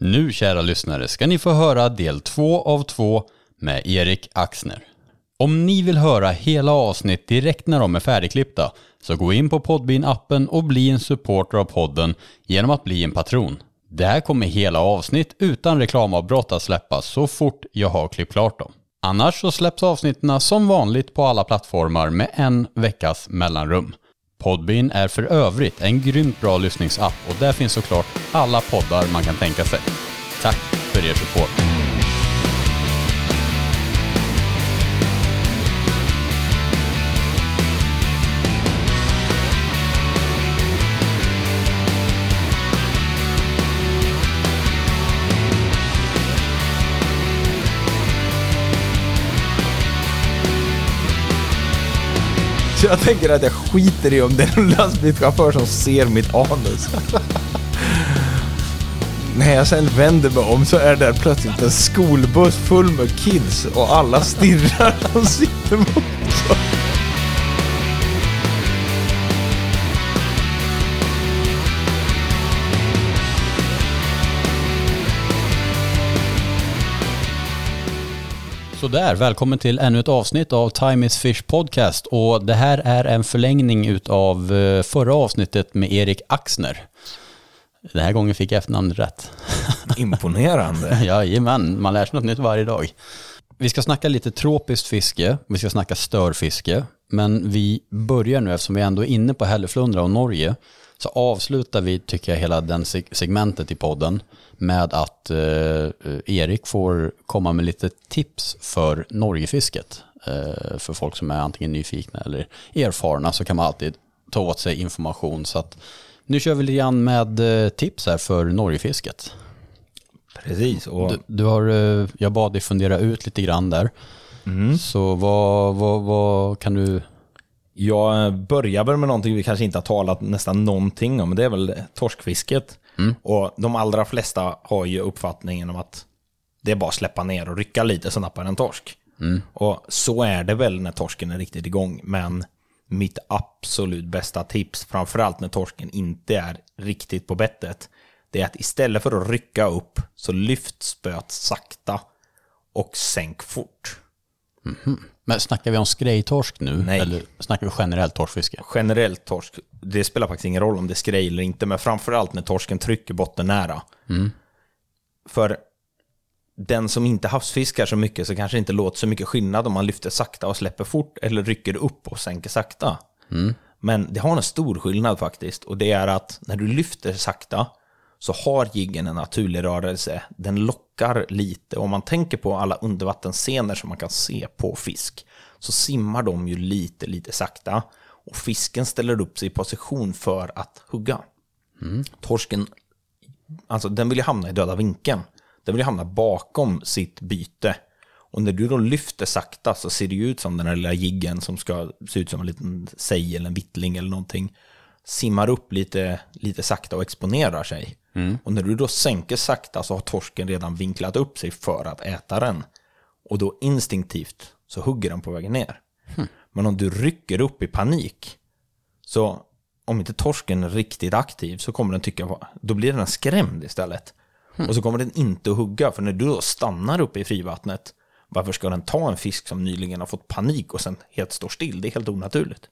Nu kära lyssnare ska ni få höra del två av två med Erik Axner. Om ni vill höra hela avsnitt direkt när de är färdigklippta så gå in på Podbean-appen och bli en supporter av podden genom att bli en patron. Där kommer hela avsnitt utan reklamavbrott att släppas så fort jag har klippt klart dem. Annars så släpps avsnitten som vanligt på alla plattformar med en veckas mellanrum. Podbean är för övrigt en grymt bra lyssningsapp och där finns såklart alla poddar man kan tänka sig. Tack för er support. Jag tänker att jag skiter i om det är en lastbilschaufför som ser mitt anus. När jag sen vänder mig om så är det plötsligt en skolbuss full med kids och alla stirrar och sitter mot oss. Sådär, välkommen till ännu ett avsnitt av Time is Fish Podcast och det här är en förlängning utav eh, förra avsnittet med Erik Axner. Den här gången fick jag efternamnet rätt. Imponerande. Jajamän, man lär sig något nytt varje dag. Vi ska snacka lite tropiskt fiske, vi ska snacka störfiske, men vi börjar nu, eftersom vi ändå är inne på Hälleflundra och Norge, så avslutar vi, tycker jag, hela den seg- segmentet i podden med att eh, Erik får komma med lite tips för Norgefisket. Eh, för folk som är antingen nyfikna eller erfarna så kan man alltid ta åt sig information. Så att nu kör vi lite grann med eh, tips här för Norgefisket. Precis. Och Du, du har, eh, jag bad dig fundera ut lite grann där. Så vad, vad, vad kan du... jag börjar väl med någonting vi kanske inte har talat nästan någonting om. Det är väl torskfisket. Och de allra flesta har ju uppfattningen om att det är bara att släppa ner och rycka lite så nappar en torsk. Och så är det väl när torsken är riktigt igång. Men mitt absolut bästa tips, framförallt när torsken inte är riktigt på bettet, det är att istället för att rycka upp så lyft spöet sakta och sänk fort. Men snackar vi om skrejtorsk nu? Nej. Eller snackar vi generellt torskfiske? generellt torsk, det spelar faktiskt ingen roll om det är skrej eller inte, men framförallt när torsken trycker botten nära. För den som inte havsfiskar så mycket så kanske det inte låter så mycket skillnad om man lyfter sakta och släpper fort eller rycker upp och sänker sakta. Men det har en stor skillnad faktiskt och det är att när du lyfter sakta så har jiggen en naturlig rörelse. Den lockar lite. Om man tänker på alla undervattensscener som man kan se på fisk så simmar de ju lite, lite sakta. Och fisken ställer upp sig i position för att hugga. Torsken, alltså den vill ju hamna i döda vinkeln. Den vill ju hamna bakom sitt byte. Och när du då lyfter sakta så ser det ju ut som den här lilla jiggen som ska se ut som en liten sej eller en vittling eller någonting. Simmar upp lite, lite sakta och exponerar sig. Och när du då sänker sakta så har torsken redan vinklat upp sig för att äta den. Och då instinktivt så hugger den på vägen ner. Men om du rycker upp i panik så om inte torsken är riktigt aktiv så kommer den tycka, då blir den skrämd istället. Och så kommer den inte att hugga, för när du då stannar uppe i frivattnet, varför ska den ta en fisk som nyligen har fått panik och sen helt står still? Det är helt onaturligt.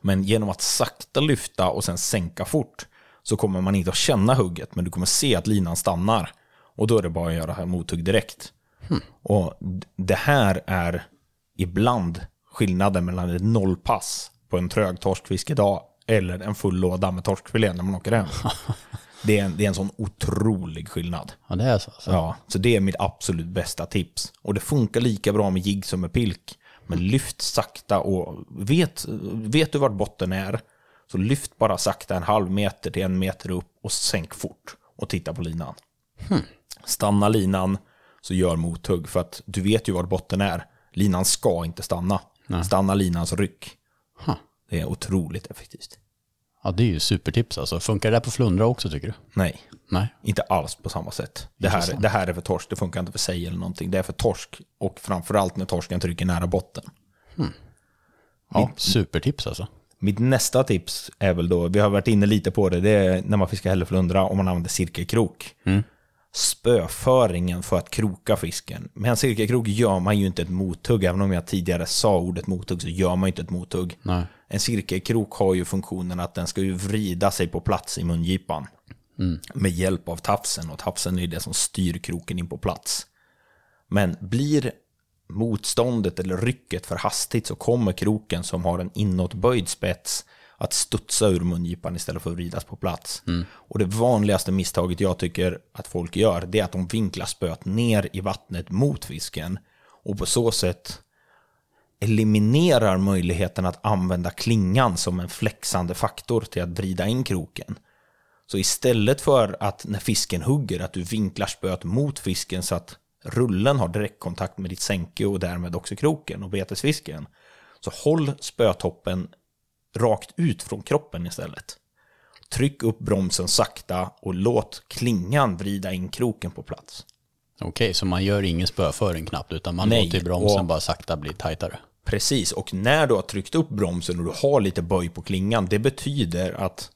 Men genom att sakta lyfta och sen sänka fort så kommer man inte att känna hugget, men du kommer se att linan stannar. Och då är det bara att göra mothugg direkt. Och d- det här är ibland skillnaden mellan ett nollpass på en trög torskfiskedag eller en full låda med torskfilé när man åker hem. Det är, en, det är en sån otrolig skillnad. ja, det är så. alltså. Ja, så det är mitt absolut bästa tips. Och det funkar lika bra med jigg som med pilk. Men lyft sakta och vet, vet du vart botten är, så lyft bara sakta en halv meter till en meter upp och sänk fort och titta på linan. Stanna linan så gör mothugg för att du vet ju vart botten är. Linan ska inte stanna. Stanna linan så ryck. Ha. Det är otroligt effektivt. Ja, det är ju supertips alltså. Funkar det där på flundra också tycker du? Nej, Nej. Inte alls på samma sätt. Det här, det här är för torsk, det funkar inte för sig eller någonting. Det är för torsk och framförallt när torsken trycker nära botten. Ja, supertips alltså. Mitt nästa tips är väl då, vi har varit inne lite på det, det är när man fiskar hälleflundra och man använder cirkelkrok. Spöföringen för att kroka fisken. Med en cirkelkrok gör man ju inte ett mothugg, även om jag tidigare sa ordet mothugg så gör man inte ett mothugg. Nej. En cirkelkrok har ju funktionen att den ska ju vrida sig på plats i mungipan. Med hjälp av tafsen och tafsen är det som styr kroken in på plats. Men blir motståndet eller rycket för hastigt så kommer kroken som har en inåtböjd spets att studsa ur mungipan istället för att vridas på plats. Och det vanligaste misstaget jag tycker att folk gör det är att de vinklar spöet ner i vattnet mot fisken och på så sätt eliminerar möjligheten att använda klingan som en flexande faktor till att vrida in kroken. Så istället för att när fisken hugger att du vinklar spöet mot fisken så att rullen har direktkontakt med ditt sänke och därmed också kroken och betesfisken. Så håll spötoppen rakt ut från kroppen istället. Tryck upp bromsen sakta och låt klingan vrida in kroken på plats. Okej, så man gör ingen spöföring knappt utan man Nej, låter bromsen och- bara sakta bli tajtare. Precis, och när du har tryckt upp bromsen och du har lite böj på klingan, det betyder att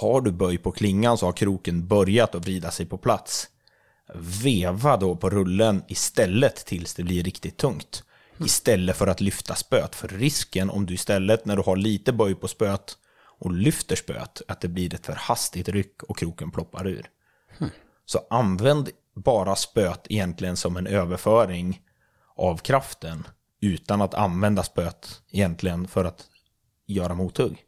har du böj på klingan så har kroken börjat att vrida sig på plats. Veva då på rullen istället tills det blir riktigt tungt. Istället för att lyfta spöet. För risken om du istället när du har lite böj på spöet och lyfter spöet, att det blir ett för hastigt ryck och kroken ploppar ur. Så använd bara spöet egentligen som en överföring av kraften utan att använda spöet egentligen för att göra mothugg.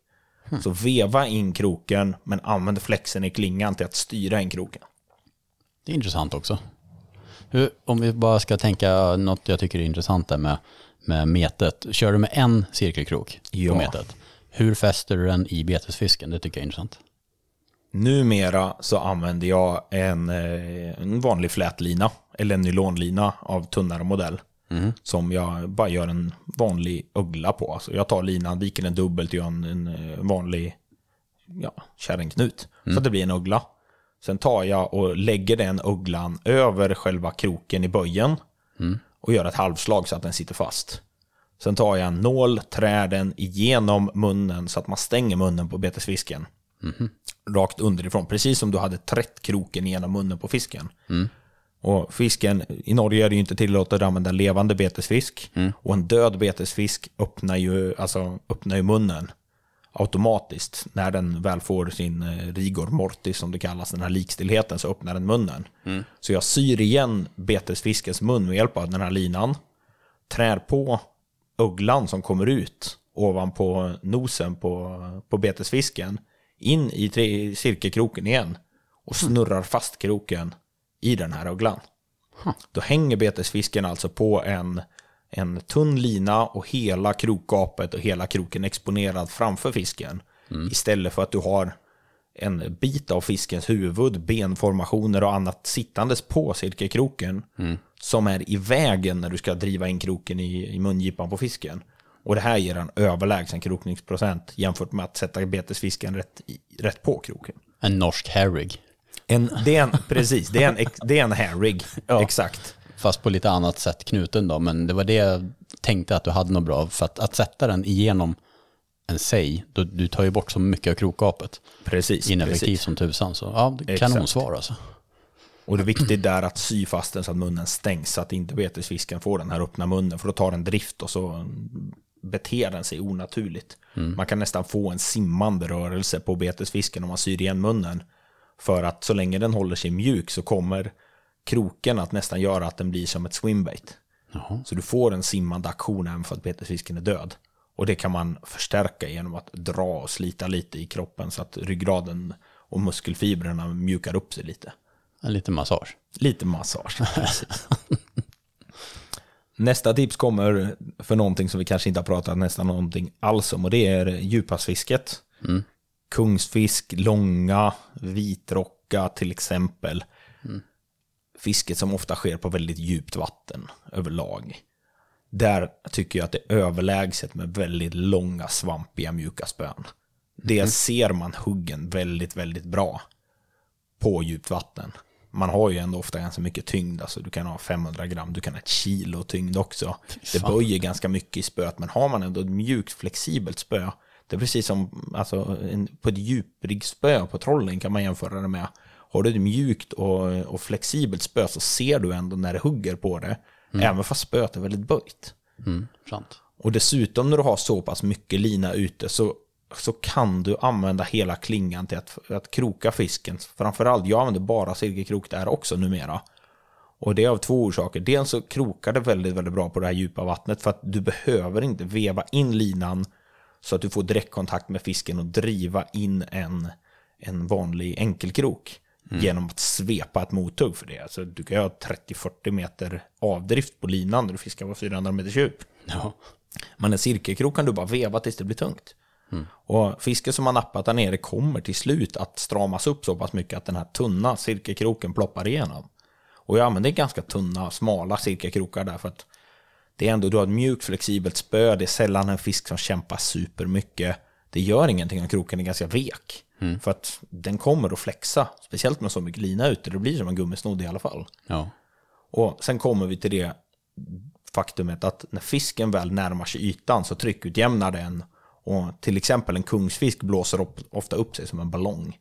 Så veva in kroken men använd flexen i klingan till att styra in kroken. Det är intressant också. Hur, om vi bara ska tänka något jag tycker är intressant där med, med metet. Kör du med en cirkelkrok Ja. på metet? Hur fäster du den i betesfisken? Det tycker jag är intressant. Numera så använder jag en, eh, en vanlig flätlina eller en nylonlina av tunnare modell. Som jag bara gör en vanlig uggla på. Alltså jag tar linan, viker den dubbelt och gör en, en eh, vanlig ja, kärringknut. Så att det blir en uggla. Sen tar jag och lägger den ugglan över själva kroken i böjen. Och gör ett halvslag så att den sitter fast. Sen tar jag en nål, trär den igenom munnen så att man stänger munnen på betesfisken. Rakt underifrån, precis som du hade trätt kroken genom munnen på fisken. Och fisken, i Norge är det ju inte tillåtet att använda levande betesfisk. Och en död betesfisk öppnar ju, alltså, öppnar ju munnen automatiskt. När den väl får sin eh, rigor mortis som det kallas, den här likstillheten, så öppnar den munnen. Så jag syr igen betesfiskens mun med hjälp av den här linan. Trär på ugglan som kommer ut ovanpå nosen på, på betesfisken in i tre, cirkelkroken igen och snurrar fast kroken i den här ugglan. Då hänger betesfisken alltså på en, en tunn lina och hela krokgapet och hela kroken exponerad framför fisken. Istället för att du har en bit av fiskens huvud, benformationer och annat sittandes på cirkelkroken som är i vägen när du ska driva in kroken i, i mungipan på fisken. Och det här ger en överlägsen krokningsprocent jämfört med att sätta betesfisken rätt, rätt på kroken. En norsk herrig. En, det är en, precis, det är en, det är en herrig. Exakt. Fast på lite annat sätt knuten då. Men det var det jag tänkte att du hade något bra. För att, att sätta den igenom en sej, då, du tar ju bort så mycket av krokgapet. Precis. Ineffektivt precis. som tusan. Så ja, kanonsvar alltså. Och det är viktigt där att sy fast den så att munnen stängs så att inte betesfisken får den här öppna munnen. För då tar den drift och så beter den sig onaturligt. Man kan nästan få en simmande rörelse på betesfisken om man syr igen munnen. För att så länge den håller sig mjuk så kommer kroken att nästan göra att den blir som ett swimbait. Jaha. Så du får en simmande aktion även för att betesfisken är död. Och det kan man förstärka genom att dra och slita lite i kroppen så att ryggraden och muskelfibrerna mjukar upp sig lite. En liten massage. Lite massage. Nästa tips kommer för någonting som vi kanske inte har pratat nästan någonting alls om och det är djuphavsfisket. Kungsfisk, långa, vitrocka till exempel. Fisket som ofta sker på väldigt djupt vatten överlag. Där tycker jag att det är överlägset med väldigt långa, svampiga, mjuka spön. Det ser man huggen väldigt, väldigt bra på djupt vatten. Man har ju ändå ofta ganska mycket tyngd, alltså du kan ha 500 gram, du kan ha ett kilo tyngd också. Det böjer ganska mycket i spöet, men har man ändå ett mjukt, flexibelt spö, Det är precis som alltså, en, på ett djupriggsspö på trollen kan man jämföra det med. Har du ett mjukt och, och flexibelt spö så ser du ändå när det hugger på det. Även fast spöet är väldigt böjt. Mm, sant. Och dessutom när du har så pass mycket lina ute så, så kan du använda hela klingan till att, att kroka fisken. Framförallt, jag använder bara silkekrok där också numera. Och det är av två orsaker. Dels så krokar det väldigt, väldigt bra på det här djupa vattnet för att du behöver inte veva in linan så att du får direktkontakt med fisken och driva in en, en vanlig enkelkrok genom att svepa ett mothugg för det. Alltså, du kan ju ha 30-40 meter avdrift på linan när du fiskar på 400 meters djup. Ja. Men en cirkelkrok kan du bara veva tills det blir tungt. Och fisken som har nappat där nere kommer till slut att stramas upp så pass mycket att den här tunna cirkelkroken ploppar igenom. Och jag använder ganska tunna, smala cirkelkrokar där för att det är ändå, du har ett mjukt flexibelt spö, det är sällan en fisk som kämpar supermycket. Det gör ingenting om kroken är ganska vek. För att den kommer att flexa, speciellt med så mycket lina ute, det blir som en gummisnodd i alla fall. ja. Och sen kommer vi till det faktumet att när fisken väl närmar sig ytan så tryckutjämnar den och till exempel en kungsfisk blåser upp, ofta upp sig som en ballong.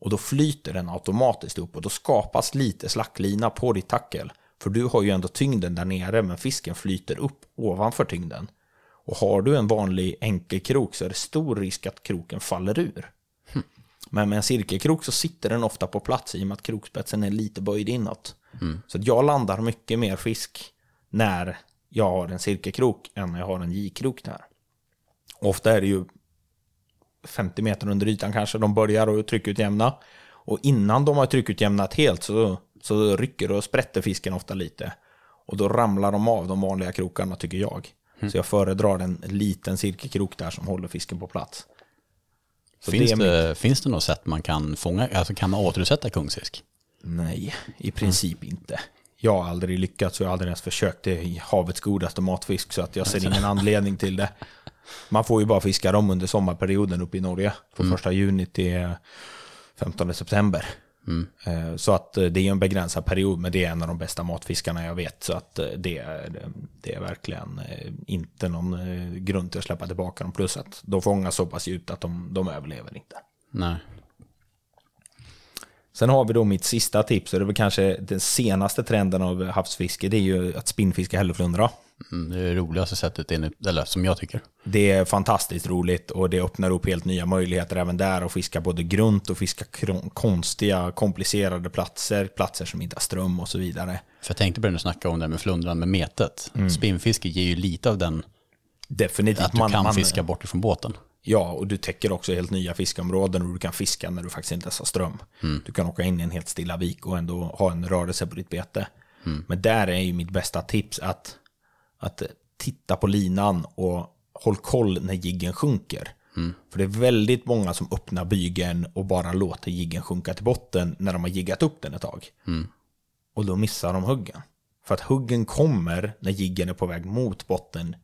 Och då flyter den automatiskt upp och då skapas lite slacklina på ditt tackel. För du har ju ändå tyngden där nere men fisken flyter upp ovanför tyngden. Och har du en vanlig enkelkrok så är det stor risk att kroken faller ur. Men med en cirkelkrok så sitter den ofta på plats i och med att krokspetsen är lite böjd inåt. Så att jag landar mycket mer fisk när jag har en cirkelkrok än när jag har en J-krok där. Ofta är det ju 50 meter under ytan kanske de börjar att tryckutjämna. Och innan de har tryckutjämnat helt så, så rycker och sprätter fisken ofta lite. Och då ramlar de av de vanliga krokarna tycker jag. Så jag föredrar en liten cirkelkrok där som håller fisken på plats. Så Finns, är det, finns det något sätt man kan fånga, alltså kan man återsätta kungsfisk? Nej, i princip inte. Jag har aldrig lyckats och jag har aldrig ens försökt. Det är havets godaste matfisk så att jag ser ingen anledning till det. Man får ju bara fiska dem under sommarperioden uppe i Norge. Från första juni till 15 september. Eh, Så att eh, det är en begränsad period, men det är en av de bästa matfiskarna jag vet. Så att eh, det är, det är verkligen inte någon grund till att släppa tillbaka dem. Plus att de fångas så pass djupt att de, de överlever inte. Nej. Sen har vi då mitt sista tips, och det är väl kanske den senaste trenden av havsfiske, det är ju att spinnfiska hälleflundra. Mm, det är det roligaste sättet, enligt, eller som jag tycker. Det är fantastiskt roligt och det öppnar upp helt nya möjligheter även där att fiska både grunt och fiska konstiga, komplicerade platser, platser som inte har ström och så vidare. För jag tänkte börja snacka om det med flundran med metet. Spinnfiske ger ju lite av den, Definitivt. att du kan fiska bort ifrån båten. Ja, och du täcker också helt nya fiskeområden och du kan fiska när du faktiskt inte ens har ström. Du kan åka in i en helt stilla vik och ändå ha en rörelse på ditt bete. Men där är ju mitt bästa tips att, att titta på linan och håll koll när jiggen sjunker. För det är väldigt många som öppnar bygeln och bara låter jiggen sjunka till botten när de har jiggat upp den ett tag. Och då missar de huggen. För att huggen kommer när jiggen är på väg mot botten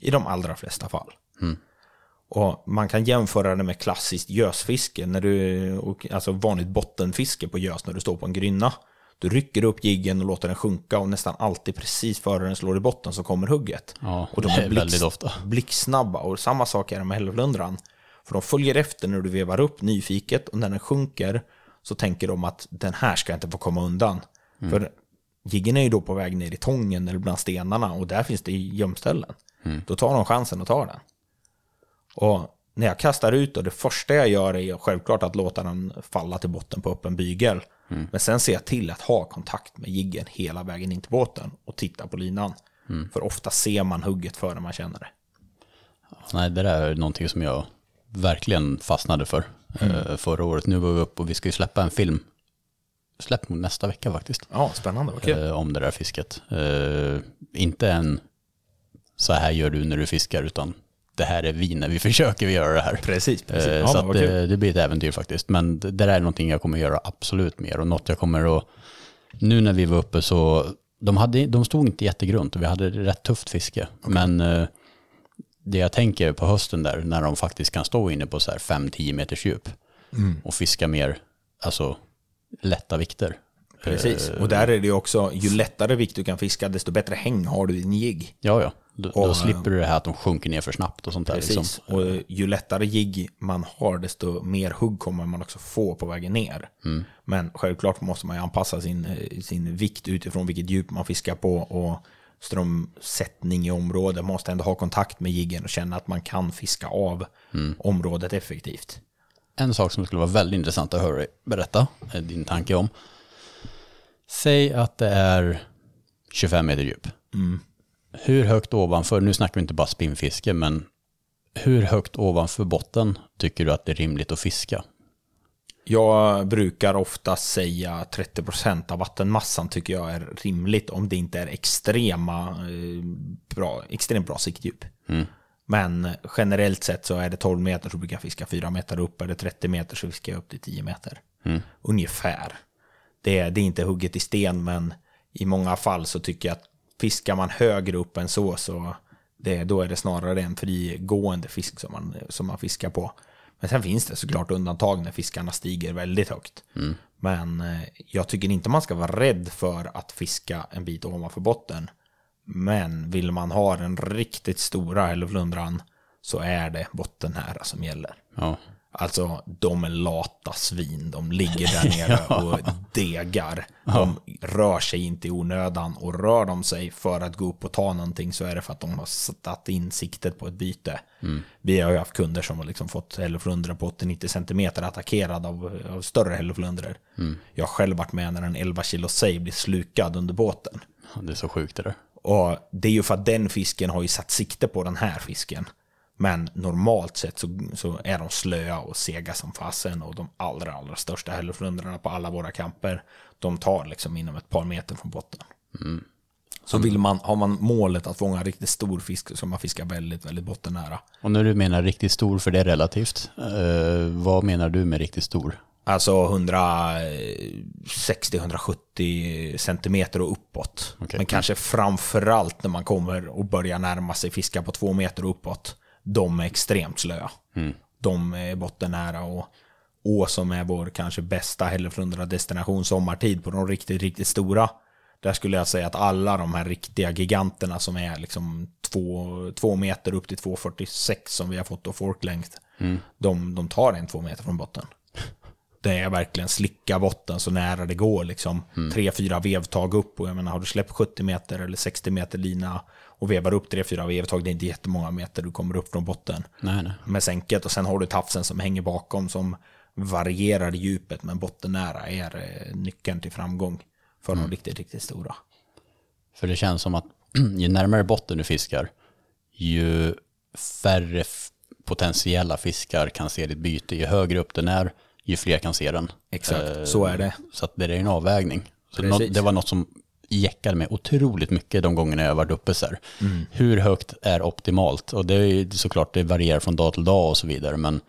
i de allra flesta fall. Och man kan jämföra det med klassiskt gösfiske, när du, alltså vanligt bottenfiske på gös när du står på en grynna. Du rycker upp jiggen och låter den sjunka och nästan alltid precis före den slår i botten så kommer hugget. Ja, och de är blixt, ofta. blixtsnabba och samma sak är det med hälleflundran. För de följer efter när du vevar upp nyfiket och när den sjunker så tänker de att den här ska inte få komma undan. För jiggen är ju då på väg ner i tången eller bland stenarna och där finns det gömställen. Då tar de chansen och tar den. Och när jag kastar ut och det första jag gör är självklart att låta den falla till botten på öppen bygel. Men sen ser jag till att ha kontakt med jiggen hela vägen in till båten och titta på linan. För ofta ser man hugget före man känner det. Nej, det där är någonting som jag verkligen fastnade för eh, förra året. Nu var vi uppe och vi ska ju släppa en film. Släpp nästa vecka faktiskt. Ja, spännande. Kul. eh, om det där fisket. Eh, inte en så här gör du när du fiskar, utan det här är vi när vi försöker göra det här. Precis, precis. Eh, Ja, så vad kul. det, det blir ett äventyr faktiskt. Men det, det där är någonting jag kommer göra absolut mer. Och något jag kommer att... Nu när vi var uppe så... De, hade, de stod inte jättegrunt och vi hade rätt tufft fiske. Men eh, det jag tänker på hösten där, när de faktiskt kan stå inne på så här 5-10 meters djup Mm. och fiska mer, alltså lätta vikter. Precis. Och där är det också, ju lättare vikt du kan fiska, desto bättre häng har du i din jigg. Ja, ja. Då, då slipper du det här att de sjunker ner för snabbt och sånt där. Precis, Liksom. och ju lättare jigg man har, desto mer hugg kommer man också få på vägen ner. Men självklart måste man ju anpassa sin, eh, sin vikt utifrån vilket djup man fiskar på och strömsättning i området. Man måste ändå ha kontakt med jiggen och känna att man kan fiska av området effektivt. En sak som skulle vara väldigt intressant att höra dig berätta, är din tanke om. Säg att det är 25 meter djup. Hur högt ovanför, nu snackar vi inte bara spinnfiske, men hur högt ovanför botten tycker du att det är rimligt att fiska? Jag brukar ofta säga 30% av vattenmassan tycker jag är rimligt om det inte är extrema, eh, bra, extremt bra siktdjup. Men generellt sett så är det 12 meter så brukar jag fiska 4 meter upp. Är det 30 meter så fiskar jag upp till 10 meter. Ungefär. Det det är inte hugget i sten men i många fall så tycker jag att fiskar man högre upp än så så det, då är det snarare en frigående fisk som man, som man fiskar på. Men sen finns det såklart undantag när fiskarna stiger väldigt högt. Men eh, jag tycker inte man ska vara rädd för att fiska en bit ovanför botten. Men vill man ha den riktigt stora hälleflundran så är det bottennära som gäller. Ja, Alltså, de är lata svin. De ligger där nere och degar. De rör sig inte i onödan. Och rör de sig för att gå upp och ta någonting så är det för att de har satt in siktet på ett byte. Vi har ju haft kunder som har liksom fått hälleflundror på 80-90 cm attackerad av, av större hälleflundror. Jag har själv varit med när en 11 kilo sej blir slukad under båten. det är så sjukt det där. Och det är ju för att den fisken har ju satt sikte på den här fisken. Men normalt sett så, så är de slöa och sega som fasen och de allra, allra största hälleflundrorna på alla våra kamper, de tar liksom inom ett par meter från botten. Så vill man, har man målet att fånga en riktigt stor fisk så ska man fiska väldigt, väldigt bottennära. Och när du menar riktigt stor, för det är relativt, eh, vad menar du med riktigt stor? Alltså 160-170 centimeter och uppåt. Okej. Men kanske framförallt när man kommer och börjar närma sig fiska på två meter och uppåt. De är extremt slöa. De är bottennära och Å som är vår kanske bästa hälleflundra destination sommartid på de riktigt, riktigt stora. Där skulle jag säga att alla de här riktiga giganterna som är liksom två, två meter upp till 2,46 som vi har fått av forklength. De, de tar en två meter från botten. Det är verkligen slicka botten så nära det går. Liksom. Tre, fyra vevtag upp. Och jag menar, har du släppt 70 meter eller 60 meter lina och vevar upp tre, fyra vevtag, det är inte jättemånga meter du kommer upp från botten. Nej, nej. Med sänket och sen har du tafsen som hänger bakom som varierar djupet men bottennära är eh, nyckeln till framgång för de riktigt, riktigt stora. För det känns som att ju närmare botten du fiskar, ju färre potentiella fiskar kan se ditt byte. Ju högre upp den är, ju fler kan se den. Exakt, Eh, så är det. Så det är en avvägning. Så det var något som jäckade mig otroligt mycket de gångerna jag varit uppe så. Mm. Hur högt är optimalt? Och det är ju såklart, det varierar från dag till dag och så vidare. Men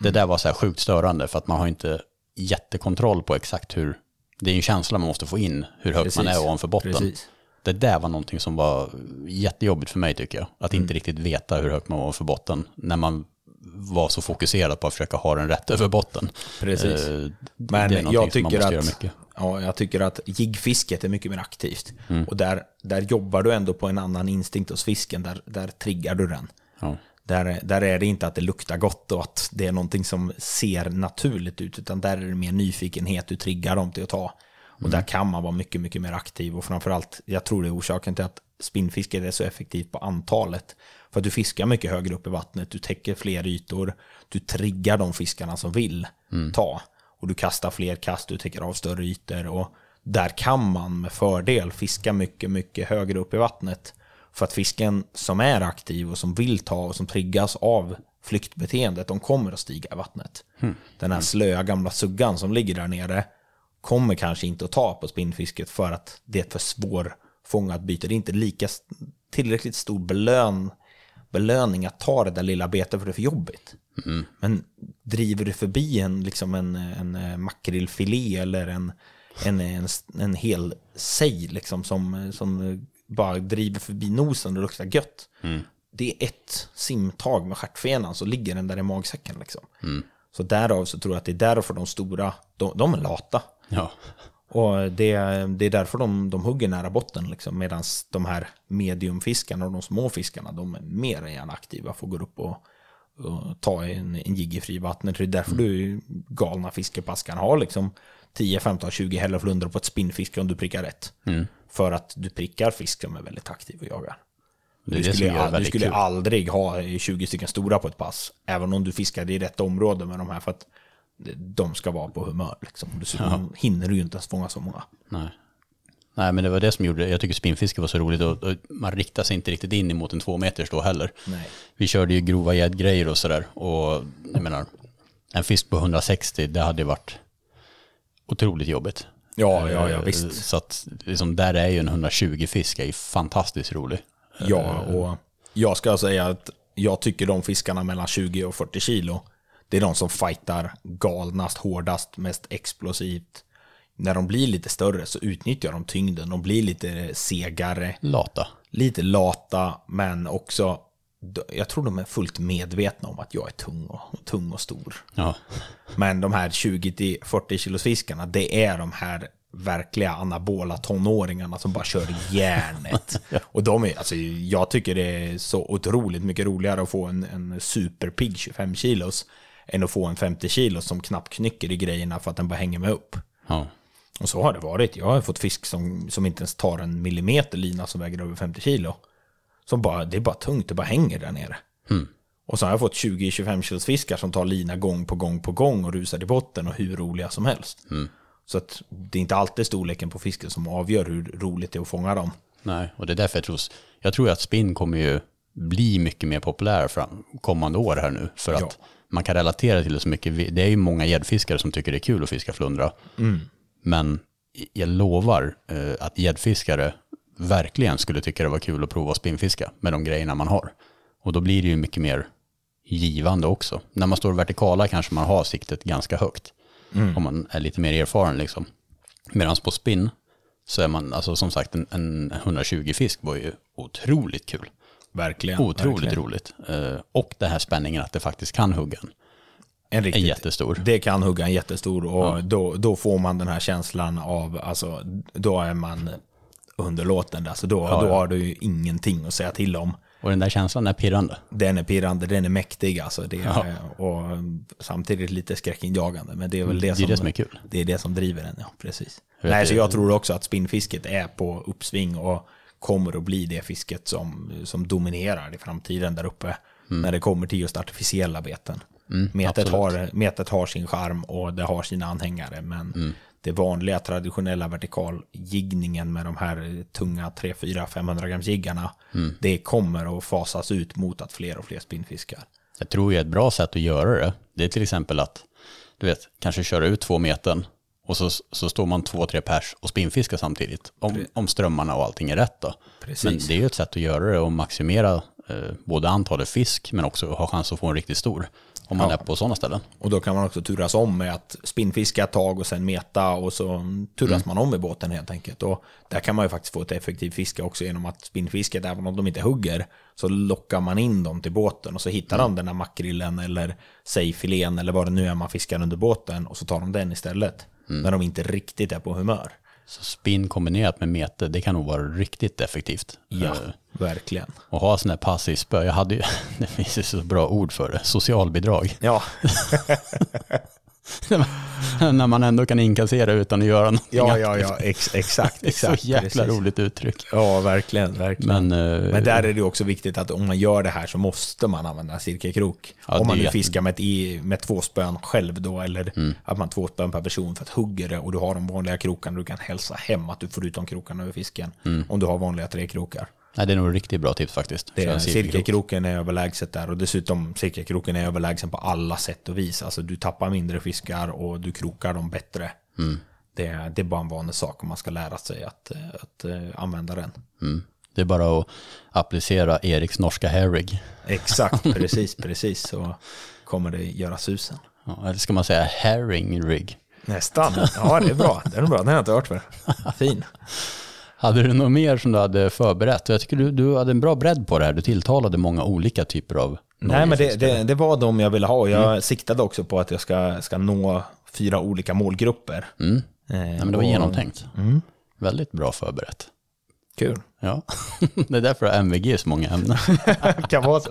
det Mm. där var så här sjukt störande för att man har inte jättekontroll på exakt hur, det är en känsla man måste få in hur högt man Precis. är ovanför botten. Precis. Det där var någonting som var jättejobbigt för mig tycker jag. Att Mm. inte riktigt veta hur högt man var ovanför botten. När man var så fokuserad på att försöka ha den rätt över botten. Precis. Eh, Men det är någonting jag tycker, att, mycket. ja, jag tycker att jiggfisket är mycket mer aktivt. Mm. Och där, där jobbar du ändå på en annan instinkt hos fisken. Där, där triggar du den. Ja. Där, där är det inte att det luktar gott och att det är någonting som ser naturligt ut. Utan där är det mer nyfikenhet du triggar dem till att ta. Och där kan man vara mycket, mycket mer aktiv. Och framförallt, jag tror det är orsaken till att spinnfisket är så effektivt på antalet. För att du fiskar mycket högre upp i vattnet, du täcker fler ytor, du triggar de fiskarna som vill ta. Och du kastar fler kast, du täcker av större ytor. Och där kan man med fördel fiska mycket, mycket högre upp i vattnet. För att fisken som är aktiv och som vill ta och som triggas av flyktbeteendet, de kommer att stiga i vattnet. Den här slöa gamla suggan som ligger där nere kommer kanske inte att ta på spinnfisket för att det är för svårfångat byte. Det är inte lika tillräckligt stor belön, belöning att ta det där lilla betet för det är för jobbigt. Men driver du förbi en, liksom en, en eh, makrillfilé eller en, en, en, en hel sej liksom, som, som bara driver förbi nosen och luktar gött. Det är ett simtag med stjärtfenan så ligger den där i magsäcken. Liksom. Så därav så tror jag att det är därför de stora, de, de är lata. Ja. Och det, det är därför de, de hugger nära botten, liksom, medan de här mediumfiskarna och de små fiskarna, de är mer än gärna aktiva att gå upp och, och ta en, en jigg i frivattnet. Det är därför du galna fiskepass kan ha liksom 10, 15, 20 hälleflundror på ett spinnfiske om du prickar rätt. För att du prickar fisk som är väldigt aktiv och jagar. Det Du skulle, gör det al- du skulle kul. aldrig ha 20 stycken stora på ett pass. Även om du fiskade i rätt område med de här. För att de ska vara på humör. Liksom. Dessutom hinner du ju inte ens fånga så många. Nej. Nej, men det var det som gjorde. Jag tycker spinnfiske var så roligt och, och man riktar sig inte riktigt in emot en två meters då heller. Nej. Vi körde ju grova gäddgrejer och sådär och jag menar, en fisk på 160, det hade ju varit otroligt jobbigt. Ja, ja, ja, Eh, visst. Så att liksom, där är ju en 120 fisk är ju fantastiskt rolig. Ja, och jag ska säga att jag tycker de fiskarna mellan 20 och 40 kilo, det är de som fightar galnast, hårdast, mest explosivt. När de blir lite större så utnyttjar de tyngden. De blir lite segare, Lata. lite lata, men också, jag tror de är fullt medvetna om att jag är tung och, tung och stor. Ja. Men de här 20-40 kilos fiskarna, det är de här verkliga anabola tonåringarna som bara kör järnet. Och de är, alltså, jag tycker det är så otroligt mycket roligare att få en, en superpigg 25 kilos än att få en 50 kilos som knappt knycker i grejerna för att den bara hänger med upp. ja. Och så har det varit. Jag har fått fisk som, som inte ens tar en millimeter lina som väger över 50 kilo. Som bara, det är bara tungt, det bara hänger där nere. Och så har jag fått 20-25 kilos fiskar som tar lina gång på gång på gång och rusar i botten och hur roliga som helst. Så att det är inte alltid storleken på fisken som avgör hur roligt det är att fånga dem. Nej, och det är därför jag tror, jag tror att spinn kommer ju bli mycket mer populär fram, kommande år här nu. För att Ja. Man kan relatera till det så mycket. Det är ju många gäddfiskare som tycker det är kul att fiska flundra. Men jag lovar eh, att gäddfiskare verkligen skulle tycka det var kul att prova att spinnfiska med de grejerna man har. Och då blir det ju mycket mer givande också. När man står vertikala kanske man har siktet ganska högt. Om man är lite mer erfaren liksom. Medan på spinn så är man, alltså som sagt en, en 120 fisk var ju otroligt kul. Verkligen. Otroligt verkligen. roligt. Eh, och den här spänningen att det faktiskt kan hugga en. En riktigt, jättestor. Det kan hugga en jättestor och då, då får man den här känslan av, alltså, då är man underlåten. Alltså då, då har du ju ingenting att säga till om. Och den där känslan är pirrande. Den är pirrande, den är mäktig alltså. Det är, Och samtidigt lite skräckinjagande. Men det är väl det, det är som, det som är kul. Det är det som driver den, ja. Precis. Nej, så jag tror också att spinnfisket är på uppsving och kommer att bli det fisket som, som dominerar i framtiden där uppe. När det kommer till just artificiella beten. metet, har, metet har sin charm och det har sina anhängare. Men det vanliga traditionella vertikaljiggningen med de här tunga 3, 4, 500 grams jiggarna. Det kommer att fasas ut mot att fler och fler spinnfiskar. Jag tror ju ett bra sätt att göra det, det är till exempel att, du vet, kanske köra ut två metern och så, så står man två, tre pers och spinnfiskar samtidigt. Om, om strömmarna och allting är rätt då. Precis. Men det är ju ett sätt att göra det och maximera eh, både antalet fisk men också ha chans att få en riktigt stor. Om man Ja. är på sådana ställen. Och då kan man också turas om med att spinnfiska ett tag och sen meta och så turas man om i båten helt enkelt. Och där kan man ju faktiskt få ett effektivt fiske också genom att spinnfisket, även om de inte hugger, så lockar man in dem till båten och så hittar de den här makrillen eller säg filén eller vad det nu är man fiskar under båten och så tar de den istället. När de inte riktigt är på humör. Så spinn kombinerat med mete, det kan nog vara riktigt effektivt. Ja, Eh, verkligen. och ha sån här passiv spö, jag hade ju, det finns ju så bra ord för det, socialbidrag. Ja, När man ändå kan inkassera utan att göra någonting ja, ja, ja ex, exakt. Det är exakt så jäkla precis. roligt uttryck. Ja, verkligen. verkligen. Men, eh, Men där är det också viktigt att om man gör det här så måste man använda cirkelkrok. Ja, om man nu fiskar med, ett, i- med två spön själv då, eller Mm. att man två spön per person för att hugga det och du har de vanliga krokarna, du kan hälsa hem att du får ut de krokarna över fisken. Mm. Om du har vanliga tre krokar. Nej, det är nog ett riktigt bra tips faktiskt. Det är, en cirkelkrok. cirkelkroken är överlägset där och dessutom cirkelkroken är överlägsen på alla sätt och vis. Alltså du tappar mindre fiskar och du krokar dem bättre. Mm. Det, är- det är bara en vanlig sak om man ska lära sig att, att, eh, använda den. Mm. Det är bara att applicera Eriks norska herrig. Exakt, precis, precis. Så kommer det göra susen. Ja, eller ska man säga herring rig? Nästan. Ja, det är bra. Det är bra. Den har jag inte hört för. Fin. Hade du något mer som du hade förberett? Jag tycker du, du hade en bra bredd på det här. Du tilltalade många olika typer av Nej, men det, det, det var de jag ville ha. Jag siktade också på att jag ska, ska nå fyra olika målgrupper. Eh, Nej, men det var genomtänkt. Väldigt bra förberett. Kul. Ja, det är därför MVG så många ämnen. kan vara så.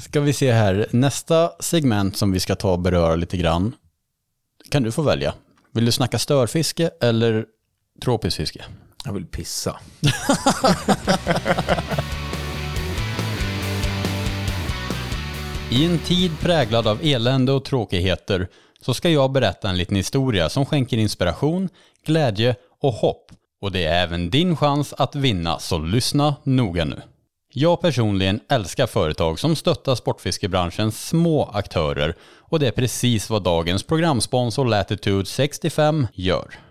Ska vi se här, nästa segment som vi ska ta och beröra lite grann. Kan du få välja. Vill du snacka störfiske eller tropiskt fiske? Jag vill pissa. I en tid präglad av elände och tråkigheter så ska jag berätta en liten historia som skänker inspiration, glädje och hopp. Och det är även din chans att vinna, så lyssna noga nu. Jag personligen älskar företag som stöttar sportfiskebranschens små aktörer och det är precis vad dagens programsponsor Latitude 65 gör.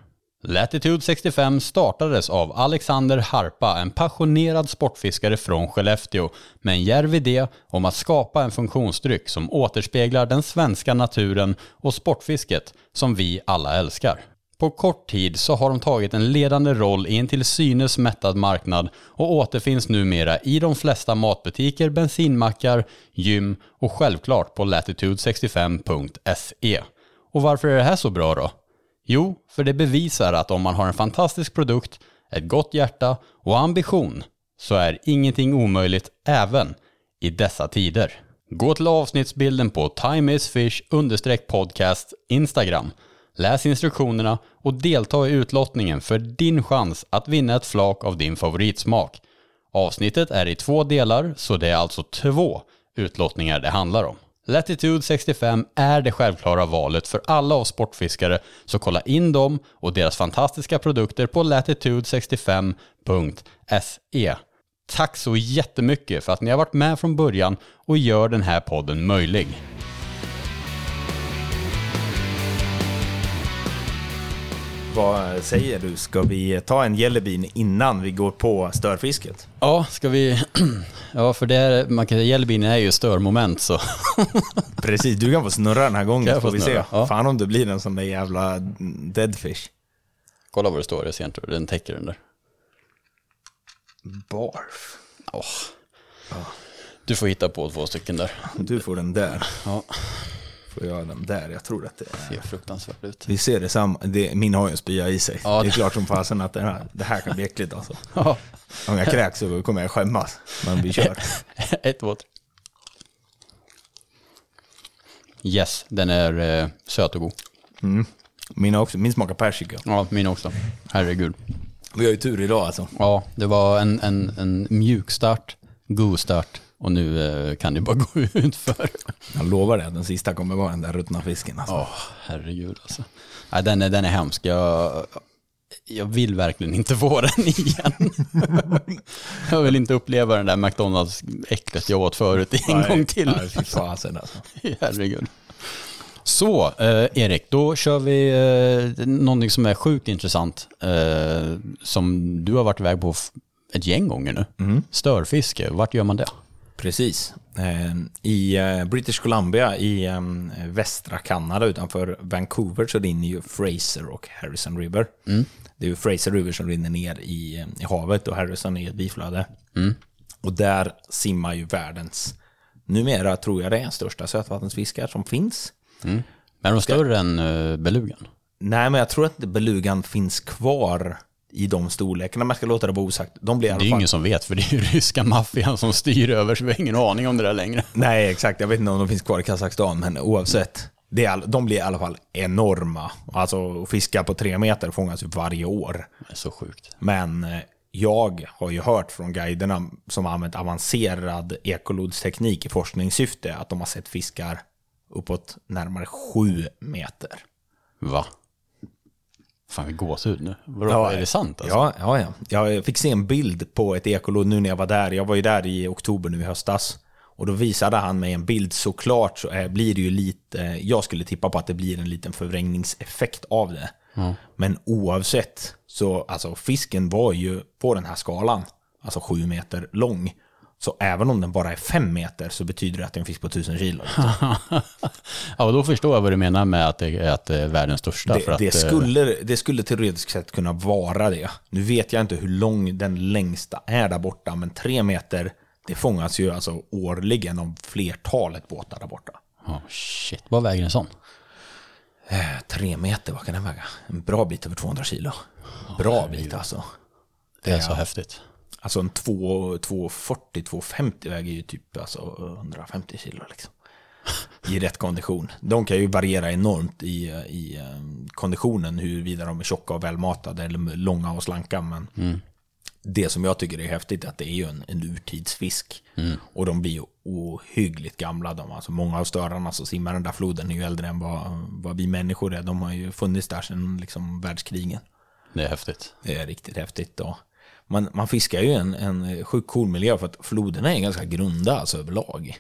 Latitude 65 startades av Alexander Harpa, en passionerad sportfiskare från Skellefteå, med en djärv idé om att skapa en funktionsdryck som återspeglar den svenska naturen och sportfisket som vi alla älskar. På kort tid så har de tagit en ledande roll i en till synes mättad marknad och återfinns numera i de flesta matbutiker, bensinmackar, gym och självklart på latitude65.se. Och varför är det här så bra då? Jo, för det bevisar att om man har en fantastisk produkt, ett gott hjärta och ambition så är ingenting omöjligt även i dessa tider. Gå till avsnittsbilden på timeisfish podcast Instagram. Läs instruktionerna och delta i utlottningen för din chans att vinna ett flak av din favoritsmak. Avsnittet är i två delar så det är alltså två utlottningar det handlar om. Latitude 65 är det självklara valet för alla oss sportfiskare, så kolla in dem och deras fantastiska produkter på latitude65.se. Tack så jättemycket för att ni har varit med från början och gör den här podden möjlig. Vad säger du? Ska vi ta en jellybean innan vi går på störfisket? Ja, ska vi... Ja, för det är, man kan säga är ju störmoment så... Precis, du kan få snurra den här gången Kan jag får få vi snurra? se. Ja. Fan om det blir en sån där jävla deadfish. Kolla vad det står, jag ser inte, den täcker den där. Barf. Åh. Du får hitta på två stycken där. Du får den där. Ja, Får jag den där. Jag tror att det är... ser fruktansvärt ut. Vi ser det samma. Det, min har ju en spya i sig. Ja, det är klart som fasen att det här, det här kan bli äckligt alltså. Ja, Om jag kräks så kommer jag skämmas. Men vi kör. ett, två, tre. Yes, den är eh, söt och god. Min också. Min smakar persika. Ja, min också. Herregud. Vi har ju tur idag alltså. Ja, det var en, en, en mjuk start, god start och nu eh, kan det bara gå ut för. Jag lovar att den sista kommer vara den där ruttna fisken alltså. Åh, herregud alltså. Nej, den, är, den är hemsk. Jag, jag vill verkligen inte få den igen. jag vill inte uppleva den där McDonalds-äcklet jag åt förut en Nej, gång till. Nej, fy fasen alltså. Herregud. Så, eh, Erik, då kör vi eh, någonting som är sjukt intressant. Eh, som du har varit iväg på ett gäng gånger nu. Mm. Störfiske, vart gör man det? Precis. Eh, I eh, British Columbia i eh, västra Kanada utanför Vancouver så rinner ju Fraser och Harrison River. Det är ju Fraser River som rinner ner i, eh, i havet och Harrison är ett biflöde. Och där simmar ju världens, numera tror jag det är största sötvattensfiskar som finns. Men är de större än uh, belugan? Nej, men jag tror att belugan finns kvar i de storlekarna. Man ska låta det vara osagt. De blir Det är ju ingen som vet, för det är ju ryska maffian som styr över, så vi har ingen aning om det där längre. Nej, exakt. Jag vet inte om de finns kvar i Kazakstan, men oavsett. Det är, de blir i alla fall enorma. Alltså, att fiska på tre meter fångas ju varje år. Det är så sjukt. Men eh, jag har ju hört från guiderna som har använt avancerad ekolodsteknik i forskningssyfte att de har sett fiskar uppåt närmare sju meter. Va? Fan, vi gåshud nu. Vadå, är det sant alltså? Ja, ja, ja. Jag fick se en bild på ett ekolod nu när jag var där. Jag var ju där i oktober nu i höstas. Och då visade han mig en bild. Såklart så eh, blir det ju lite... Jag skulle tippa på att det blir en liten förvrängningseffekt av det. Men oavsett så, alltså fisken var ju på den här skalan, alltså sju meter lång. Så även om den bara är fem meter så betyder det att det är en fisk på tusen kilo. ja, och då förstår jag vad du menar med att det är, att det är världens största. för Det, att, det, eh, skulle, det skulle teoretiskt sett kunna vara det. Nu vet jag inte hur lång den längsta är där borta, men tre meter, det fångas ju alltså årligen av flertalet båtar där borta. Ja, shit. Vad väger en sån? Eh, tre meter, vad kan den väga? En bra bit över 200 kilo. Bra bit alltså. Det är så häftigt. Alltså en 240-250 väger ju typ alltså 150 kilo liksom. I rätt kondition. De kan ju variera enormt i, i um, konditionen, huruvida de är tjocka och välmatade eller långa och slanka. Men Mm. det som jag tycker är häftigt är att det är ju en, en urtidsfisk. Och de blir ju ohyggligt gamla. De. Alltså många av störarna som simmar den där floden är ju äldre än vad, vad vi människor är. De har ju funnits där sedan liksom, världskrigen. Det är häftigt. Det är riktigt häftigt. Då. Man, man fiskar ju en, en sjukt cool miljö för att floderna är ganska grunda alltså, överlag.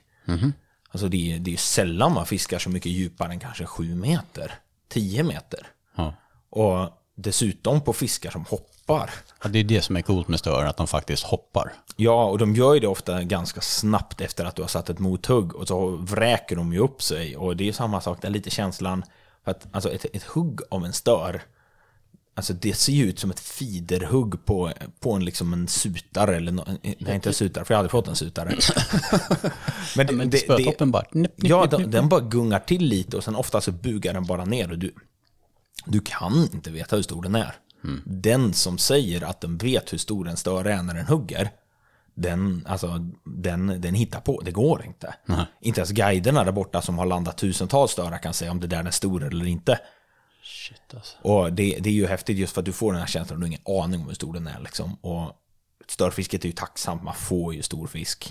Alltså det är, det är sällan man fiskar så mycket djupare än kanske sju meter, tio meter. Ja. Och dessutom på fiskar som hoppar. Ja, det är det som är coolt med stören, att de faktiskt hoppar. Ja, och de gör ju det ofta ganska snabbt efter att du har satt ett mothugg och så vräker de ju upp sig. Och det är ju samma sak, är lite känslan, för att alltså ett, ett hugg av en stör, alltså det ser ju ut som ett fiderhugg på, på en, liksom en sutare, eller no, nej inte en sutare, för jag har aldrig fått en sutare. men det, Men det, spötoppen bara... Nipp, Ja, nipp, den, bara gungar till lite och sen ofta så bugar den bara ner och du, du kan inte veta hur stor den är. Den som säger att den vet hur stor en större är när den hugger, den, alltså, den, den hittar på. Det går inte. Inte ens guiderna där borta som har landat tusentals störar kan säga om det där är stor eller inte. Shit alltså. Och det, det är ju häftigt just för att du får den här känslan och du har ingen aning om hur stor den är. Liksom. Och störfisket är ju tacksamt, man får ju stor fisk.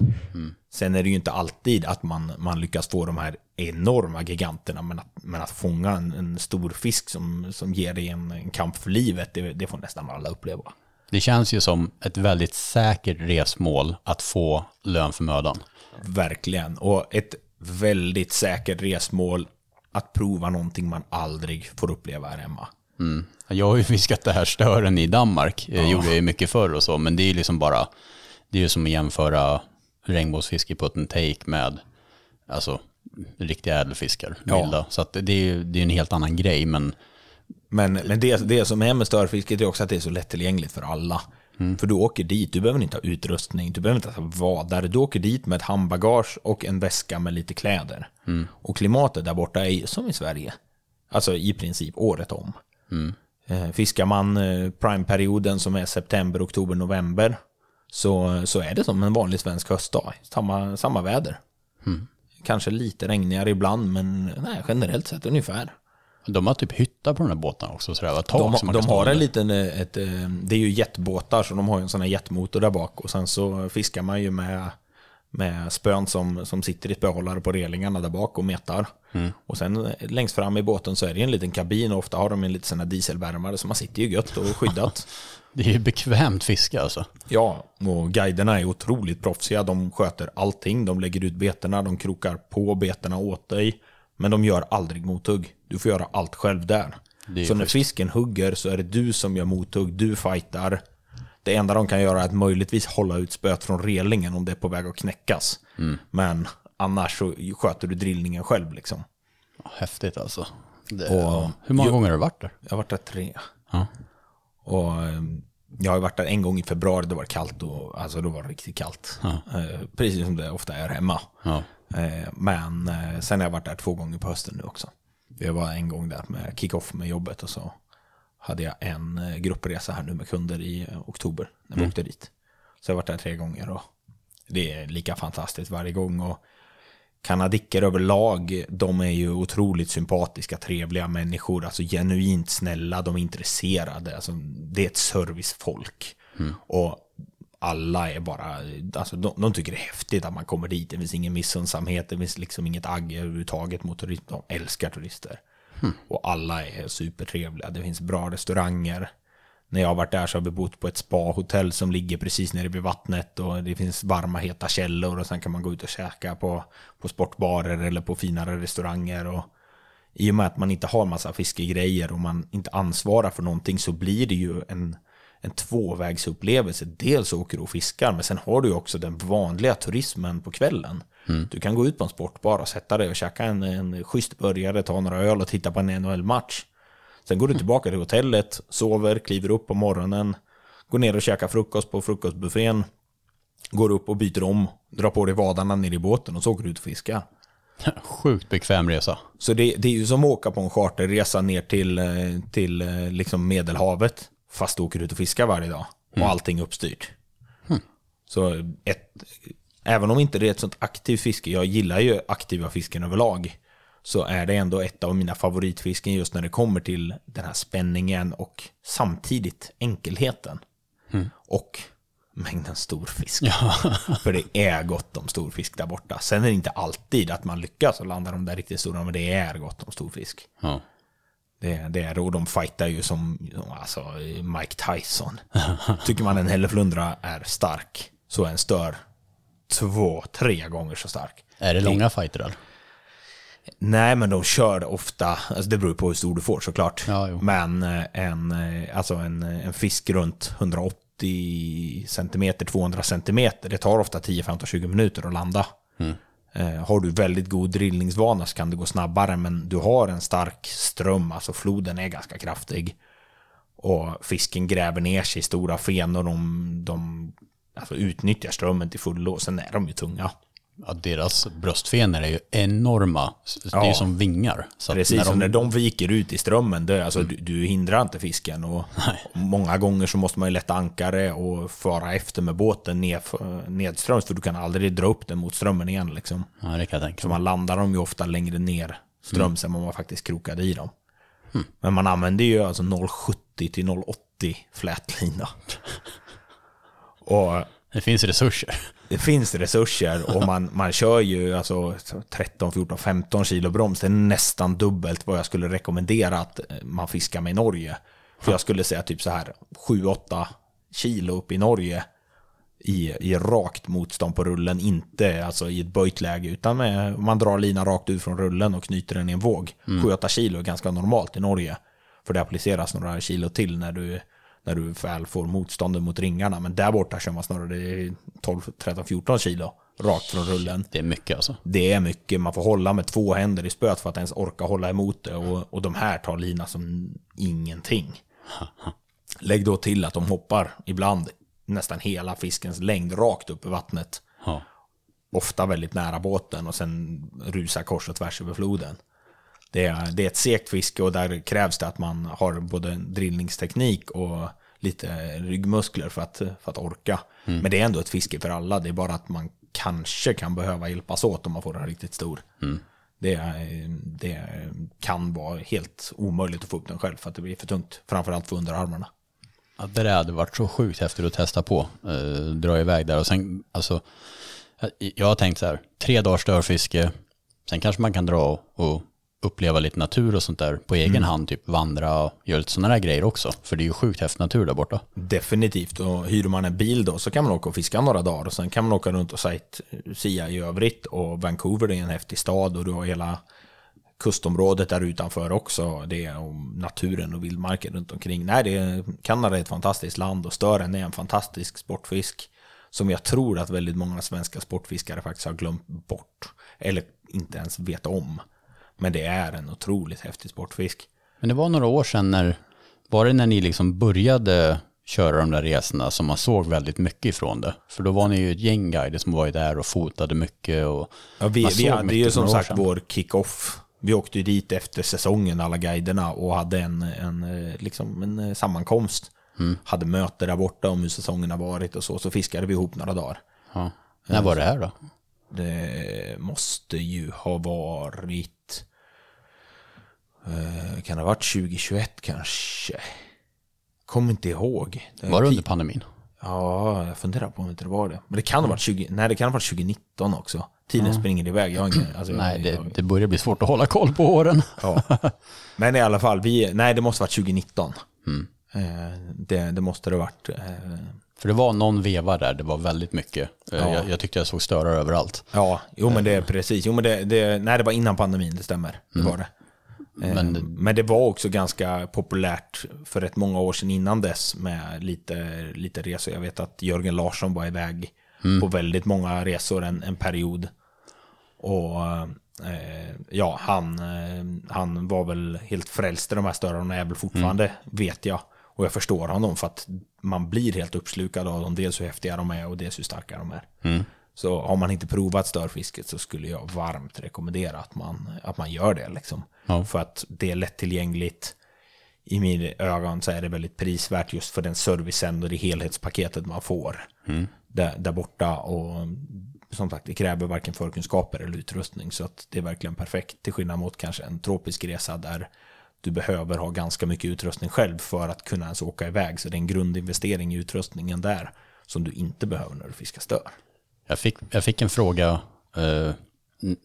Sen är det ju inte alltid att man, man lyckas få de här enorma giganterna, men att, men att fånga en, en stor fisk som, som ger dig en, en kamp för livet, det, det får nästan alla uppleva. Det känns ju som ett väldigt säkert resmål att få lön för mödan. Verkligen. Och ett väldigt säkert resmål att prova någonting man aldrig får uppleva här hemma. Mm. Jag har ju fiskat det här stören i Danmark, ja. gjorde jag ju mycket förr och så, men det är ju liksom bara, det är ju som att jämföra regnbågsfiske på en take med, alltså, riktiga ädelfiskar, Ja. vilda. Så att det är ju det är en helt annan grej, men Men, men det, det som är med störfisket är också att det är så lättillgängligt för alla. För du åker dit, du behöver inte ha utrustning, du behöver inte ha vadare. Du åker dit med ett handbagage och en väska med lite kläder. Och klimatet där borta är som i Sverige. Alltså i princip året om. Eh, Fiskar man eh, primeperioden som är september, oktober, november så, så är det som en vanlig svensk höstdag. Samma, samma väder. Kanske lite regnigare ibland, men nej, generellt sett ungefär. De har typ hytta på de här båtarna också, så det var tak De, som man de har en liten, eh, ett, eh, det är ju jetbåtar så de har en sån här jetmotor där bak och sen så fiskar man ju med, med spön som, som sitter i spöhållare på relingarna där bak och metar. Och sen eh, längst fram i båten så är det en liten kabin och ofta har de en liten sån här dieselvärmare så man sitter ju gött och skyddat. Det är ju bekvämt fiske alltså. Ja, och guiderna är otroligt proffsiga. De sköter allting. De lägger ut betena, de krokar på betena åt dig. Men de gör aldrig mothugg. Du får göra allt själv där. Så när fisken hugger så är det du som gör mothugg, du fightar. Det enda de kan göra är att möjligtvis hålla ut spöet från relingen om det är på väg att knäckas. Men annars så sköter du drillningen själv liksom. Häftigt alltså. Det, Och- ja. Hur många Jo. gånger har du varit där? Jag har varit där tre. Ja. Och eh, jag har varit där en gång i februari, det var kallt och alltså då var det riktigt kallt. Eh, Precis som det ofta är hemma. Ja. Eh, Men eh, sen har jag varit där två gånger på hösten nu också. Jag var en gång där med kick-off med jobbet och så hade jag en eh, gruppresa här nu med kunder i oktober när vi åkte dit. Så jag har varit där tre gånger och det är lika fantastiskt varje gång. Och kanadicker överlag, de är ju otroligt sympatiska, trevliga människor, alltså genuint snälla, de är intresserade, alltså, det är ett servicefolk. Och alla är bara, alltså de, de tycker det är häftigt att man kommer dit, det finns ingen missundsamhet, det finns liksom inget agg överhuvudtaget mot turister, de älskar turister. Och alla är supertrevliga, det finns bra restauranger. När jag har varit där så har vi bott på ett spa-hotell som ligger precis nere vid vattnet och det finns varma heta källor och sen kan man gå ut och käka på, på sportbarer eller på finare restauranger. Och I och med att man inte har massa fiskegrejer och man inte ansvarar för någonting så blir det ju en, en tvåvägsupplevelse. Dels åker du och fiskar men sen har du också den vanliga turismen på kvällen. Du kan gå ut på en sportbar och sätta dig och käka en, en schysst burgare, ta några öl och titta på en NHL-match. Sen går du tillbaka till hotellet, sover, kliver upp på morgonen, går ner och käkar frukost på frukostbuffén, går upp och byter om, drar på dig vadarna ner i båten och så åker du ut och fiskar. Sjukt bekväm resa. Så det, det är ju som att åka på en charterresa ner till, eh, till eh, liksom Medelhavet. Fast du åker ut och fiskar varje dag. Och allting är uppstyrt. Så ett, även om inte det är ett sånt aktivt fiske, jag gillar ju aktiva fisken överlag. Så är det ändå ett av mina favoritfisken just när det kommer till den här spänningen och samtidigt enkelheten. Och mängden storfisk. För det är gott om storfisk där borta. Sen är det inte alltid att man lyckas och landa de där riktigt stora, men det är gott om storfisk. Ja. Det, det är och de fightar ju som alltså, Mike Tyson. Tycker man en hälleflundra är stark, så är en stör två, tre gånger så stark. Är det långa fighter? Nej, men de kör ofta, alltså det beror på hur stor du får såklart. Ja, men eh, en, eh, alltså en, en fisk runt 180 centimeter, 200 centimeter, det tar ofta 10, 15, 20 minuter att landa. Eh, Eh, har du väldigt god drillningsvana så kan det gå snabbare, men du har en stark ström, alltså floden är ganska kraftig. Och fisken gräver ner sig i stora fenor, de, de alltså utnyttjar strömmen till fullo. och Sen är de ju tunga. Ja, deras bröstfenor är ju enorma. Det är Ja. som vingar. Så Precis, när de, när de viker ut i strömmen, det, alltså, du, du hindrar inte fisken. Och många gånger så måste man ju lätta ankare och föra efter med båten ned, nedströms, för du kan aldrig dra upp den mot strömmen igen. Liksom. Ja, det kan jag tänka Så man landar dem ju ofta längre ner ströms än vad man faktiskt krokade i dem. Men man använder ju alltså 0,70 till 0,80 flätlina. Och Det finns resurser. det finns resurser och man, man kör ju alltså 13, 14, 15 kilo broms. Det är nästan dubbelt vad jag skulle rekommendera att eh, man fiskar med i Norge. För jag skulle säga typ så här 7-8 kilo upp i Norge i, i rakt motstånd på rullen, inte alltså i ett böjt läge, utan med, man drar linan rakt ut från rullen och knyter den i en våg. 7-8 kilo är ganska normalt i Norge. För det appliceras några kilo till när du, när du väl får motståndet mot ringarna. Men där borta kör man snarare 12, 13, 14 kilo rakt från rullen. Det är mycket alltså. Det är mycket, man får hålla med två händer i spöet för att ens orka hålla emot det. Och, och de här tar lina som ingenting. Lägg då till att de hoppar ibland nästan hela fiskens längd rakt upp i vattnet. Ja. Ofta väldigt nära båten och sen rusar kors och tvärs över floden. Det är, det är ett segt fiske och där krävs det att man har både drillningsteknik och lite ryggmuskler för att, för att orka. Men det är ändå ett fiske för alla. Det är bara att man kanske kan behöva hjälpas åt om man får en riktigt stor. Det, är- det kan vara helt omöjligt att få upp den själv för att det blir för tungt. Framförallt för underarmarna. Ja, det där hade varit så sjukt häftigt att testa på. Eh, dra iväg där och sen, alltså, jag- har tänkt så här, tre dagars störfiske, sen kanske man kan dra och uppleva lite natur och sånt där på egen hand, typ vandra och göra lite sådana där grejer också. För det är ju sjukt häftig natur där borta. Definitivt. Och hyr man en bil då så kan man åka och fiska några dagar. Och sen kan man åka runt och sightseea i övrigt. Och Vancouver är en häftig stad och du har hela kustområdet där utanför också. Det är om naturen och vildmarken runt omkring. Nej, det är, Kanada är ett fantastiskt land och stören är en fantastisk sportfisk. Som jag tror att väldigt många svenska sportfiskare faktiskt har glömt bort. Eller inte ens vet om. Men det är en otroligt häftig sportfisk. Men det var några år sedan när, var det när ni liksom började köra de där resorna som man såg väldigt mycket ifrån det? För då var ni ju ett gäng guider som var ju där och fotade mycket och Ja, vi, man vi hade mycket ju som sagt sedan. vår kick-off. Vi åkte ju dit efter säsongen, alla guiderna, och hade en, en, eh, liksom en eh, sammankomst. Mm. Hade möte där borta om hur säsongen har varit och så. Så fiskade vi ihop några dagar. Ja. När var det här då? Det måste ju ha varit... Eh, kan det ha varit 2021 kanske? Kommer inte ihåg. Det är Var det under pandemin? Ja, jag funderar på om inte det var det. Men det kan ha varit 20... Nej, det kan ha varit 2019 också. Tiden springer iväg. Jag ingen, alltså, Nej, det, det börjar bli svårt att hålla koll på åren. Ja. Men i alla fall, vi, nej det måste ha varit 2019. Mm. Eh, det, det måste det ha varit. Eh, För det var någon veva där, det var väldigt mycket. Eh, Ja. Jag, jag tyckte jag såg störar överallt. ja, jo men det är precis. Jo men det, det, nej det var innan pandemin, det stämmer. Det var det. Men- men, det var också ganska populärt för rätt många år sedan innan dess med lite, lite resor. Jag vet att Jörgen Larsson var iväg på väldigt många resor en, en period. Och eh, ja, han, eh, han var väl helt frälst i de här störarna, är väl fortfarande, vet jag. Och jag förstår honom för att man blir helt uppslukad av dem, dels hur häftiga de är och dels hur starka de är. Så har man inte provat störfisket så skulle jag varmt rekommendera att man, att man gör det. Liksom. Ja. För att det är lättillgängligt. I mina ögon så är det väldigt prisvärt just för den servicen och det helhetspaketet man får där, där borta. Och som sagt, det kräver varken förkunskaper eller utrustning. Så att det är verkligen perfekt. Till skillnad mot kanske en tropisk resa där du behöver ha ganska mycket utrustning själv för att kunna ens åka iväg. Så det är en grundinvestering i utrustningen där som du inte behöver när du fiskar stör. Jag fick, jag fick en fråga, eh,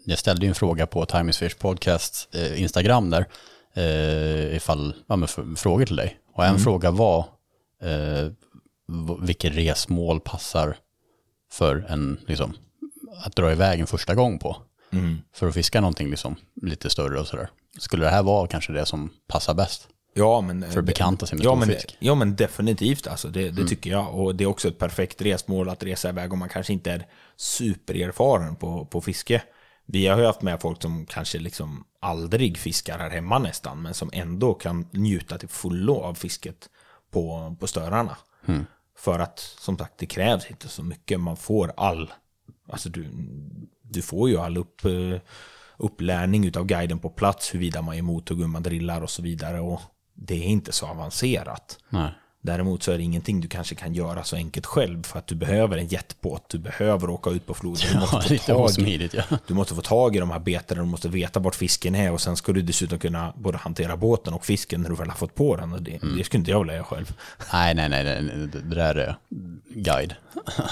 jag ställde ju en fråga på Time is Fish Podcast eh, Instagram där, eh, ifall, ja men frågor till dig. Och en fråga var, eh, vilket resmål passar för en, liksom, att dra iväg en första gång på. För att fiska någonting liksom, lite större och sådär. Skulle det här vara kanske det som passar bäst? Ja, men, För att bekanta sig med ja, men, ja, men definitivt. Alltså, det det Mm. tycker jag. Och det är också ett perfekt resmål att resa iväg om man kanske inte är supererfaren på, på fiske. Vi har ju haft med folk som kanske liksom aldrig fiskar här hemma nästan, men som ändå kan njuta till fullo av fisket på, på störarna. Mm. För att, som sagt, det krävs inte så mycket. Man får all, alltså du, du får ju all upp, eh, upplärning utav guiden på plats, huruvida man gör mothugg, hur man drillar och så vidare. Och det är inte så avancerat. Nej. Däremot så är det ingenting du kanske kan göra så enkelt själv för att du behöver en jetbåt, du behöver åka ut på floden, du Ja, måste, få tag, osmidigt ja. du måste få tag i de här betena, du måste veta vart fisken är och sen ska du dessutom kunna både hantera båten och fisken när du väl har fått på den. Och det, Mm. det skulle inte jag vilja göra själv. Nej, nej, nej, nej, nej, det där är guide.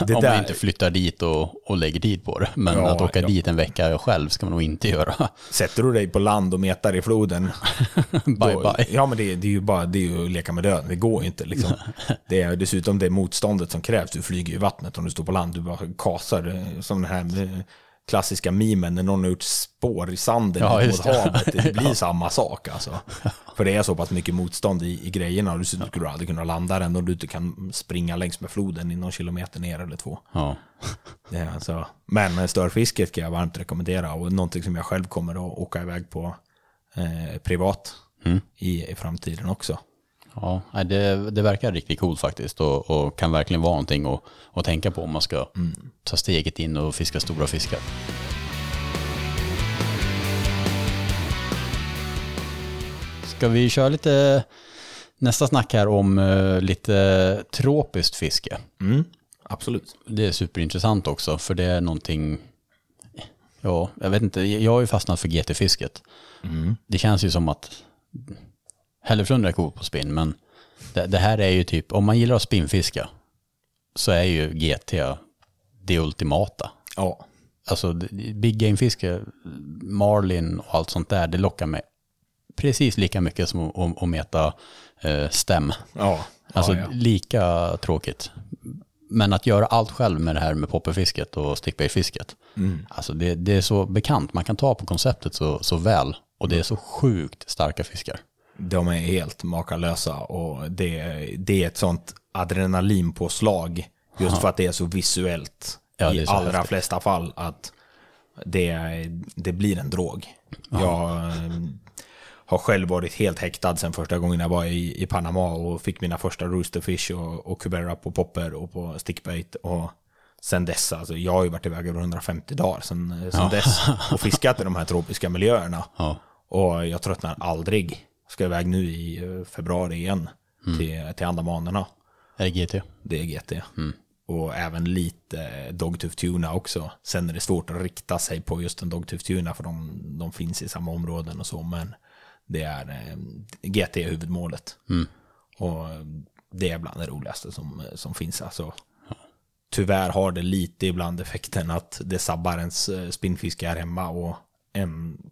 Det Om där- man inte flyttar dit och, och lägger tid på det. Men Ja, att åka ja. dit en vecka själv ska man nog inte göra. Sätter du dig på land och metar i floden, bye då- bye. Ja, men det, det är ju bara det är ju att leka med döden. Det går ju inte. Liksom. Det är dessutom det motståndet som krävs. Du flyger i vattnet om du står på land. Du bara kasar. eh, Som den här eh, klassiska mimen när någon har gjort spår i sanden Ja, mot det. havet. Det blir samma sak alltså. För det är så pass mycket motstånd i, i grejerna. Och dessutom skulle du aldrig kunna landa den om du inte kan springa längs med floden i någon kilometer ner eller två. Ja. Det alltså, men störfisket kan jag varmt rekommendera och någonting som jag själv kommer att åka iväg på eh, privat i, i framtiden också. Ja, det, det verkar riktigt coolt faktiskt och, och kan verkligen vara någonting att, att tänka på om man ska ta steget in och fiska stora fiskar. Ska vi köra lite nästa snack här om eh, lite tropiskt fiske? Mm, absolut. Det är superintressant också för det är någonting, ja, jag vet inte, jag har ju fastnat för GT-fisket. Det känns ju som att Hälleflundra är coolt på spinn, men det, det här är ju typ, om man gillar att spinnfiska så är ju GT det ultimata. Ja, Alltså big game-fiske, marlin och allt sånt där, det lockar mig precis lika mycket som att meta eh, stäm. ja, Alltså ja, ja. lika tråkigt. Men att göra allt själv med det här med popperfisket och stickbaitfisket. Mm. Alltså det, det är så bekant, man kan ta på konceptet så, så väl. Och det är så sjukt starka fiskar. De är helt makalösa och det, det är ett sånt adrenalinpåslag just för att det är så visuellt Ja, i så allra häftigt. flesta fall att det, det blir en drog. Jag eh, har själv varit helt häktad sen första gången jag var i, i Panama och fick mina första roosterfish och, och kubera på popper och på stickbait. Och sen dess, alltså jag har ju varit iväg över 150 dagar sen, sen dess och fiskat i de här tropiska miljöerna. Ja. Och jag tröttnar aldrig. Ska iväg nu i eh, februari igen till, till Andamanerna. Är det GT? Det är GT. Och även lite Dogtooth Tuna också. Sen är det svårt att rikta sig på just en Dogtooth Tuna för de, de finns i samma områden och så. Men det är eh, GT är huvudmålet. Och det är bland det roligaste som, som finns. Alltså, tyvärr har det lite ibland effekten att det sabbar ens eh, spinnfiske här hemma. Och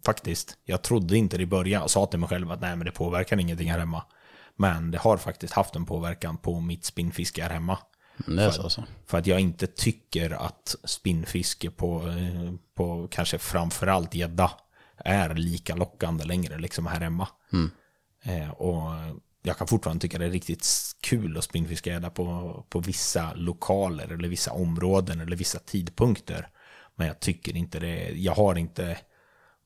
faktiskt, jag trodde inte det i början och sa till mig själv att nej men det påverkar ingenting här hemma. Men det har faktiskt haft en påverkan på mitt spinnfiske här hemma. Är så alltså. För att jag inte tycker att spinnfiske på, eh, på kanske framförallt gädda är lika lockande längre liksom här hemma. Eh, och jag kan fortfarande tycka det är riktigt kul att spinnfiska gädda på, på vissa lokaler eller vissa områden eller vissa tidpunkter. Men jag tycker inte det, jag har inte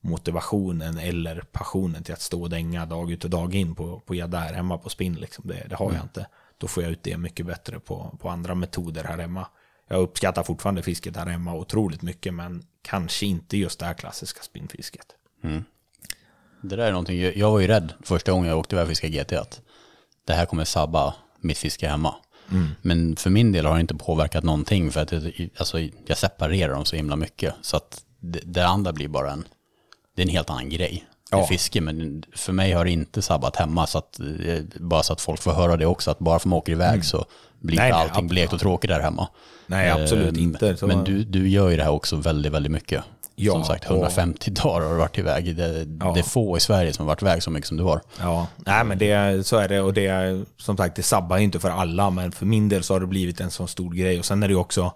motivationen eller passionen till att stå och dänga dag ut och dag in på, på här hemma på spinn. Liksom. Det, det har jag inte. Då får jag ut det mycket bättre på, på andra metoder här hemma. jag uppskattar fortfarande fisket här hemma otroligt mycket, men kanske inte just det här klassiska spinnfisket. Det där är någonting, jag var ju rädd första gången jag åkte iväg och fiskade GT att det här kommer sabba mitt fiske hemma. Men för min del har det inte påverkat någonting för att alltså, jag separerar dem så himla mycket. Så att det, det andra blir bara en, det är en helt annan grej. Ja. fiske, men för mig har det inte sabbat hemma. Så att, eh, bara så att folk får höra det också, att bara för att man åker iväg så blir Nej, inte allting blekt och tråkigt där hemma. Nej, absolut Eh, inte. Så- Men du, du gör ju det här också väldigt, väldigt mycket. Ja, som sagt, och- 150 dagar har du varit iväg. Det, Ja. det är få i Sverige som har varit iväg så mycket som du har. Ja, nej men det, så är det och det, som sagt, det sabbar ju inte för alla, men för min del så har det blivit en sån stor grej. Och sen är det ju också,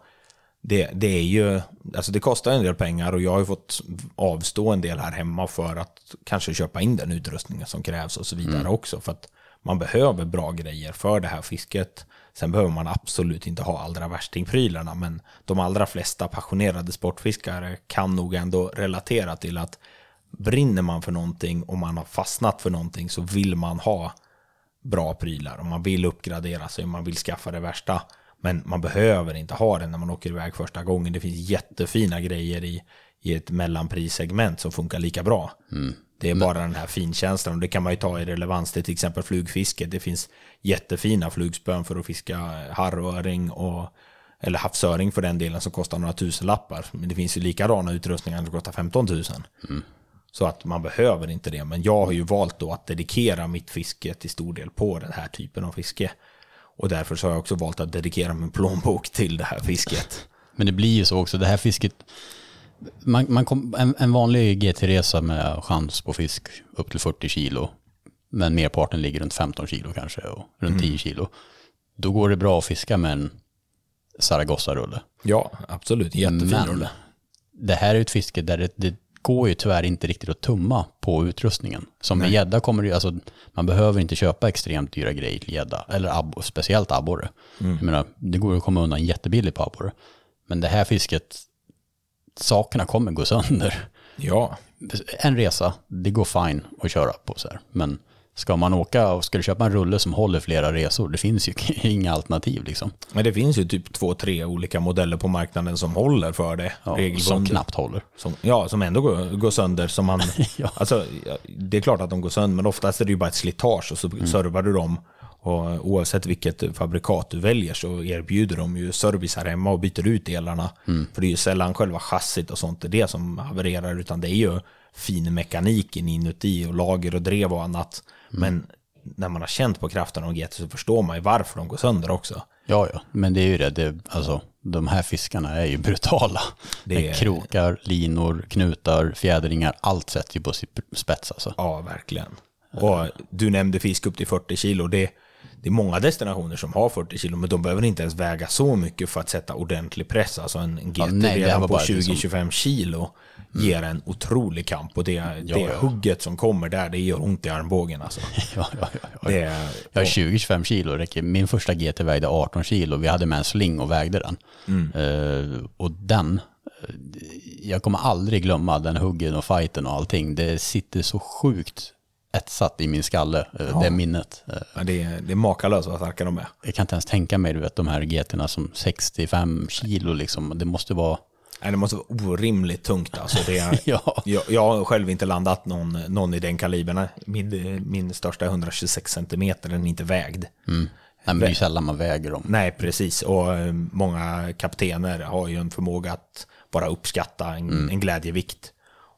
det, det är ju, alltså det kostar en del pengar och jag har fått avstå en del här hemma för att kanske köpa in den utrustningen som krävs och så vidare också. För att man behöver bra grejer för det här fisket. Sen behöver man absolut inte ha allra värstingprylarna, men de allra flesta passionerade sportfiskare kan nog ändå relatera till att brinner man för någonting och man har fastnat för någonting så vill man ha bra prylar och man vill uppgradera sig, man vill skaffa det värsta. Men man behöver inte ha det när man åker iväg första gången. Det finns jättefina grejer i, i ett mellanprissegment som funkar lika bra. Det är bara den här finkänslan och det kan man ju ta i relevans till till exempel flugfiske. Det finns jättefina flugspön för att fiska harröring och eller havsöring för den delen som kostar några tusenlappar. Men det finns ju likadana utrustningar som kostar 15 000. Så att man behöver inte det. Men jag har ju valt då att dedikera mitt fiske till stor del på den här typen av fiske. Och därför så har jag också valt att dedikera min plånbok till det här fisket. Men det blir ju så också, det här fisket, man, man kom, en, en vanlig GT-resa med chans på fisk upp till 40 kilo, men merparten ligger runt 15 kilo kanske och runt 10 kilo. Då går det bra att fiska med en Zaragoza-rulle. Ja, absolut. Jättefin Men rulle. det här är ett fiske där det, det går ju tyvärr inte riktigt att tumma på utrustningen. Som med gädda kommer det ju, alltså man behöver inte köpa extremt dyra grejer till gädda, eller abbo, speciellt abborre. Jag menar, det går att komma undan jättebilligt på abborre. Men det här fisket, sakerna kommer gå sönder. Ja, En resa, det går fine att köra på så här. Men ska man åka och ska du köpa en rulle som håller flera resor, det finns ju inga alternativ liksom. men det finns ju typ två, tre olika modeller på marknaden som håller för det. Ja, som knappt håller. Som, ja, som ändå går, går sönder. Som man, Ja. alltså, det är klart att de går sönder, men oftast är det ju bara ett slitage och så servar du dem. Och oavsett vilket fabrikat du väljer så erbjuder de ju service här hemma och byter ut delarna. För det är ju sällan själva chassit och sånt det är det som havererar, utan det är ju fin mekaniken inuti och lager och drev och annat. Men när man har känt på kraften av GT så förstår man ju varför de går sönder också. Ja, ja, men det är ju det. det alltså, de här fiskarna är ju brutala. Det Det är- Krokar, linor, knutar, fjädringar, allt sätter ju på sin spets alltså. Ja, verkligen. Och du nämnde fisk upp till 40 kilo. Det, det är många destinationer som har 40 kilo, men de behöver inte ens väga så mycket för att sätta ordentlig press. Alltså en, GT nej, här redan på bara liksom- 20-25 kilo ger en otrolig kamp. Och det, det ja. hugget som kommer där, det gör ont i armbågen. Alltså. Ja, ja, ja, ja. Det, är- Jag har 20-25 kilo räcker. Min första GT vägde 18 kilo. Vi hade med en sling och vägde den. Eh, och den, eh, jag kommer aldrig glömma den huggen och fighten och allting. Det sitter så sjukt etsat i min skalle, eh, det minnet. Eh, ja, det, är- det är makalöst vad starka de är. jag kan inte ens tänka mig, du vet, de här GT'na som 65 kilo liksom. Det måste vara, Nej, det måste vara orimligt tungt. Alltså det är, ja. jag, jag har själv inte landat någon, någon i den kalibern. Min, min största är 126 cm, den är inte vägd. Nej, men det är sällan man väger dem. Nej, precis. Och eh, många kaptener har ju en förmåga att bara uppskatta en, en glädjevikt.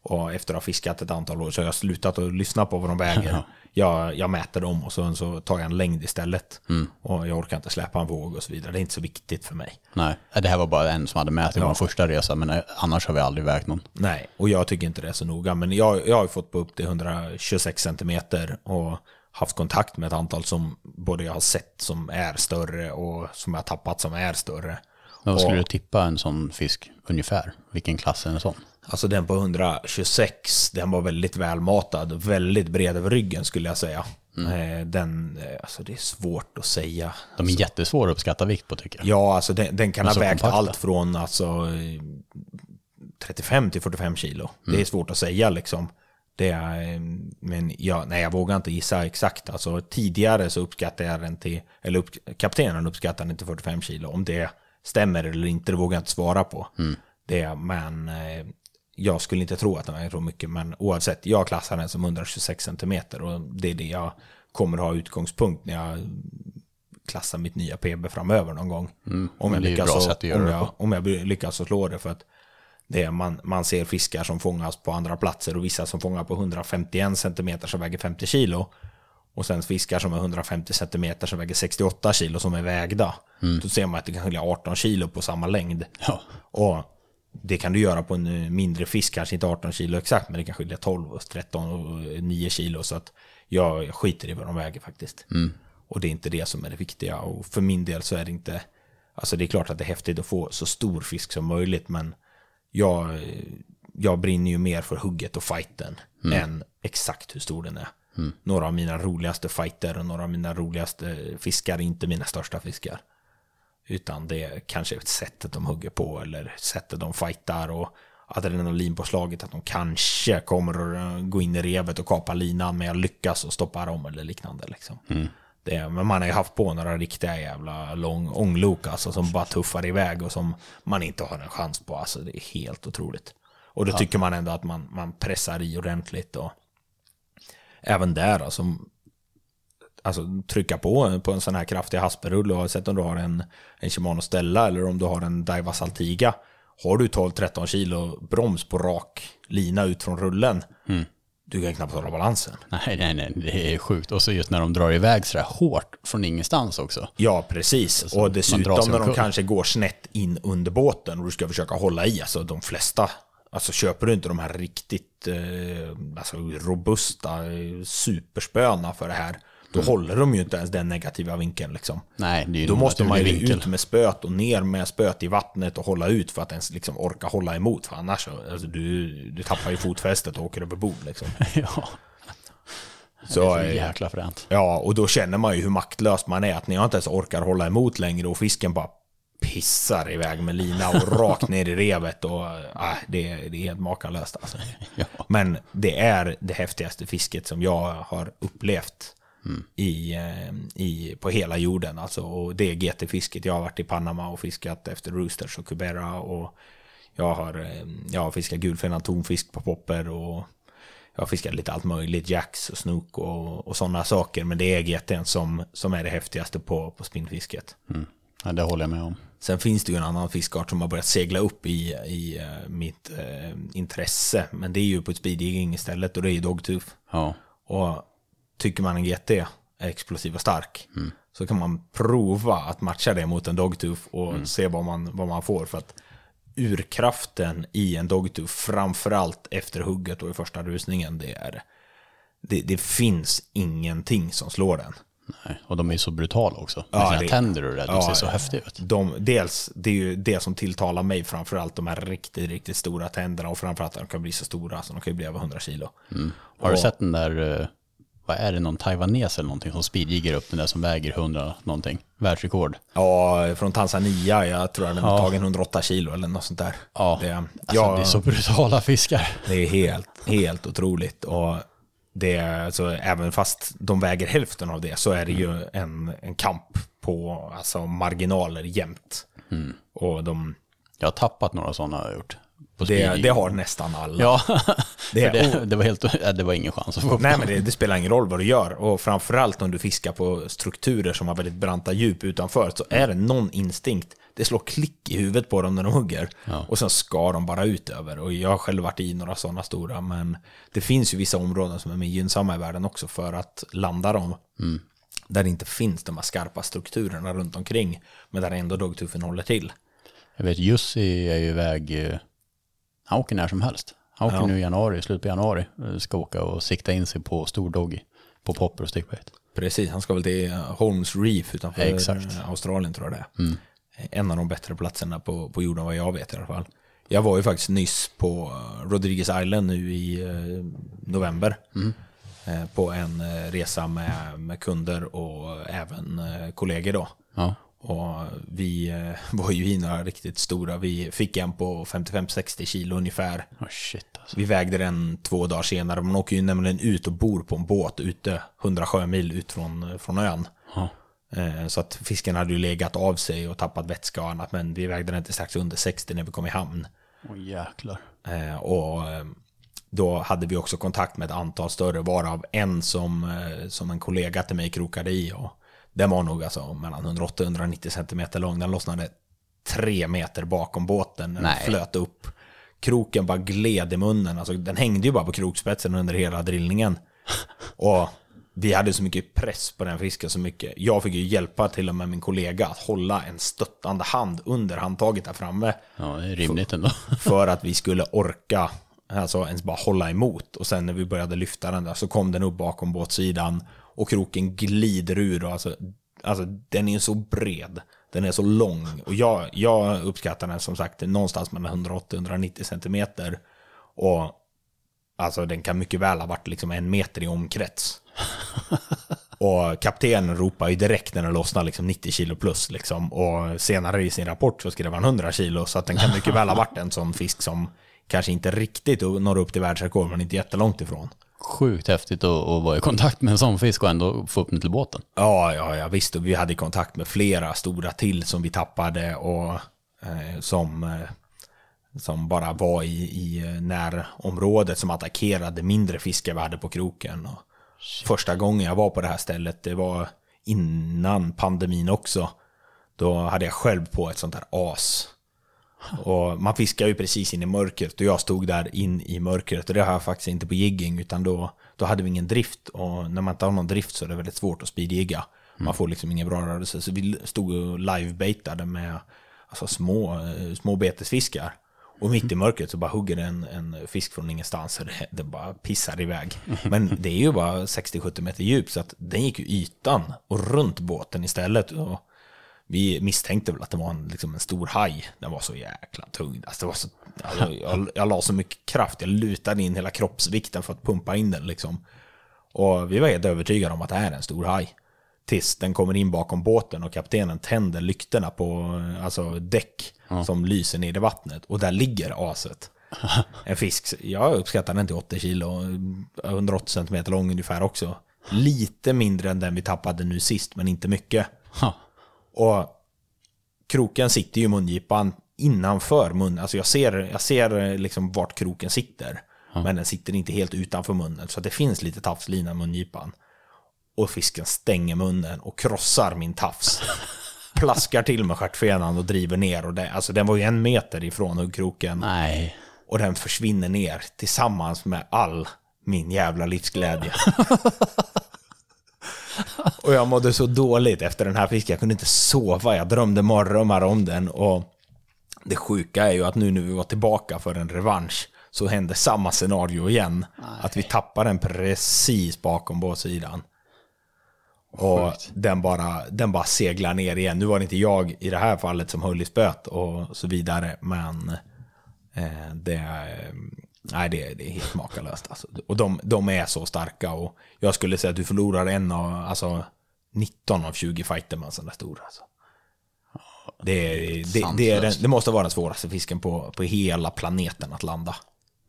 Och efter att ha fiskat ett antal år så har jag slutat att lyssna på vad de väger. Jag, jag mäter dem och så, så tar jag en längd istället. Och jag orkar inte släppa en våg och så vidare. Det är inte så viktigt för mig. Nej, det här var bara en som hade mätning på Ja. första resan, men eh, annars har vi aldrig vägt någon. Nej, och jag tycker inte det är så noga. Men jag, jag har ju fått på upp till 126 centimeter och haft kontakt med ett antal som både jag har sett som är större och som jag har tappat som är större. Men vad skulle Och- du tippa en sån fisk ungefär? Vilken klass är en sån? Alltså den på 126, den var väldigt välmatad. Väldigt bred över ryggen skulle jag säga. Eh, Den, eh, alltså det är svårt att säga. De är jättesvåra att uppskatta vikt på tycker jag. Ja, alltså den, den kan ha vägt kompakta. allt från alltså, eh, 35 till 45 kilo. Det är svårt att säga liksom. Det är, eh, men jag, nej, jag vågar inte gissa exakt. Alltså, tidigare så uppskattade jag den till, eller upp, kaptenen uppskattade den till 45 kilo. Om det stämmer eller inte, det vågar jag inte svara på. Det, men jag skulle inte tro att den väger så mycket, men oavsett, jag klassar den som 126 cm och det är det jag kommer ha utgångspunkt när jag klassar mitt nya PB framöver någon gång. Mm, om, jag lyckas göra om, det jag, på. om jag lyckas att slå det för att det är, man, man ser fiskar som fångas på andra platser och vissa som fångar på 151 cm som väger 50 kilo. Och sen fiskar som är 150 cm som väger 68 kilo som är vägda. Då ser man att det kan skilja 18 kilo på samma längd. Ja. Och det kan du göra på en eh, mindre fisk, kanske inte 18 kilo exakt, men det kan skilja 12, och 13 och 9 kilo. Så att jag skiter i vad de väger faktiskt. Och det är inte det som är det viktiga. Och för min del så är det inte, alltså det är klart att det är häftigt att få så stor fisk som möjligt, men jag, jag brinner ju mer för hugget och fighten än exakt hur stor den är. Några av mina roligaste fighter och några av mina roligaste fiskar är inte mina största fiskar. Utan det är kanske sättet de hugger på eller sättet de fightar och adrenalinpåslaget att de kanske kommer att gå in i revet och kapa linan men jag lyckas och stoppa dem eller liknande. Liksom. Det, men man har ju haft på några riktiga jävla lång ånglok alltså, som bara tuffar iväg och som man inte har en chans på. Alltså, det är helt otroligt. Och då tycker man ändå att man, man pressar i ordentligt. Och även där, alltså, alltså trycka på på en sån här kraftig hasperull oavsett om du har en, en Shimano Stella eller om du har en Daiwa Saltiga. Har du 12-13 kilo broms på rak lina ut från rullen, du kan knappt hålla balansen. Nej, nej, nej, det är sjukt. Och så just när de drar iväg sådär hårt från ingenstans också. Ja, precis. och Alltså, drar dessutom när de kanske går snett in under båten och du ska försöka hålla i, alltså de flesta, alltså köper du inte de här riktigt eh, alltså, robusta eh, superspöna för det här, då håller de ju inte ens den negativa vinkeln liksom. Nej, det är Då måste man ju vinkel. ut med spöet och ner med spöet i vattnet och hålla ut för att ens liksom orka hålla emot. För annars så, alltså, du, du tappar ju fotfästet och åker över bord liksom. ja, Så, det är så eh, jäkla fränt. Ja, och då känner man ju hur maktlös man är. Att när jag inte ens orkar hålla emot längre och fisken bara pissar iväg med lina och rakt ner i revet. Och, äh, det, är- det är helt makalöst alltså. Ja. Men det är det häftigaste fisket som jag har upplevt i, eh, i, på hela jorden. Alltså, och det är GT-fisket. Jag har varit i Panama och fiskat efter roosters och kubera. Och jag har, eh, jag har fiskat gulfenad tonfisk på popper. Och jag har fiskat lite allt möjligt, jacks och snook och, och sådana saker. Men det är GT'n som, som är det häftigaste på, på spinnfisket. Ja, det håller jag med om. Sen finns det ju en annan fiskart som har börjat segla upp i, i eh, mitt eh, intresse. Men det är ju på ett speedjigging istället och det är ju dogtooth. Ja, Och tycker man en GT är explosiv och stark så kan man prova att matcha det mot en dogtooth och se vad man, vad man får. För att urkraften i en dogtooth, framförallt efter hugget och i första rusningen, det är... Det, det finns ingenting som slår den. nej. Och de är ju så brutala också. Med Ja, sina det- tänder och det. De ja, ser så ja. häftiga ut. De, dels, det är ju det som tilltalar mig framförallt, de här riktigt, riktigt stora tänderna och framförallt att de kan bli så stora så de kan ju bli över 100 kilo. Har du Och- sett den där, eh, vad är det, någon taiwanes eller någonting som speedjiggar upp den där som väger 100 någonting? Världsrekord. Ja, från Tanzania, jag tror den har tagit 108 kilo eller något sånt där. Ja, det, alltså, ja, det är så brutala fiskar. det är helt, helt otroligt. Och det alltså, även fast de väger hälften av det så är det ju en, en kamp på alltså, marginaler jämt. Och de, Jag har tappat några sådana har jag gjort. Det, det har nästan alla. Ja, Det det, det, var helt, ja, det var ingen chans att få upp Nej men det, spelar ingen roll vad du gör och framförallt om du fiskar på strukturer som har väldigt branta djup utanför så är det någon instinkt. Det slår klick i huvudet på dem när de hugger och sen ska de bara ut över. Och jag har själv varit i några sådana stora men det finns ju vissa områden som är mer gynnsamma i världen också för att landa dem. Där det inte finns de här skarpa strukturerna runt omkring men där ändå dogtuffen håller till. Jag vet Jussi är ju iväg, eh, han åker när som helst. Han åker Ja. nu i januari, slut på januari. eh, Ska åka och sikta in sig på stor doggy. På popper och stickbait. Precis, han ska väl till eh, Holmes Reef utanför Exakt. eh, Australien tror jag det är. En av de bättre platserna på, på jorden vad jag vet i alla fall. Jag var ju faktiskt nyss på Rodriguez Island nu i november. Eh, På en resa med, med kunder och även kollegor då. Ja, Och vi eh, var ju i några riktigt stora. Vi fick en på 55-60 kilo ungefär. oh, shit alltså. Vi vägde den två dagar senare. Man åker ju nämligen ut och bor på en båt ute 100 sjömil ut från, från ön. Eh, Så att fisken hade ju legat av sig och tappat vätska och annat. Men vi vägde den till strax under 60 när vi kom i hamn. Åh jäklar. Eh, Och eh, då hade vi också kontakt med ett antal större, varav en som, eh, som en kollega till mig krokade i. Och den var nog alltså mellan 180 och 190 centimeter lång. Den lossnade tre meter bakom båten när den flöt upp. Kroken bara gled i munnen. Alltså, den hängde ju bara på krokspetsen under hela drillningen. Och vi hade så mycket press på den fisken så mycket. Jag fick ju hjälpa till och med min kollega att hålla en stöttande hand under handtaget där framme. Ja, det är rimligt ändå. För att vi skulle orka alltså ens bara hålla emot. Och sen när vi började lyfta den där så kom den upp bakom båtsidan och kroken glider ur. Och alltså, alltså den är så bred. Den är så lång. Och jag, jag uppskattar den som sagt någonstans mellan 180-190 centimeter. Och alltså den kan mycket väl ha varit liksom en meter i omkrets. Och kaptenen ropar ju direkt när den lossnar liksom 90 kilo plus. Liksom. Och senare i sin rapport så skrev han 100 kilo. Så att den kan mycket väl ha varit en sån fisk som kanske inte riktigt når upp till världsrekord, men inte jättelångt ifrån. Sjukt häftigt att, att vara i kontakt med en sån fisk och ändå få upp den till båten. Ja, ja, ja visst. Och vi hade kontakt med flera stora till som vi tappade och eh, som, eh, som bara var i, i eh, närområdet som attackerade mindre fiskar vi hade på kroken. Och första gången jag var på det här stället, det var innan pandemin också. Då hade jag själv på ett sånt här as. Och man fiskar ju precis in i mörkret och jag stod där in i mörkret och det har jag faktiskt inte på jigging utan då, då hade vi ingen drift och när man inte har någon drift så är det väldigt svårt att speedjigga. Man får liksom ingen bra rörelse så vi stod och live-baitade med alltså små, eh, små betesfiskar. Och mitt i mörkret så bara hugger en, en fisk från ingenstans och det, det bara pissar iväg. Men det är ju bara 60-70 meter djup så att den gick ju ytan och runt båten istället. Och vi misstänkte väl att det var en, liksom en stor haj. Den var så jäkla tung. Alltså det var så, alltså jag, jag la så mycket kraft, jag lutade in hela kroppsvikten för att pumpa in den. Liksom. Och vi var helt övertygade om att det är en stor haj. Tills den kommer in bakom båten och kaptenen tänder lyktorna på alltså, däck som lyser ner i vattnet. Och där ligger aset. En fisk, jag uppskattar den till 80 kilo, 180 centimeter lång ungefär också. Lite mindre än den vi tappade nu sist, men inte mycket. Och kroken sitter ju i mungipan innanför munnen. Alltså jag ser, jag ser liksom vart kroken sitter. Men den sitter inte helt utanför munnen. Så det finns lite tafslina i mungipan. Och fisken stänger munnen och krossar min tafs. Plaskar till med stjärtfenan och driver ner. Och det, alltså den var ju en meter ifrån huggkroken. Nej. Och den försvinner ner tillsammans med all min jävla livsglädje. och jag mådde så dåligt efter den här fisken. Jag kunde inte sova. Jag drömde mardrömmar om den. Och det sjuka är ju att nu när vi var tillbaka för en revansch så hände samma scenario igen. Att vi tappar den precis bakom båtsidan. Och den bara, den bara seglar ner igen. Nu var det inte jag i det här fallet som höll i spöet och så vidare. Men eh, det, nej, det, det är helt makalöst. Alltså. Och de, de är så starka. Och jag skulle säga att du förlorar en av, alltså 19 av 20 fighter med en sån där stor. Alltså. Det, är- det, det, är den, det måste vara den svåraste fisken på, på hela planeten att landa.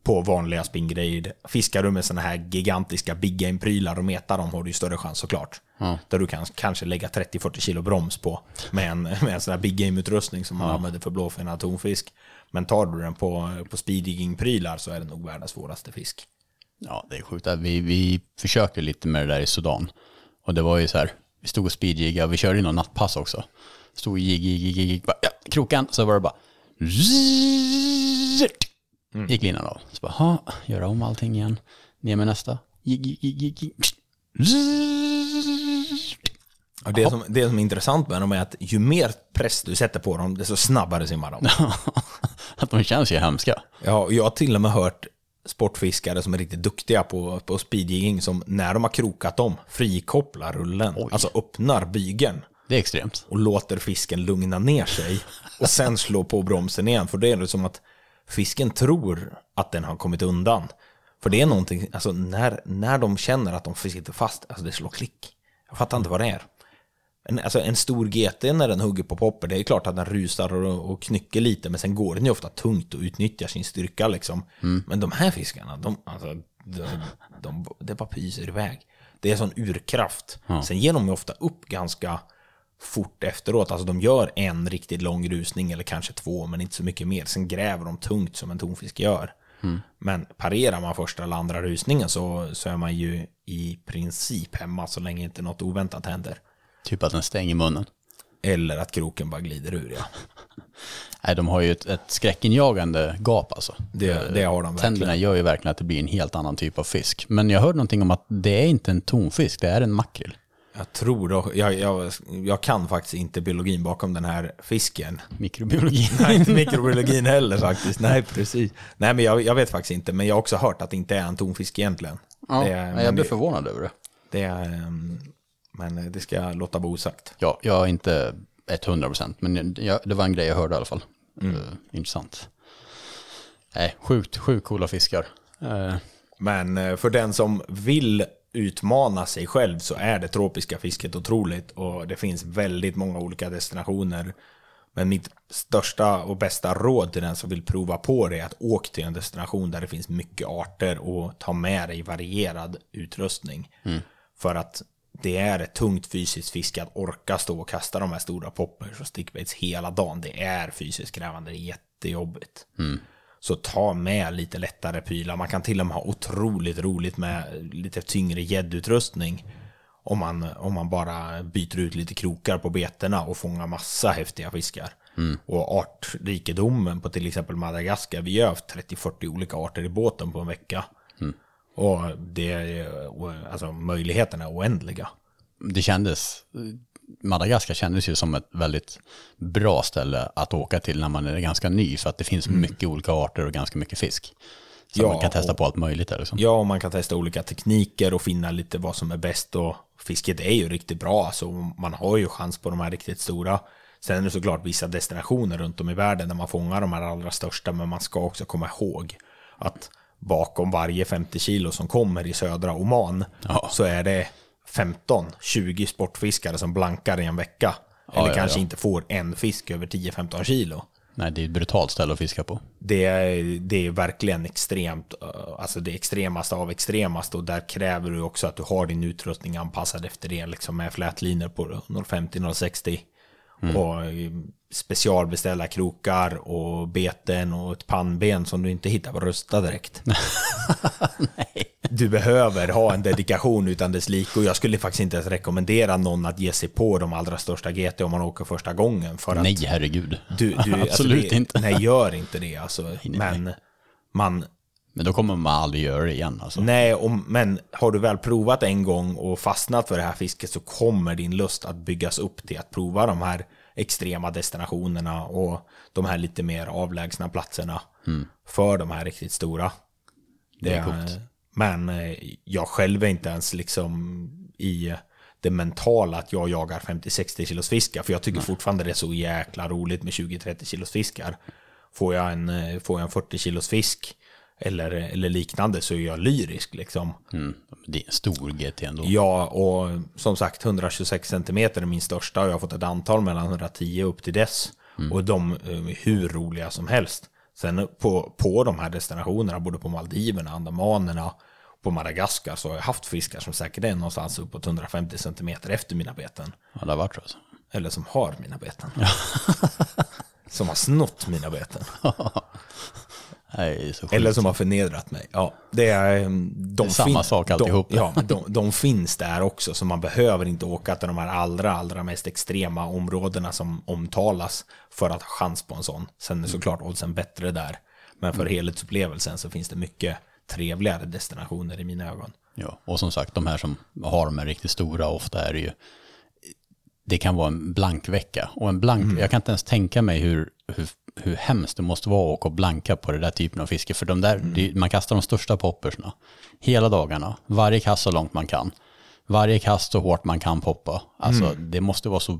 På vanliga spinngrejer. Fiskar du med såna här gigantiska big game-prylar och metar dem har du ju större chans såklart. Där du kan kanske lägga 30-40 kilo broms på med en, med en sån här big game-utrustning som man använder för blåfenad tonfisk. Men tar du den på, på speedjigging-prylar så är det nog världens svåraste fisk. Ja, det är sjukt. Vi, vi försökte lite med det där i Sudan. Och det var ju så här, vi stod och speedjiggade, vi körde ju någon nattpass också. Stod och jigg, jigg, jigg, bara, ja, krokan, så var det bara Gick linan av. Så bara, ha, göra om allting igen. Ner med nästa. Jigg, jigg, jigg, jigg. Och det, som, det som är intressant med dem är att ju mer press du sätter på dem, desto snabbare simmar de. Att de känns ju hemska. Ja, jag har till och med hört sportfiskare som är riktigt duktiga på, på speedjigging som när de har krokat dem frikopplar rullen, alltså öppnar bygeln Det är extremt. och låter fisken lugna ner sig och sen slå på bromsen igen. För det är det som att fisken tror att den har kommit undan. För det är någonting, alltså när, när de känner att de sitter fast, alltså det slår klick. Jag fattar inte vad det är. En, alltså en stor GT när den hugger på popper, det är klart att den rusar och, och knycker lite, men sen går den ju ofta tungt och utnyttjar sin styrka liksom. Men de här fiskarna, de, alltså, de, de, det bara pyser iväg. Det är sån urkraft. Sen ger de ju ofta upp ganska, fort efteråt. Alltså de gör en riktigt lång rusning eller kanske två, men inte så mycket mer. Sen gräver de tungt som en tonfisk gör. Mm. Men parerar man första eller andra rusningen så, så är man ju i princip hemma så länge inte något oväntat händer. Typ att den stänger munnen. Eller att kroken bara glider ur, ja. Nej, de har ju ett, ett skräckinjagande gap alltså. Det, det har de verkligen. Tänderna gör ju verkligen att det blir en helt annan typ av fisk. Men jag hörde någonting om att det är inte en tonfisk, det är en makrill. Jag tror då, jag, jag, jag kan faktiskt inte biologin bakom den här fisken. Mikrobiologin? Nej, inte mikrobiologin heller faktiskt. Nej, precis. Nej, men jag, jag vet faktiskt inte. Men jag har också hört att det inte är en tonfisk egentligen. Ja, det, jag blir förvånad över det. Det är, ehm, men det ska jag låta vara osagt. Ja, jag är inte 100 procent, men jag, det var en grej jag hörde i alla fall. Mm. Uh, intressant. Nej, sjukt, sjukt coola fiskar. Uh. Men eh, för den som vill utmana sig själv så är det tropiska fisket otroligt och det finns väldigt många olika destinationer. Men mitt största och bästa råd till den som vill prova på det är att åka till en destination där det finns mycket arter och ta med dig varierad utrustning. Mm. För att det är ett tungt fysiskt fiske att orka stå och kasta de här stora poppers och stickbaits hela dagen. Det är fysiskt krävande, det är jättejobbigt. Mm. Så ta med lite lättare prylar. Man kan till och med ha otroligt roligt med lite tyngre gäddutrustning. Om man, om man bara byter ut lite krokar på betena och fångar massa häftiga fiskar. Mm. Och artrikedomen på till exempel Madagaskar. Vi har haft 30-40 olika arter i båten på en vecka. Mm. Och det, alltså, möjligheterna är oändliga. Det kändes, Madagaskar kändes ju som ett väldigt bra ställe att åka till när man är ganska ny. För att det finns mm. mycket olika arter och ganska mycket fisk. Så ja, man kan testa och, på allt möjligt där liksom. Ja, och man kan testa olika tekniker och finna lite vad som är bäst. Och fisket är ju riktigt bra, så man har ju chans på de här riktigt stora. Sen är det såklart vissa destinationer runt om i världen där man fångar de här allra största, men man ska också komma ihåg att bakom varje 50 kilo som kommer i södra Oman ja. så är det 15-20 sportfiskare som blankar i en vecka. Ja, eller ja, kanske inte får en fisk över 10-15 kilo. Nej, det är ett brutalt ställe att fiska på. Det är, det är verkligen extremt, eh, alltså det extremaste av extremast och där kräver du också att du har din utrustning anpassad efter det, liksom med flätlinor på 050-060. Mm. Och eh, specialbeställda krokar och beten och ett pannben som du inte hittar på Rusta direkt. du behöver ha en dedikation utan dess like och jag skulle faktiskt inte ens rekommendera någon att ge sig på de allra största GT om man åker första gången. För att nej, herregud. Du, du, Absolut alltså det, inte. Nej, gör inte det alltså. Nej, nej. Men man... Men då kommer man aldrig göra det igen alltså. Nej, och, men har du väl provat en gång och fastnat för det här fisket så kommer din lust att byggas upp till att prova de här extrema destinationerna och de här lite mer avlägsna platserna mm. för de här riktigt stora. Det, är coolt. Men eh, jag själv är inte ens liksom i det mentala att jag jagar 50-60 kilos fiskar. För jag tycker Nej. fortfarande det är så jäkla roligt med 20-30 kilos fiskar. Får jag en, eh, får jag en 40 kilos fisk eller, eller liknande så är jag lyrisk liksom. Mm, det är en stor GT ändå. Ja, och som sagt 126 cm är min största och jag har fått ett antal mellan 110 upp till dess. Mm. Och de är hur roliga som helst. Sen på, på de här destinationerna, både på Maldiverna, Andamanerna, på Madagaskar så har jag haft fiskar som säkert är någonstans uppåt 150 cm efter mina beten. Ja, det har varit så. Alltså. Eller som har mina beten. Som har snott mina beten. Nej, Eller som har förnedrat mig. Ja, det är, de det är samma sak alltihop. De, ja, de, de finns där också, så man behöver inte åka till de här allra, allra mest extrema områdena som omtalas för att ha chans på en sån. Sen är såklart oddsen bättre där. Men för mm. helhetsupplevelsen så finns det mycket trevligare destinationer i mina ögon. Ja, och som sagt, de här som har de här riktigt stora, ofta är det ju, det kan vara en blank vecka. Och en blank, mm. jag kan inte ens tänka mig hur, hur, hur hemskt det måste vara att åka och blanka på det där typen av fiske. För de där, mm. man kastar de största poppersna hela dagarna, varje kast så långt man kan. Varje kast så hårt man kan poppa. Alltså mm. det måste vara så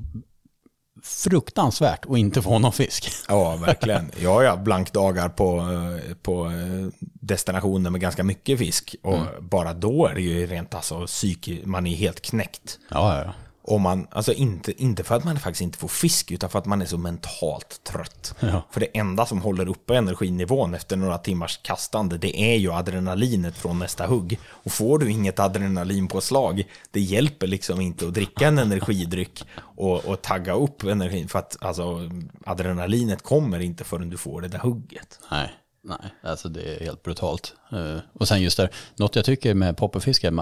fruktansvärt att inte få någon fisk. Ja, verkligen. Jag har blankdagar på, eh, på eh, destinationer med ganska mycket fisk. Och mm. bara då är det ju rent alltså psyk, man är helt knäckt. Ja, ja, Och man, alltså inte, inte för att man faktiskt inte får fisk, utan för att man är så mentalt trött. Ja. För det enda som håller uppe energinivån efter några timmars kastande, det är ju adrenalinet från nästa hugg. Och får du inget adrenalinpåslag, det hjälper liksom inte att dricka en energidryck och, och tagga upp energin, för att alltså, adrenalinet kommer inte förrän du får det där hugget. Nej, nej, alltså det är helt brutalt. Eh, och sen just där, något jag tycker med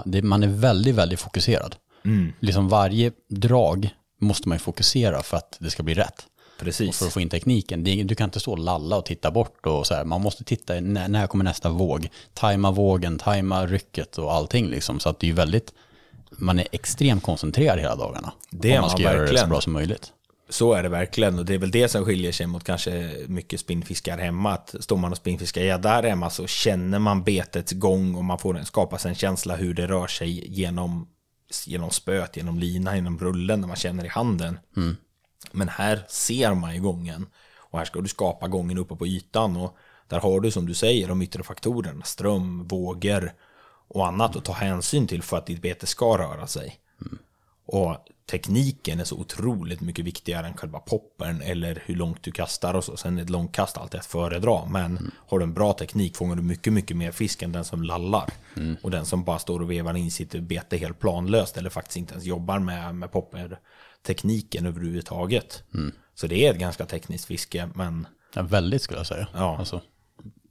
det, man är väldigt, väldigt fokuserad. Liksom varje drag måste man ju fokusera för att det ska bli rätt. Och Precis. för att få in tekniken. Du kan inte stå och lalla och titta bort och så här. Man måste titta, när, när kommer nästa våg? Tajma vågen, tajma rycket och allting liksom. Så att det är väldigt, man är extremt koncentrerad hela dagarna. Det är man ska man göra det så bra som möjligt. Så är det verkligen och det är väl det som skiljer sig mot kanske mycket spinnfiskar hemma. Att står man och spinnfiskar gädda där hemma så känner man betets gång och man får en, skapa sig en känsla hur det rör sig genom, genom spöet, genom lina, genom rullen när man känner i handen. Men här ser man ju gången och här ska du skapa gången uppe på ytan och där har du som du säger de yttre faktorerna, ström, vågor och annat att ta hänsyn till för att ditt bete ska röra sig. Och tekniken är så otroligt mycket viktigare än själva poppern eller hur långt du kastar och så. Sen är ett långkast alltid att föredra. Men har du en bra teknik fångar du mycket, mycket mer fisk än den som lallar. Och den som bara står och vevar in sitt bete helt planlöst eller faktiskt inte ens jobbar med, med poppertekniken överhuvudtaget. Så det är ett ganska tekniskt fiske, men Ja, väldigt skulle jag säga. Ja. Alltså,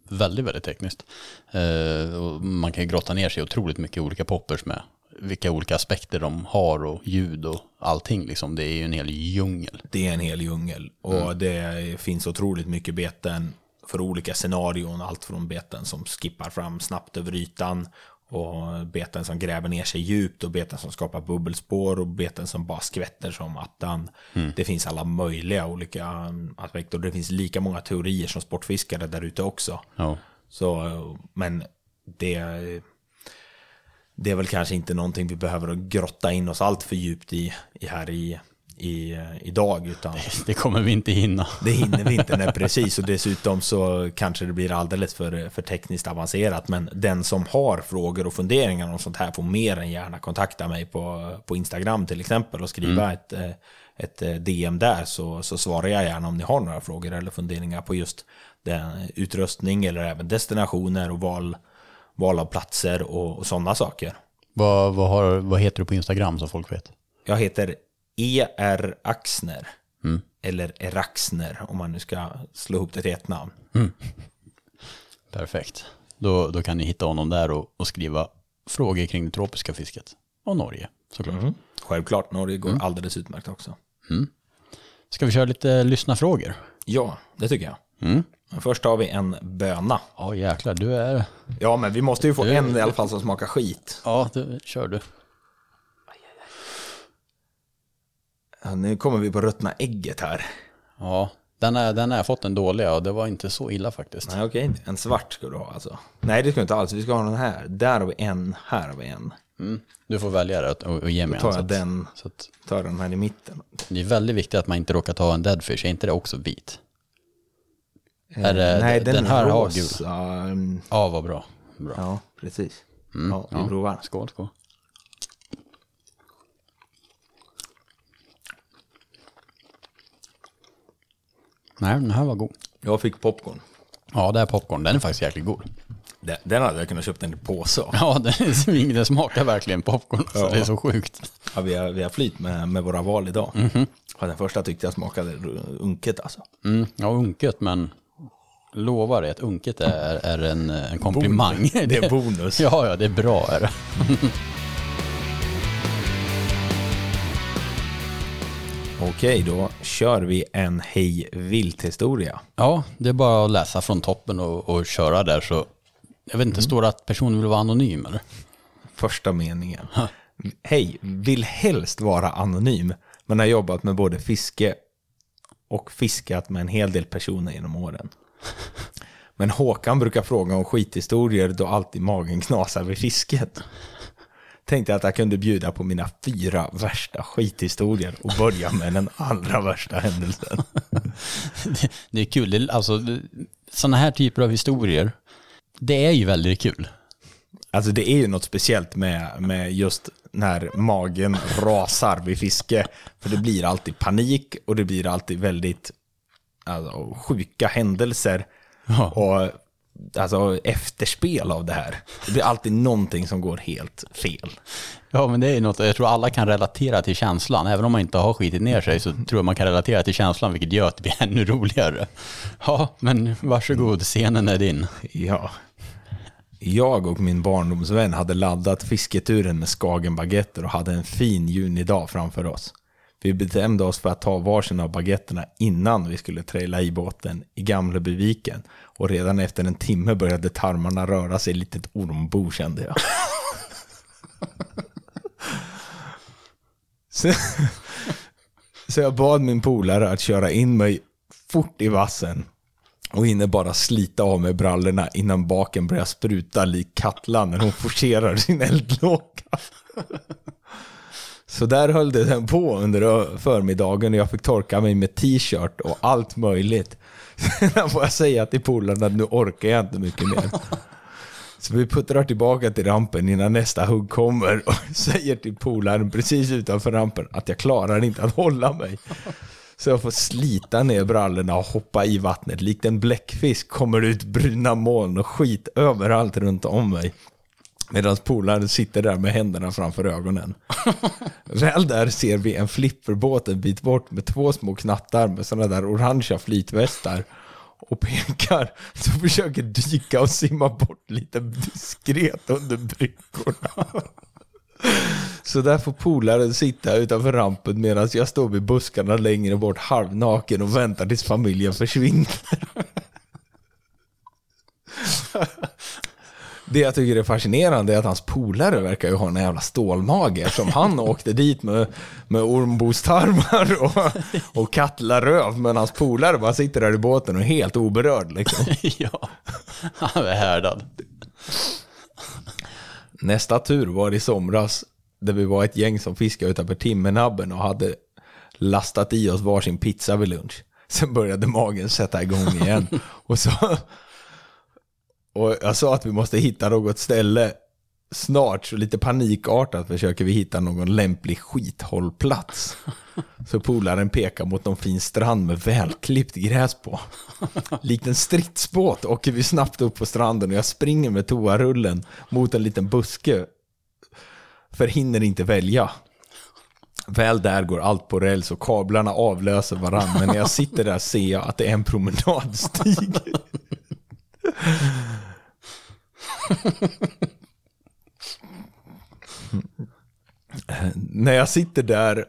väldigt, väldigt tekniskt. Eh, man kan ju grotta ner sig i otroligt mycket olika poppers med vilka olika aspekter de har och ljud och allting. Liksom. Det är ju en hel djungel. det är en hel djungel. Och det finns otroligt mycket beten för olika scenarion. Allt från beten som skippar fram snabbt över ytan och beten som gräver ner sig djupt och beten som skapar bubbelspår och beten som bara skvätter som attan. Det finns alla möjliga olika aspekter och det finns lika många teorier som sportfiskare där ute också. Ja. Så, men det, det är väl kanske inte någonting vi behöver grotta in oss allt för djupt i, i här i, i, idag, utan Det kommer vi inte hinna. det hinner vi inte. Nej, precis, och dessutom så kanske det blir alldeles för, för tekniskt avancerat. Men den som har frågor och funderingar om sånt här får mer än gärna kontakta mig på, på Instagram till exempel och skriva ett, eh, ett eh, DM där så, så svarar jag gärna om ni har några frågor eller funderingar på just den utrustning eller även destinationer och val, val av platser och, och sådana saker. Vad, vad, har, vad heter du på Instagram så folk vet? Jag heter E.R. Axner. Eller Eraxner om man nu ska slå ihop det till ett namn. Perfekt. Då, då kan ni hitta honom där och, och skriva frågor kring det tropiska fisket. Och Norge såklart. Självklart, Norge går alldeles utmärkt också. Ska vi köra lite lyssnarfrågor? Ja, det tycker jag. Men först har vi en böna. Ja jäklar, du är... Ja, men vi måste ju få en i alla fall som smakar skit. Ja, du, kör du. Ja, nu kommer vi på ruttna ägget här. Ja, den har den jag fått en dåliga och det var inte så illa faktiskt. Nej, okej. En svart ska du ha alltså. Nej, det ska du inte alls. Vi ska ha den här. Där har vi en. Här har vi en. Mm. Du får välja det och, och ge mig Tar en. Så jag att, den, så att, tar den här i mitten. det är väldigt viktigt att man inte råkar ta en deadfish. Är inte det också vit? Är det, Eh, Nej, den, den här är har rosa. Mm, Ja, vad bra. bra. Ja, precis. ja, vi provar. Skål, skål. Nej, den här var god. Jag fick popcorn. Ja, det är popcorn. Den är faktiskt jäkligt god. Den, den hade jag kunnat köpa en påse av. Ja, den, den smakar verkligen popcorn. Så Ja. det är så sjukt. Ja, vi, har, vi har flyt med, med våra val idag. Mhm. Ja, den första tyckte jag smakade unket alltså. Mm, ja, unket, men lovar dig att unket är, är en, en komplimang. Det är bonus. Ja, ja, det är bra är det. Okej, då kör vi en hej vilt-historia. Ja, det är bara att läsa från toppen och, och köra där så. Jag vet inte, står det att personen vill vara anonym eller? Första meningen. Hej, vill helst vara anonym, men har jobbat med både fiske och fiskat med en hel del personer genom åren. Men Håkan brukar fråga om skithistorier då alltid magen knasar vid fisket. Tänkte att jag kunde bjuda på mina fyra värsta skithistorier och börja med den allra värsta händelsen. Det, det är kul, det, alltså sådana här typer av historier, det är ju väldigt kul. Alltså det är ju något speciellt med, med just när magen rasar vid fiske. För det blir alltid panik och det blir alltid väldigt alltså, sjuka händelser. Ja. Och alltså, efterspel av det här. Det blir alltid någonting som går helt fel. Ja, men det är något, jag tror alla kan relatera till känslan. Även om man inte har skitit ner sig så tror jag man kan relatera till känslan, vilket gör att det blir ännu roligare. Ja, men varsågod, scenen är din. Ja. Jag och min barndomsvän hade laddat fisketuren med Skagenbaguetter och hade en fin junidag framför oss. Vi bestämde oss för att ta varsin av baguetterna innan vi skulle traila i båten i Gamlebyviken. Och redan efter en timme började tarmarna röra sig lite litet ormbo kände jag. Så, så jag bad min polare att köra in mig fort i vassen och hinner bara slita av mig brallorna innan baken börjar spruta lik Katla när hon forcerar sin eldlåga. Så där höll det sen på under förmiddagen och jag fick torka mig med t-shirt och allt möjligt. Sen får jag säga till polaren att nu orkar jag inte mycket mer. Så vi puttrar tillbaka till rampen innan nästa hugg kommer och säger till polaren precis utanför rampen att jag klarar inte att hålla mig. Så jag får slita ner brallorna och hoppa i vattnet. Likt en bläckfisk kommer det ut bruna moln och skit överallt runt om mig. Medan polaren sitter där med händerna framför ögonen. Väl där ser vi en flipperbåt en bit bort med två små knattar med sådana där orangea flytvästar. Och pekar, så försöker dyka och simma bort lite diskret under bryggorna. Så där får polaren sitta utanför rampen medan jag står vid buskarna längre bort halvnaken och väntar tills familjen försvinner. Det jag tycker är fascinerande är att hans polare verkar ju ha en jävla stålmage eftersom han åkte dit med, med ormbostarmar och, och kattlaröv men hans polare bara sitter där i båten och är helt oberörd liksom. ja, han är härdad. Nästa tur var i somras där vi var ett gäng som fiskade utanför Timmernabben och hade lastat i oss varsin pizza vid lunch. Sen började magen sätta igång igen. Och, så, och jag sa att vi måste hitta något ställe snart, så lite panikartat försöker vi hitta någon lämplig skithållplats. Så polaren pekar mot någon fin strand med välklippt gräs på. Likt en stridsbåt åker vi snabbt upp på stranden och jag springer med toarullen mot en liten buske. För hinner inte välja. Väl där går allt på räls och kablarna avlöser varandra. Men när jag sitter där ser jag att det är en promenadstig när jag sitter där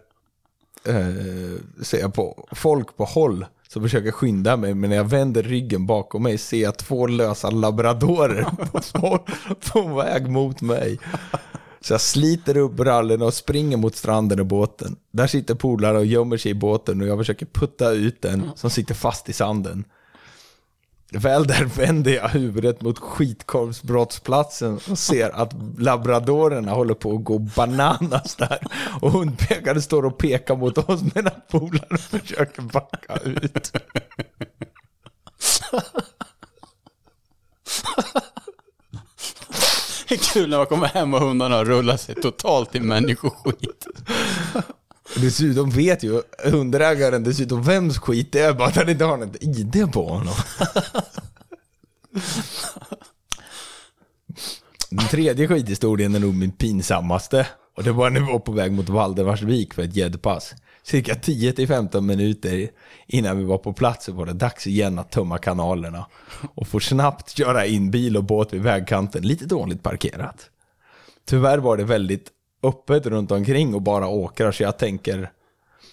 eh, ser jag på folk på håll som försöker skynda mig, men när jag vänder ryggen bakom mig ser jag två lösa labradorer på, på väg mot mig. Så jag sliter upp brallorna och springer mot stranden och båten. Där sitter polare och gömmer sig i båten och jag försöker putta ut den som sitter fast i sanden. Väl där vänder jag huvudet mot skitkorvsbrottsplatsen och ser att labradorerna håller på att gå bananas där. Och hundpekaren står och pekar mot oss medan polaren försöker backa ut. Det är kul när man kommer hem och hundarna har rullat sig totalt i människoskit. Dessutom vet ju hundägaren dessutom vems skit det är, bara att han inte har något ID på honom. Den tredje skithistorien är nog min pinsammaste. Och det var när vi var på väg mot Valdemarsvik för ett gäddpass. Cirka 10-15 minuter innan vi var på plats så var det dags igen att tömma kanalerna. Och få snabbt köra in bil och båt vid vägkanten, lite dåligt parkerat. Tyvärr var det väldigt öppet runt omkring och bara åkrar så jag tänker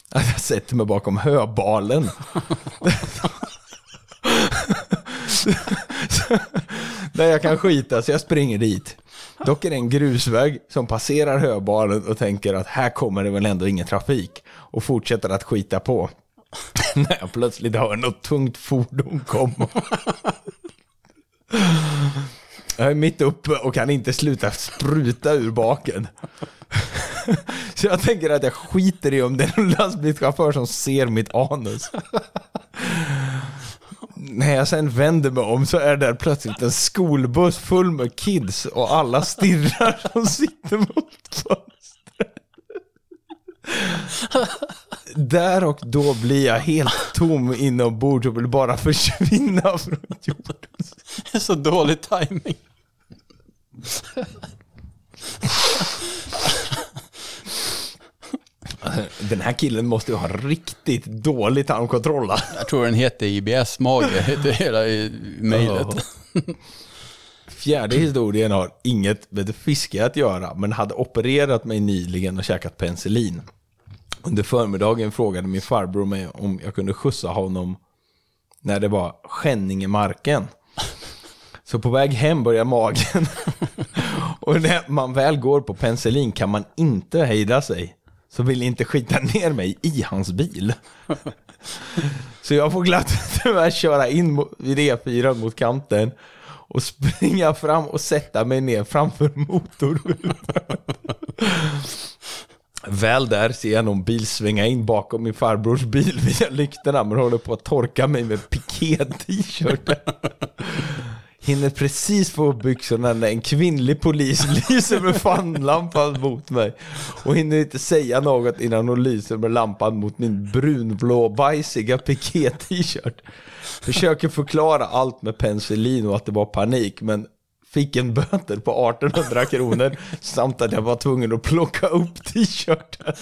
att jag sätter mig bakom höbalen. Där jag kan skita så jag springer dit. Dock är det en grusväg som passerar höbalen och tänker att här kommer det väl ändå ingen trafik. Och fortsätter att skita på. När jag plötsligt hör något tungt fordon komma. Jag är mitt uppe och kan inte sluta spruta ur baken. Så jag tänker att jag skiter i om det är en lastbilschaufför som ser mitt anus. när jag sen vänder mig om så är där plötsligt en skolbuss full med kids och alla stirrar som sitter mot fönstret. Där och då blir jag helt tom inombords och vill bara försvinna från jorden. Så dålig timing. Den här killen måste ju ha riktigt dålig tarmkontroll. Jag tror den heter IBS-mage, heter hela i mejlet. Fjärde historien har inget med fiske att göra, men hade opererat mig nyligen och käkat penicillin. Under förmiddagen frågade min farbror mig om jag kunde skjutsa honom när det var skänning i marken. Så på väg hem börjar magen. Och när man väl går på penicillin kan man inte hejda sig. Så vill inte skita ner mig i hans bil. Så jag får glatt tyvärr köra in vid E4 mot kanten och springa fram och sätta mig ner framför motorhuven. Väl där ser jag någon bil svänga in bakom min farbrors bil via lyktorna men håller på att torka mig med piké-t-shirten. Hinner precis få upp byxorna när en kvinnlig polis lyser med fanlampan mot mig. Och hinner inte säga något innan hon lyser med lampan mot min brunblå bajsiga piké-t-shirt. Försöker förklara allt med penicillin och att det var panik, men fick en böter på 1800 kronor samt att jag var tvungen att plocka upp t-shirten.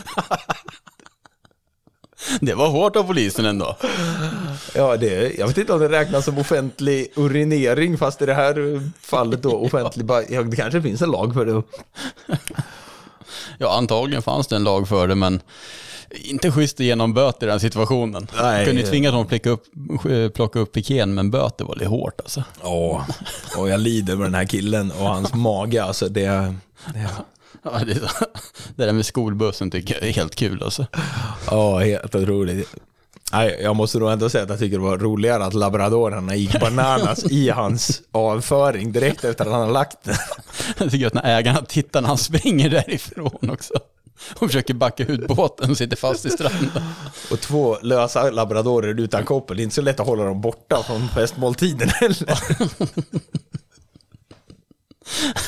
Det var hårt av polisen ändå. Ja, det, jag vet inte om det räknas som offentlig urinering, fast i det här fallet då offentlig, ja, det kanske finns en lag för det. Ja, antagligen fanns det en lag för det, men inte schysst att ge någon böter i den situationen. Nej. Kunde ju tvinga dem att plocka upp, plocka upp pikén, men böter var lite hårt alltså. Ja, och jag lider med den här killen och hans mage, alltså det... det Ja, det, det där med skolbussen tycker jag är helt kul alltså. Ja, helt otroligt. Nej, jag måste nog ändå säga att jag tycker det var roligare att labradorerna gick bananas i hans avföring direkt efter att han har lagt den. Jag tycker att när ägarna tittar när han springer därifrån också. Och försöker backa ut båten och sitter fast i stranden. Och två lösa labradorer utan koppel, det är inte så lätt att hålla dem borta från festmåltiden heller.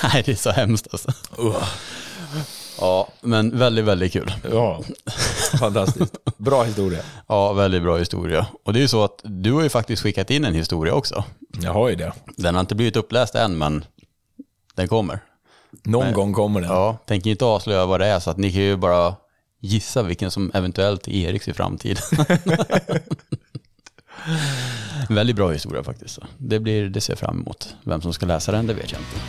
Nej, det är så hemskt alltså. Uh, Ja, men väldigt, väldigt kul. ja, fantastiskt. Bra historia. Ja, väldigt bra historia. Och det är ju så att du har ju faktiskt skickat in en historia också. Jag har ju det. Den har inte blivit uppläst än, men den kommer. Någon gång kommer den. Ja, tänker inte avslöja vad det är, så att ni kan ju bara gissa vilken som eventuellt är Eriks i framtiden. väldigt bra historia faktiskt. Det, blir, det ser jag fram emot. Vem som ska läsa den, det vet jag inte.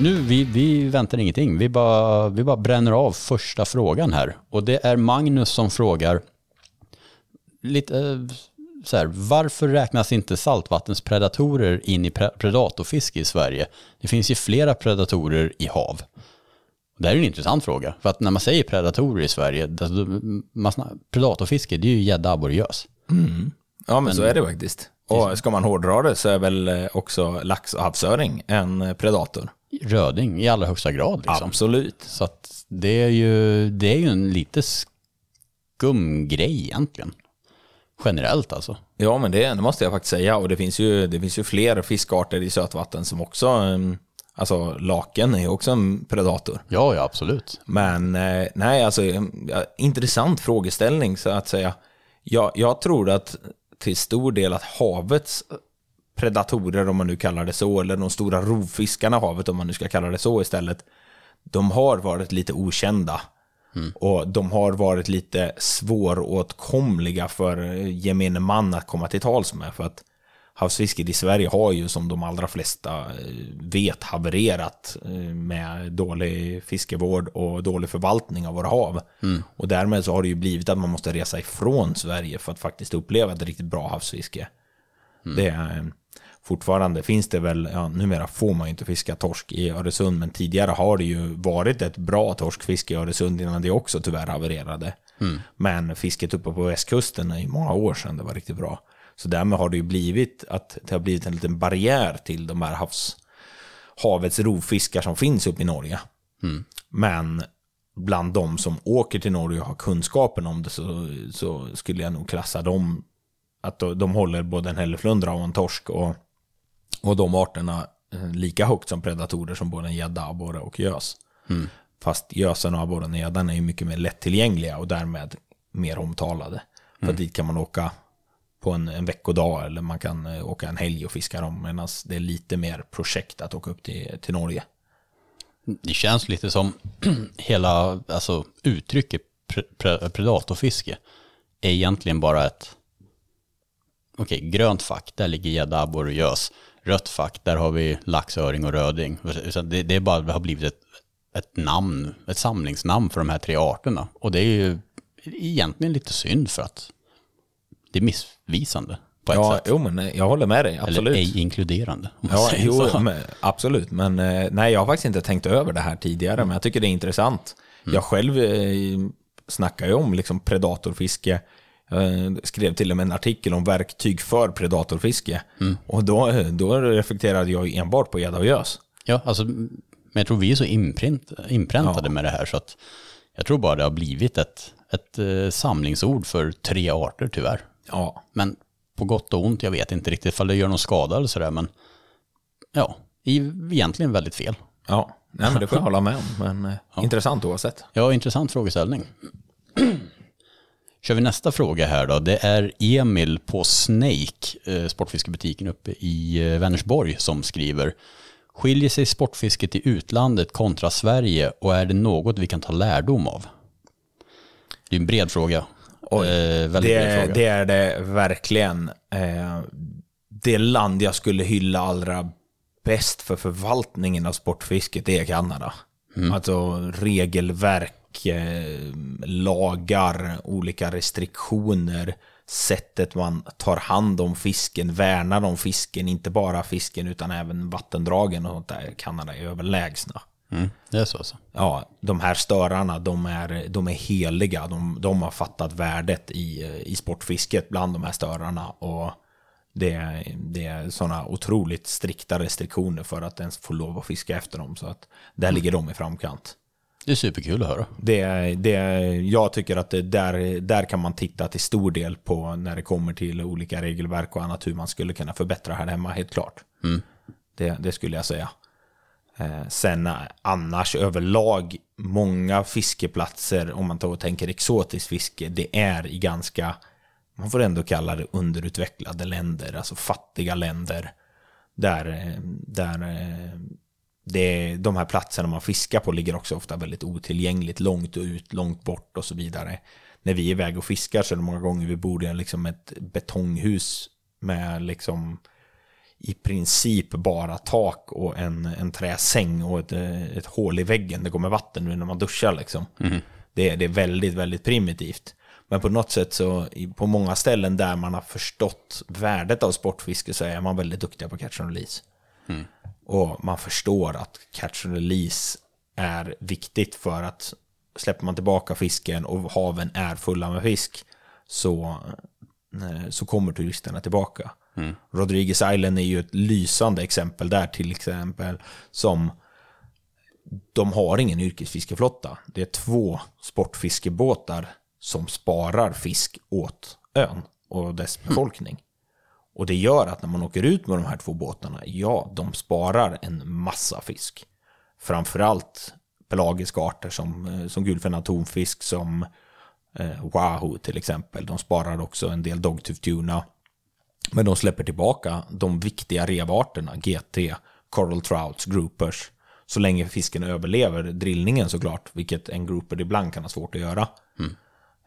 Nu, vi, vi väntar ingenting. Vi bara, vi bara bränner av första frågan här. Och det är Magnus som frågar, lite eh, så här, varför räknas inte saltvattenspredatorer in i pre- predatorfiske i Sverige? Det finns ju flera predatorer i hav. Det här är en intressant fråga, för att när man säger predatorer i Sverige, predatorfiske, det är ju gädda, abborre, gös. Ja, men så är det faktiskt. Och ska man hårdra det så är väl eh, också lax och havsöring en eh, predator. Röding i allra högsta grad liksom. Absolut. Så det är ju, det är ju en lite skum grej egentligen. Generellt alltså. Ja, men det, det måste jag faktiskt säga. Och det finns ju, det finns ju fler fiskarter i sötvatten som också, eh, alltså laken är också en predator. Ja, ja absolut. Men eh, nej, alltså eh, intressant frågeställning så att säga. Jag, jag tror att till stor del att havets predatorer, om man nu kallar det så, eller de stora rovfiskarna i havet, om man nu ska kalla det så istället, de har varit lite okända. Och de har varit lite svåråtkomliga för gemene man att komma till tals med. För att havsfisket i Sverige har ju som de allra flesta eh, vet havererat eh, med dålig fiskevård och dålig förvaltning av våra hav. Och därmed så har det ju blivit att man måste resa ifrån Sverige för att faktiskt uppleva ett riktigt bra havsfiske. Det är, fortfarande finns det väl, ja, numera får man ju inte fiska torsk i Öresund, men tidigare har det ju varit ett bra torskfiske i Öresund innan det också tyvärr havererade. Men fisket uppe på västkusten är ju många år sedan det var riktigt bra. Så därmed har det ju blivit att det har blivit en liten barriär till de här havs, havets rovfiskar som finns uppe i Norge. Men bland de som åker till Norge och har kunskapen om det så, så skulle jag nog klassa dem att de håller både en hälleflundra och en torsk och, och de arterna eh, lika högt som predatorer som både en gädda, abborre och gös. Mm. Fast gösen och abborren och gäddan är ju mycket mer lättillgängliga och därmed mer omtalade. För mm. dit kan man åka på en, en veckodag eller man kan eh, åka en helg och fiska dem. Medan det är lite mer projekt att åka upp till, till Norge. Det känns lite som hela alltså, uttrycket pre pre predatorfiske är egentligen bara ett okej, okay, grönt fack, där ligger gädda, abborre och gös. Rött fack, där har vi lax, öring och röding. Det, det är bara, det har blivit ett, ett namn, ett samlingsnamn för de här tre arterna. Och det är ju egentligen lite synd för att det är missvisande på ett ja, sätt. Jo, men jag håller med dig, absolut. Eller ej inkluderande. Ja, jo, men, absolut. Men eh, nej, jag har faktiskt inte tänkt över det här tidigare, mm. men jag tycker det är intressant. Mm. Jag själv eh, snackar ju om liksom predatorfiske. Jag skrev till och med en artikel om verktyg för predatorfiske. Mm. Och då, då reflekterade jag enbart på gädda och gös. Ja, alltså, men jag tror vi är så inprint, inpräntade ja. med det här så att jag tror bara det har blivit ett, ett eh, samlingsord för tre arter tyvärr. Ja. Men på gott och ont, jag vet inte riktigt om det gör någon skada eller sådär, men ja, egentligen väldigt fel. Ja, nej men det får jag hålla med om, men eh, ja. intressant oavsett. Ja, intressant frågeställning. Kör vi nästa fråga här då. Det är Emil på Snake, eh, sportfiskebutiken uppe i eh, Vänersborg, som skriver Skiljer sig sportfisket i utlandet kontra Sverige och är det något vi kan ta lärdom av? Det är en bred fråga. Oj, eh, det, bred fråga. det är det verkligen. Eh, det land jag skulle hylla allra bäst för förvaltningen av sportfisket är Kanada. Mm. Alltså regelverk, Eh, lagar, olika restriktioner, sättet man tar hand om fisken, värnar om fisken, inte bara fisken utan även vattendragen och sånt där. Kanada är överlägsna. Mm, det är så alltså. Ja, de här störarna, de är, de är heliga. De, de har fattat värdet i, i sportfisket bland de här störarna. Och det, det är sådana otroligt strikta restriktioner för att ens få lov att fiska efter dem. Så att där mm. ligger de i framkant. Det är superkul att höra. Det, det, jag tycker att där, där kan man titta till stor del på när det kommer till olika regelverk och annat hur man skulle kunna förbättra här hemma, helt klart. Mm. Det, det, skulle jag säga. Eh, sen eh, annars överlag, många fiskeplatser, om man tar och tänker exotiskt fiske, det är i ganska, man får ändå kalla det underutvecklade länder, alltså fattiga länder. Där, eh, där det, de här platserna man fiskar på ligger också ofta väldigt otillgängligt, långt ut, långt bort och så vidare. När vi är iväg och fiskar så är det många gånger vi bor i liksom ett betonghus med liksom i princip bara tak och en, en träsäng och ett, ett hål i väggen. Det kommer vatten nu när man duschar liksom. Mm. Det, det är väldigt, väldigt primitivt. Men på något sätt så, på många ställen där man har förstått värdet av sportfiske så är man väldigt duktiga på catch and release. Mm. Och man förstår att catch and release är viktigt för att släpper man tillbaka fisken och haven är fulla med fisk så, eh, så kommer turisterna tillbaka. Mm. Rodriguez Island är ju ett lysande exempel där till exempel som de har ingen yrkesfiskeflotta. Det är två sportfiskebåtar som sparar fisk åt ön och dess befolkning. Och det gör att när man åker ut med de här två båtarna, ja, de sparar en massa fisk. Framförallt pelagiska arter som, eh, som gulfennad tonfisk, som eh, wahoo till exempel. De sparar också en del dogtooth tuna. Men de släpper tillbaka de viktiga revarterna, GT, coral trouts, groupers. Så länge fisken överlever drillningen såklart, vilket en grouper ibland kan ha svårt att göra.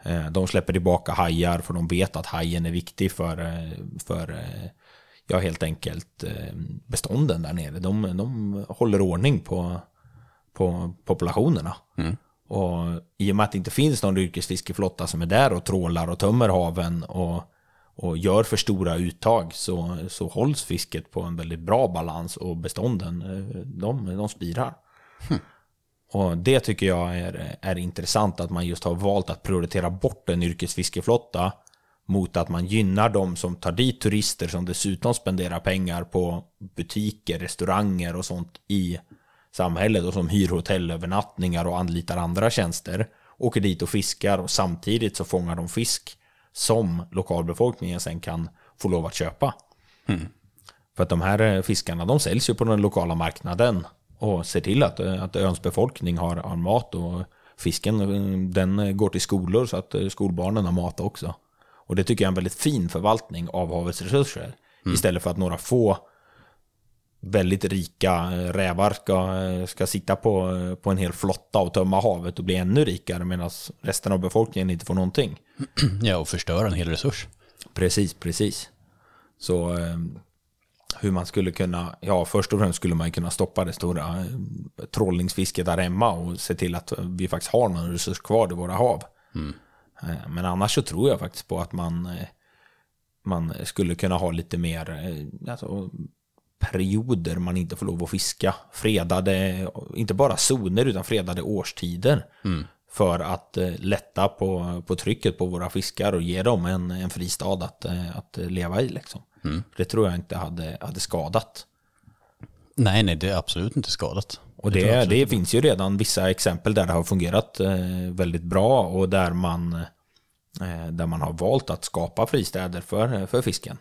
Eh, de släpper tillbaka hajar för de vet att hajen är viktig för, eh, för eh, ja, helt enkelt bestånden där nere. De, de håller ordning på, på populationerna. Mm. Och i och med att det inte finns någon yrkesfiskeflotta som är där och trålar och tömmer haven och, och gör för stora uttag så, så hålls fisket på en väldigt bra balans och bestånden de, de spirar. Mm. Och det tycker jag är, är intressant att man just har valt att prioritera bort en yrkesfiskeflotta mot att man gynnar de som tar dit turister som dessutom spenderar pengar på butiker, restauranger och sånt i samhället och som hyr hotellövernattningar och anlitar andra tjänster åker dit och fiskar och samtidigt så fångar de fisk som lokalbefolkningen sen kan få lov att köpa. För att de här fiskarna de säljs ju på den lokala marknaden och ser till att, eh, att öns befolkning har, har mat och fisken eh, den går till skolor så att skolbarnen har mat också. Och det tycker jag är en väldigt fin förvaltning av havets resurser. Istället för att några få väldigt rika rävar ska, ska sitta på, på en hel flotta och tömma havet och bli ännu rikare medan resten av befolkningen inte får någonting. Ja, och förstöra en hel resurs. Precis, precis. Så eh, hur man skulle kunna, ja först och främst skulle man kunna stoppa det stora eh, trollningsfisket där hemma och se till att vi faktiskt har någon resurs kvar i våra hav. Eh, Men annars så tror jag faktiskt på att man, eh, man skulle kunna ha lite mer alltså, perioder man inte får lov att fiska. Fredade, inte bara zoner utan fredade årstider. För att eh, lätta på, på trycket på våra fiskar och ge dem en, en fristad att, eh, att leva i. Liksom. Det tror jag inte hade, hade skadat. Nej, nej, det är absolut inte skadat. Och det, absolut det finns ju redan vissa exempel där det har fungerat eh, väldigt bra och där man, där man har valt att skapa fristäder för, för fisken.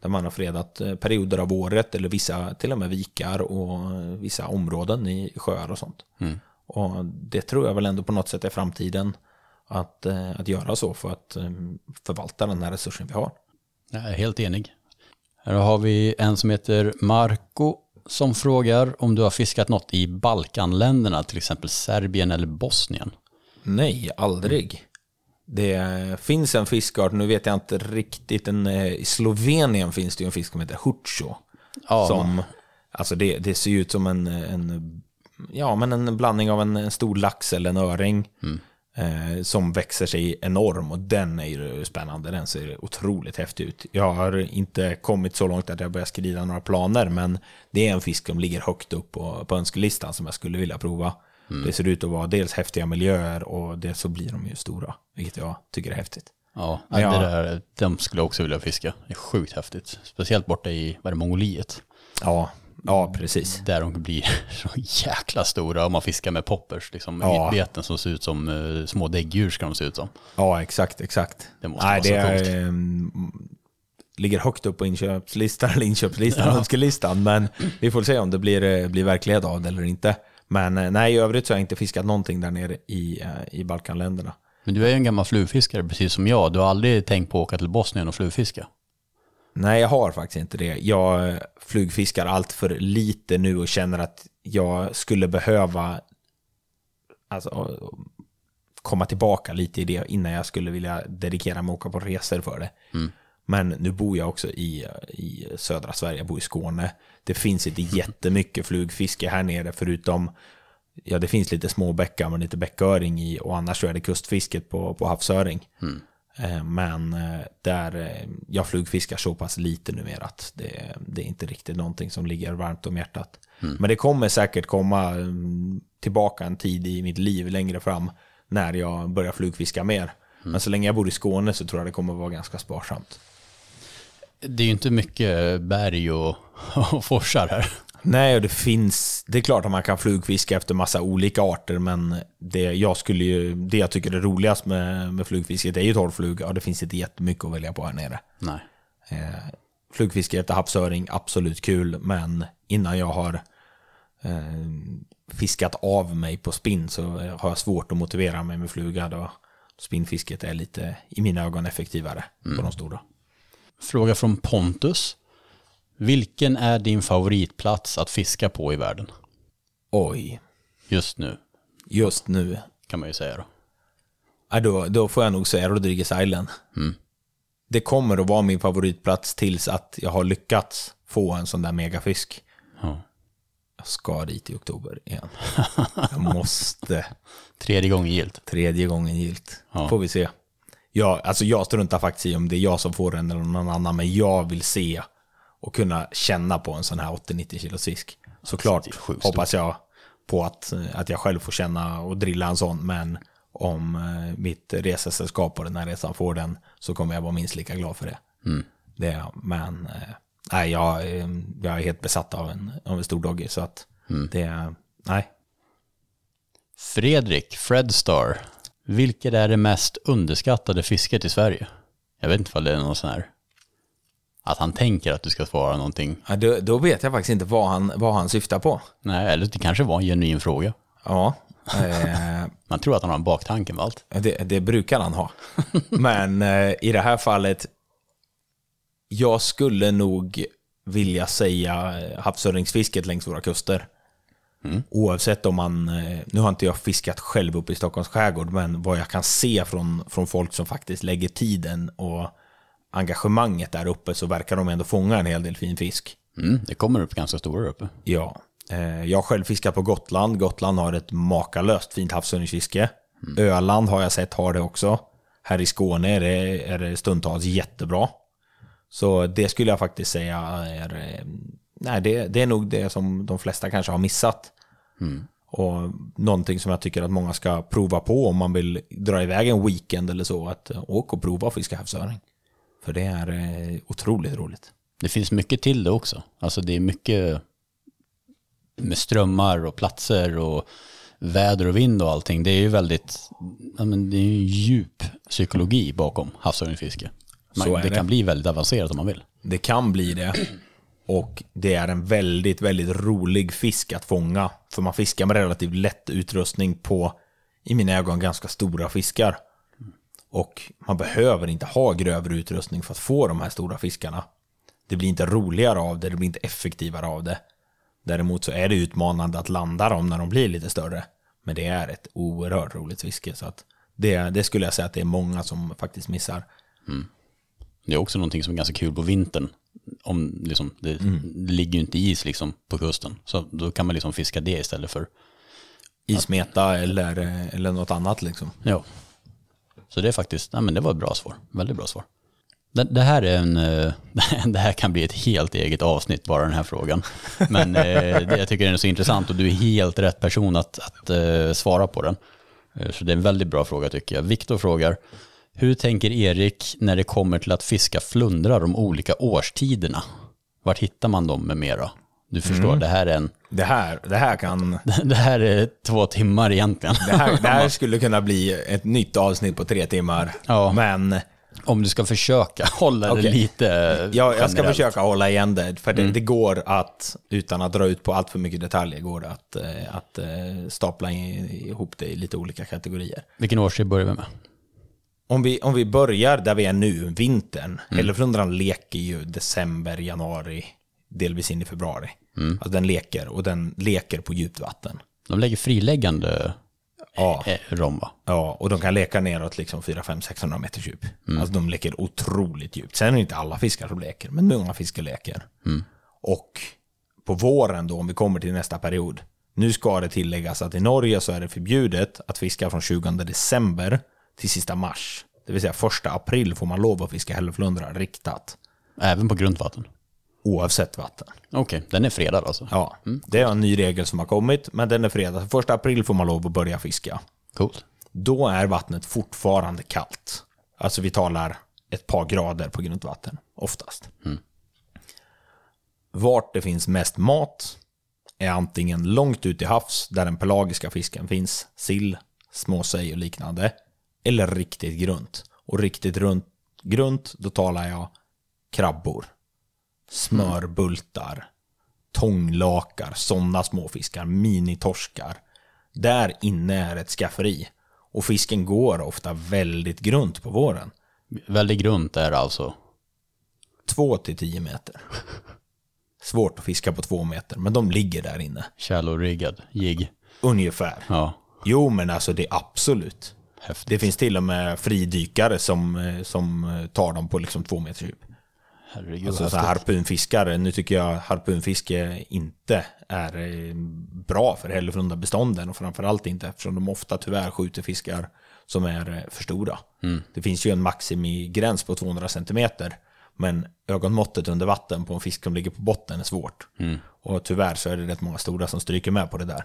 Där man har fredat perioder av året eller vissa till och med vikar och vissa områden i sjöar och sånt. Och det tror jag väl ändå på något sätt är framtiden att, eh, att göra så för att eh, förvalta den här resursen vi har. Jag är helt enig. Här har vi en som heter Marco som frågar om du har fiskat något i Balkanländerna, till exempel Serbien eller Bosnien. Nej, aldrig. Det finns en fiskart, nu vet jag inte riktigt, en, eh, i Slovenien finns det ju en fisk som heter Hutcho. Ja. Som, alltså det, det ser ut som en, en, ja, men en blandning av en, en stor lax eller en öring. Eh, som växer sig enorm och den är ju spännande. Den ser otroligt häftig ut. Jag har inte kommit så långt att jag börjar skriva några planer, men det är en fisk som ligger högt upp på, på önskelistan som jag skulle vilja prova. Det ser ut att vara dels häftiga miljöer och dels så blir de ju stora, vilket jag tycker är häftigt. Ja, det där, de skulle jag också vilja fiska. Det är sjukt häftigt. Speciellt borta i, vad är det, Mongoliet. Ja, ja precis. Där de blir så jäkla stora om man fiskar med poppers. Liksom, Ja. Beten som ser ut som eh, små däggdjur ska de se ut som. Ja, exakt, exakt. Det måste Nej, vara det så är, ehm, ligger högt upp på inköpslistan, eller inköpslistan, önskelistan. Men vi får se om det blir, eh, blir verklighet av det eller inte. Men eh, nej, i övrigt så har jag inte fiskat någonting där nere i, i Balkanländerna. Men du är ju en gammal flugfiskare precis som jag. Du har aldrig tänkt på att åka till Bosnien och flugfiska? Nej, jag har faktiskt inte det. Jag flugfiskar allt för lite nu och känner att jag skulle behöva alltså, komma tillbaka lite i det innan jag skulle vilja dedikera mig och åka på resor för det. Men nu bor jag också i, i södra Sverige, jag bor i Skåne. Det finns inte jättemycket flugfiske här nere förutom Ja, det finns lite små bäckar men lite bäcköring i och annars så är det kustfisket på, på havsöring. Eh, Men eh, där eh, jag flugfiskar så pass lite numera att det, det är inte riktigt någonting som ligger varmt om hjärtat. Men det kommer säkert komma mm, tillbaka en tid i mitt liv längre fram när jag börjar flugfiska mer. Men så länge jag bor i Skåne så tror jag det kommer vara ganska sparsamt. Det är ju inte mycket berg och, och forsar här. Nej, och det finns, det är klart att man kan flugfiska efter massa olika arter, men det jag, skulle ju, det jag tycker är roligast med, med flugfisket är ju torrfluga och det finns inte jättemycket att välja på här nere. Nej. Eh, flugfiske efter havsöring, absolut kul, men innan jag har eh, fiskat av mig på spinn så har jag svårt att motivera mig med fluga. Då spinnfisket är lite, i mina ögon, effektivare på de stora. Fråga från Pontus. Vilken är din favoritplats att fiska på i världen? Oj, Just nu, just nu. kan man ju säga då. Ja, då, då får jag nog säga Rodriguez Island. Det kommer att vara min favoritplats tills att jag har lyckats få en sån där megafisk. Ja. Jag ska dit i oktober igen. Jag måste. Tredje gången gilt. Tredje gången gilt. Ja. Får vi se. Jag, alltså jag struntar faktiskt i om det är jag som får den eller någon annan, men jag vill se och kunna känna på en sån här 80-90 kilos fisk. Såklart det sjukt hoppas jag på att, att jag själv får känna och drilla en sån, men om eh, mitt resesällskap på den här resan får den så kommer jag vara minst lika glad för det. det är jag. men eh, nej, jag, eh, jag är helt besatt av en, av en stor doggy, så att det, Nej. Fredrik Fredstar. Vilket är det mest underskattade fisket i Sverige? Jag vet inte vad det är någon sån här... Att han tänker att du ska svara någonting. Ja, då, då vet jag faktiskt inte vad han, vad han syftar på. Nej, eller det kanske var en genuin fråga. Ja. Eh, Man tror att han har en baktanke med allt. det, det brukar han ha. Men eh, i det här fallet, jag skulle nog vilja säga havsöringsfisket längs våra kuster. Oavsett om man, eh, nu har inte jag fiskat själv uppe i Stockholms skärgård, men vad jag kan se från, från folk som faktiskt lägger tiden och engagemanget där uppe så verkar de ändå fånga en hel del fin fisk. Mm, det kommer upp ganska stora uppe. Ja. Eh, Jag själv fiskat på Gotland. Gotland har ett makalöst fint havsöringsfiske. Öland har jag sett har det också. Här i Skåne är det, är det stundtals jättebra. Så det skulle jag faktiskt säga är... eh, Nej, det, det är nog det som de flesta kanske har missat. Och någonting som jag tycker att många ska prova på om man vill dra iväg en weekend eller så. Att åka och prova att fiska havsöring. För det är eh, otroligt roligt. Det finns mycket till det också. Alltså det är mycket med strömmar och platser och väder och vind och allting. Det är ju väldigt, ja men det är ju djup psykologi bakom havsöringsfiske. Det det. kan bli väldigt avancerat om man vill. Det kan bli det. Och det är en väldigt, väldigt rolig fisk att fånga. För man fiskar med relativt lätt utrustning på, i mina ögon, ganska stora fiskar. Och man behöver inte ha grövre utrustning för att få de här stora fiskarna. Det blir inte roligare av det, det blir inte effektivare av det. Däremot så är det utmanande att landa dem när de blir lite större. Men det är ett oerhört roligt fiske. Så att det, det skulle jag säga att det är många som faktiskt missar. Det är också någonting som är ganska kul på vintern. Om liksom, det, det ligger ju inte is liksom på kusten. Så då kan man liksom fiska det istället för, Ismeta eller, eller något annat liksom. ja. Så det är faktiskt, nej men det var ett bra svar. Väldigt bra svar. Det, det här är en, eh, det här kan bli ett helt eget avsnitt bara den här frågan. Men eh, det, jag tycker den är så intressant och du är helt rätt person att, att eh, svara på den. Så det är en väldigt bra fråga tycker jag. Viktor frågar, hur tänker Erik när det kommer till att fiska flundrar de olika årstiderna? Vart hittar man dem med mera? Du förstår, det här är en, Det här, det här kan... det här är två timmar egentligen. Det här, det här skulle kunna bli ett nytt avsnitt på tre timmar. Ja. Men Om du ska försöka hålla det Okej. lite jag, jag ska försöka hålla igen det. För det, det går att, utan att dra ut på allt för mycket detaljer, går det att, eh, att eh, stapla ihop det i lite olika kategorier. Vilken årstid börjar vi med? Om vi, om vi börjar där vi är nu, vintern. Hälleflundran leker ju december, januari, delvis in i februari. Alltså den leker, och den leker på djupt vatten. De lägger friläggande Ja. eh, rom va? Ja, och de kan leka neråt liksom 4, 5, 600 meters djup. Alltså de leker otroligt djupt. Sen är det inte alla fiskar som leker, men många fiskar leker. Och på våren då, om vi kommer till nästa period. Nu ska det tilläggas att i Norge så är det förbjudet att fiska från 20 december till sista mars. Det vill säga första april får man lov att fiska hälleflundra riktat. Även på grundvatten? Oavsett vatten. Okej, den är fredad alltså? Ja, det är en ny regel som har kommit, men den är fredag. Första april får man lov att börja fiska. Coolt. då är vattnet fortfarande kallt. Alltså vi talar ett par grader på grundvatten, oftast. Vart det finns mest mat är antingen långt ut i havs, där den pelagiska fisken finns, sill, småsej och liknande, eller riktigt grunt. Och riktigt runt, grunt, då talar jag krabbor, smörbultar, tånglakar, sådana småfiskar, minitorskar. Där inne är ett skafferi. Och fisken går ofta väldigt grunt på våren. Väldigt grunt är det alltså. Två till tio meter. Svårt att fiska på två meter, men de ligger där inne. Shallow-riggad, jigg. Ungefär. Ja, Jo, men alltså det är absolut. häftigt. Det finns till och med fridykare som, eh, som tar dem på liksom två meters djup. Herregud, Alltså så harpunfiskare, nu tycker jag harpunfiske inte är eh, bra för hälleflundarbestånden och framförallt inte eftersom de ofta tyvärr skjuter fiskar som är eh, för stora. Det finns ju en maximigräns på 200 cm men ögonmåttet under vatten på en fisk som ligger på botten är svårt. Och tyvärr så är det rätt många stora som stryker med på det där.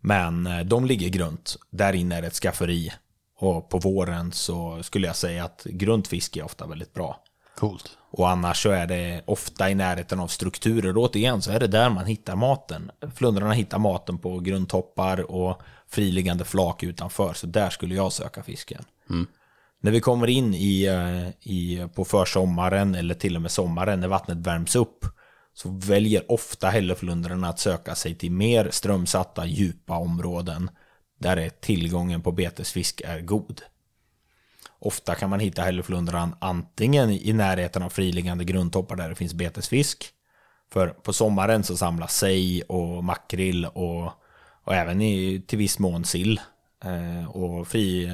Men eh, de ligger grunt. Där inne är det ett skafferi. Och på våren så skulle jag säga att grunt fiske är ofta väldigt bra. Coolt. Och annars så är det ofta i närheten av strukturer. Återigen så är det där man hittar maten. Flundrarna hittar maten på grundtoppar och friliggande flak utanför. Så där skulle jag söka fisken. När vi kommer in i, eh, i, på försommaren eller till och med sommaren när vattnet värms upp så väljer ofta hälleflundrarna att söka sig till mer strömsatta djupa områden där är tillgången på betesfisk är god. Ofta kan man hitta hälleflundran antingen i närheten av friliggande grundtoppar där det finns betesfisk. För på sommaren så samlas sej och makrill och, och även i, till viss mån sill. Eh, och fri, eh,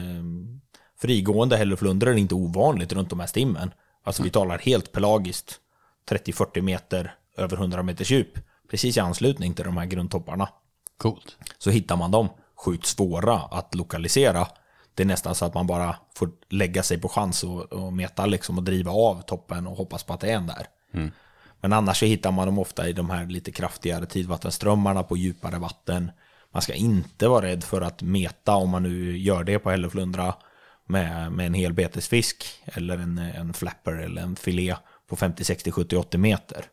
frigående hälleflundrar är inte ovanligt runt de här stimmen. Alltså vi talar helt pelagiskt. 30-40 meter över 100 meters djup. Precis i anslutning till de här grundtopparna. Coolt. Så hittar man dem sjukt svåra att lokalisera. Det är nästan så att man bara får lägga sig på chans och, och meta liksom och driva av toppen och hoppas på att det är en där. Men annars så hittar man dem ofta i de här lite kraftigare tidvattenströmmarna på djupare vatten. Man ska inte vara rädd för att meta om man nu gör det på hälleflundra med, med en hel betesfisk eller en, en flapper eller en filé på 50, 60, 70, 80 meter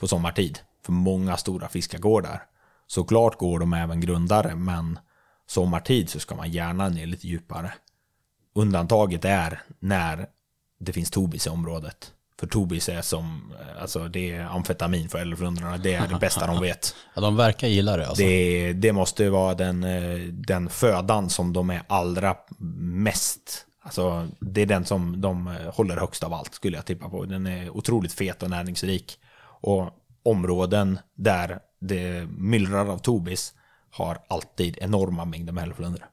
på sommartid. För många stora fiskar går där. Såklart går de även grundare, men sommartid så ska man gärna ner lite djupare. Undantaget är när det finns tobis i området. För tobis är som, alltså det är amfetamin för hälleflundrorna. Det är det bästa de vet. Ja, de verkar gilla det alltså. Det, det måste vara den, eh, den födan som de är allra mest, alltså det är den som de eh, håller högst av allt skulle jag tippa på. Den är otroligt fet och näringsrik. Och områden där det myllrar av tobis har alltid enorma mängder med hälleflundror.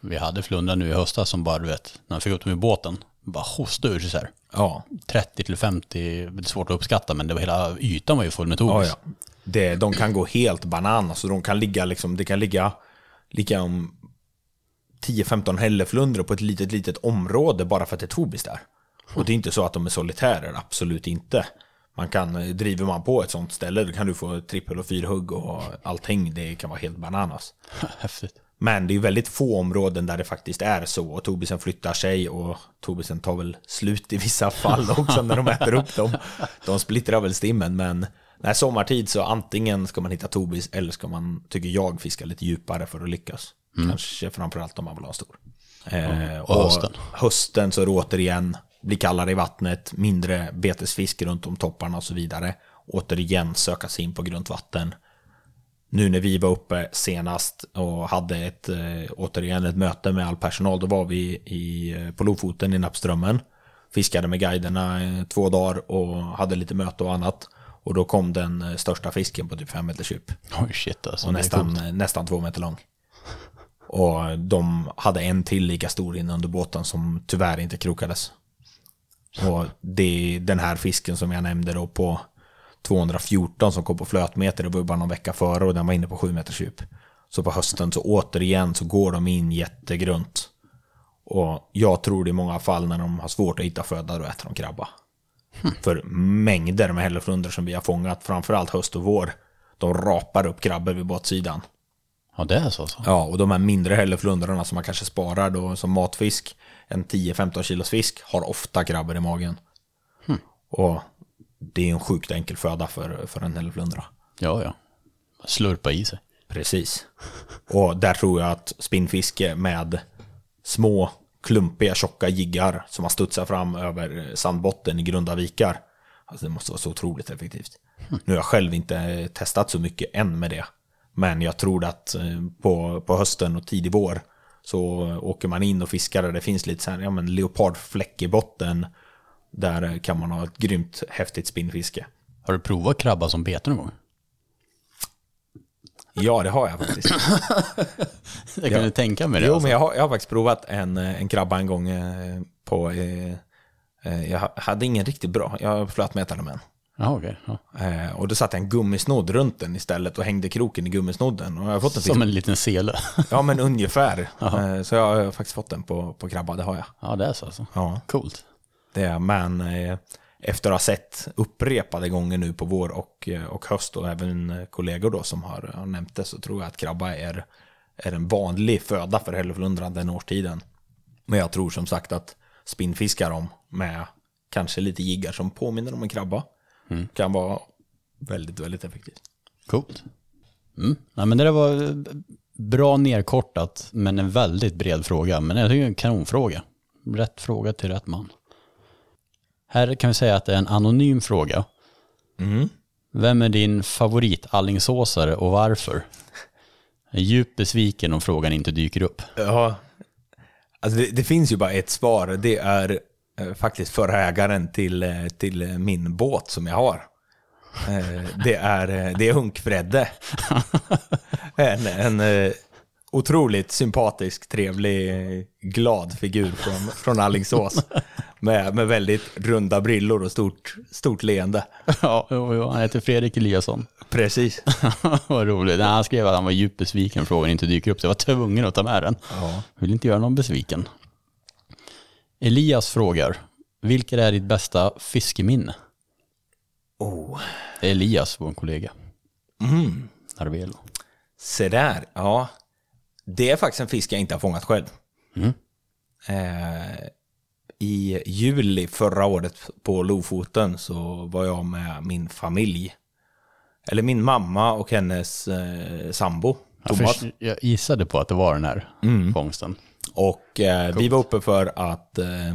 Vi hade flundra nu i höstas som bara, du vet, när vi fick upp dem i båten, bara hostade ur sig så här. Ja, 30 till 50, det är svårt att uppskatta, men det var hela ytan var ju full med ja, tobis. ja. Det, de kan gå helt bananas och de kan ligga liksom, det kan ligga lika om 10-15 hälleflundror på ett litet, litet område bara för att det är tobis där. Och det är inte så att de är solitärer, absolut inte. Man kan, driver man på ett sånt ställe, då kan du få trippel och fyrhugg och allting. Det kan vara helt bananas. Häftigt. Men det är väldigt få områden där det faktiskt är så. Och tobisen flyttar sig och tobisen tar väl slut i vissa fall också när de äter upp dem. De splittrar väl stimmen, men när sommartid så antingen ska man hitta tobis eller ska man, tycker jag, fiska lite djupare för att lyckas. Kanske framförallt om man vill ha stor. Eh, och hösten. hösten så är det återigen, blir kallare i vattnet, mindre betesfisk runt om topparna och så vidare. Återigen söka sig in på grunt vatten. Nu när vi var uppe senast och hade ett, eh, återigen ett möte med all personal, då var vi i, eh, på Lofoten i Nappströmmen. Fiskade med guiderna eh, två dagar och hade lite möte och annat. Och då kom den största fisken på typ fem meters djup. Oj shit alltså. Och nästan, nästan två meter lång. Och de hade en till lika stor inne under båten som tyvärr inte krokades. Och det är den här fisken som jag nämnde då på 214 som kom på flötmeter, det var ju bara någon vecka före och den var inne på 7 meters djup. Så på hösten så återigen så går de in jättegrunt. Och jag tror det i många fall när de har svårt att hitta föda, då äter de krabba. För mängder med hälleflundror som vi har fångat, framförallt höst och vår, de rapar upp krabbor vid båtsidan. Ja det är så alltså. Ja, och de här mindre hälleflundrorna som man kanske sparar då som matfisk, en 10-15 kilos fisk, har ofta krabbor i magen. Och det är en sjukt enkel föda för, för en hälleflundra. Ja ja. Slurpa i sig. Precis. Och där tror jag att spinnfiske med små, klumpiga, tjocka jiggar som har studsat fram över sandbotten i grunda vikar. Alltså det måste vara så otroligt effektivt. Nu har jag själv inte testat så mycket än med det. Men jag tror att eh, på, på hösten och tidig vår så åker man in och fiskar där det finns lite så här, ja men leopardfläck i botten. Där kan man ha ett grymt häftigt spinnfiske. Har du provat krabba som bete någon gång? Ja, det har jag faktiskt. Jag kunde tänka mig det. Jo, alltså. men jag har, jag har faktiskt provat en, en krabba en gång eh, på... Eh, eh, jag ha- hade ingen riktigt bra, jag flötmätade med en. Ja, okej. Ja. Eh, och då satte jag en gummisnodd runt den istället och hängde kroken i gummisnodden. Och jag har fått en fisk. Som en liten sele. Ja, men ungefär. Eh, så jag har faktiskt fått den på, på krabba, det har jag. Ja, det är så alltså. Ja, Coolt. det är Men eh, efter att ha sett upprepade gånger nu på vår och, eh, och höst och även eh, kollegor då som har, har nämnt det så tror jag att krabba är, är en vanlig föda för hälleflundran den årstiden. Men jag tror som sagt att spinnfiskar dem med kanske lite jiggar som påminner om en krabba. Kan vara väldigt, väldigt effektivt. Coolt. Mm. Ja, men det där var eh, bra nerkortat, men en väldigt bred fråga. Men jag tycker en kanonfråga. Rätt fråga till rätt man. Här kan vi säga att det är en anonym fråga. Mm. Vem är din favorit allingsåsare och varför? Jag är djupt besviken om frågan inte dyker upp. Ja, alltså det, det finns ju bara ett svar. Det är eh, faktiskt förägaren till, eh, till min båt som jag har. Eh, det är, det är Hunk-Fredde. en en otroligt sympatisk, trevlig, glad figur från, från Alingsås. Med, med väldigt runda brillor och stort, stort leende. Ja, jo, jo, han heter Fredrik Eliasson. Precis. Vad roligt. Nej, han skrev att han var djupt besviken om frågan inte dyker upp. Så jag var tvungen att ta med den. Ja. Vill inte göra någon besviken. Elias frågar, vilket är ditt bästa fiskeminne? Oh. Elias, vår kollega. Mm. Arvelo. Se där, ja. Det är faktiskt en fisk jag inte har fångat själv. Mm. Eh, I juli förra året på Lofoten så var jag med min familj. Eller min mamma och hennes eh, sambo, Jag, Thomas. först, jag gissade på att det var den här fångsten. Och eh, vi var uppe för att eh,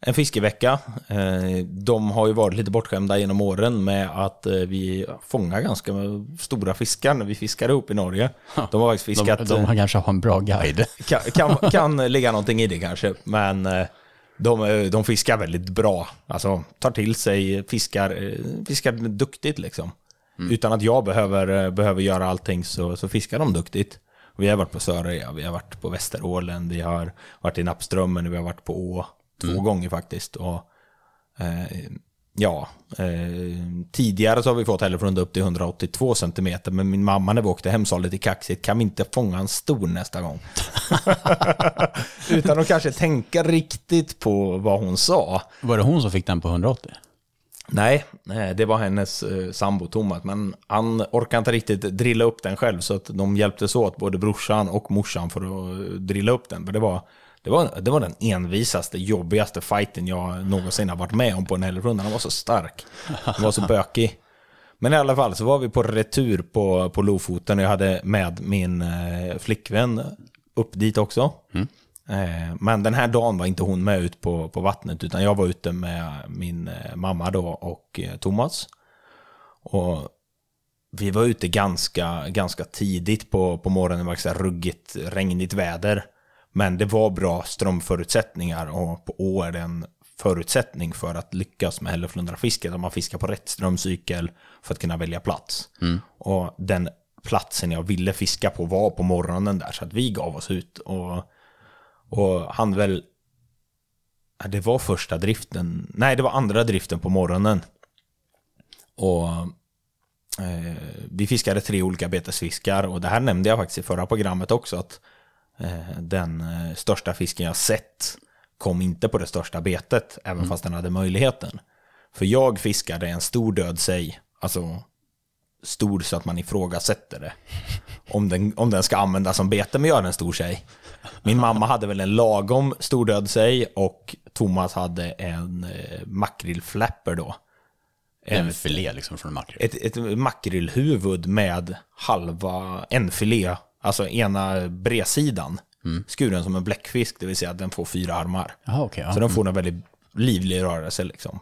en fiskevecka. Eh, de har ju varit lite bortskämda genom åren med att eh, vi fångar ganska stora fiskar när vi fiskar upp i Norge. De har faktiskt fiskat... De, de har kanske har en bra guide. kan, kan, kan ligga någonting i det kanske, men eh, de, eh, de fiskar väldigt bra. Alltså tar till sig, fiskar, eh, fiskar duktigt liksom. Utan att jag behöver, eh, behöver göra allting så, så fiskar de duktigt. Vi har varit på Söröja, vi har varit på Västerålen, vi har varit i Nappströmmen, vi har varit på Å två gånger faktiskt. Och, eh, ja, eh, tidigare så har vi fått hälleflundra upp till 182 cm, men min mamma när vi åkte hem sa lite kaxigt, kan vi inte fånga en stor nästa gång? Utan att kanske tänka riktigt på vad hon sa. Var det hon som fick den på 180? Nej, det var hennes eh, sambo Thomas, men han orkade inte riktigt drilla upp den själv, så att de hjälptes åt, både brorsan och morsan, för att eh, drilla upp den. För det var, det var, det var den envisaste, jobbigaste fighten jag någonsin har varit med om på en helgrunda. Den var så stark. Den var så bökig. Men i alla fall så var vi på retur på, på Lofoten och jag hade med min eh, flickvän upp dit också. Mm men den här dagen var inte hon med ut på, på vattnet utan jag var ute med min eh, mamma då och eh, Thomas. Och vi var ute ganska, ganska tidigt på, på morgonen, det var så ruggigt, regnigt väder. Men det var bra strömförutsättningar och på Å är det en förutsättning för att lyckas med hälleflundrafisket. Att man fiskar på rätt strömcykel för att kunna välja plats. Och den platsen jag ville fiska på var på morgonen där, så att vi gav oss ut. Och, och han väl... Det var första driften, nej det var andra driften på morgonen. Och eh, vi fiskade tre olika betesfiskar och det här nämnde jag faktiskt i förra programmet också att eh, den eh, största fisken jag sett kom inte på det största betet, även fast den hade möjligheten. För jag fiskade en stor död sej, alltså stor så att man ifrågasätter det. Om den, om den ska användas som bete, men gör en stor sej. Min mamma hade väl en lagom stor död sej och Thomas hade en eh, makrillflapper då. En filé liksom från makrill. Ett, ett makrillhuvud med halva, en filé, alltså ena bredsidan. Skuren som en bläckfisk, det vill säga att den får fyra armar. Jaha, okej. ja. Så den får en väldigt livlig rörelse liksom.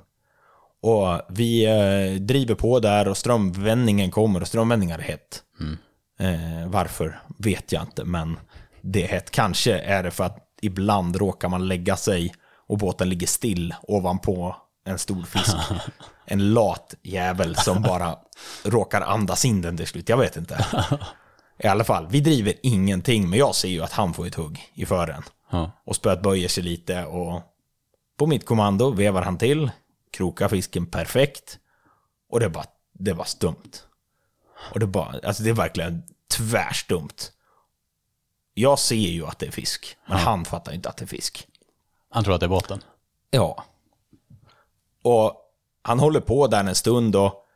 Och vi eh, driver på där och strömvändningen kommer och strömvändningar är hett. Eh, varför vet jag inte, men det är hett. Kanske är det för att ibland råkar man lägga sig och båten ligger still ovanpå en stor fisk. En lat jävel som bara råkar andas in den till slut. Jag vet inte. I alla fall, vi driver ingenting, men jag ser ju att han får ett hugg i fören. Ja. Och spöet böjer sig lite och på mitt kommando vevar han till, krokar fisken perfekt. Och det bara, det var stumt. Och det bara, alltså det är verkligen tvärstumt. Jag ser ju att det är fisk, men han fattar inte att det är fisk. Han tror att det är botten. Ja. Och han håller på där en stund och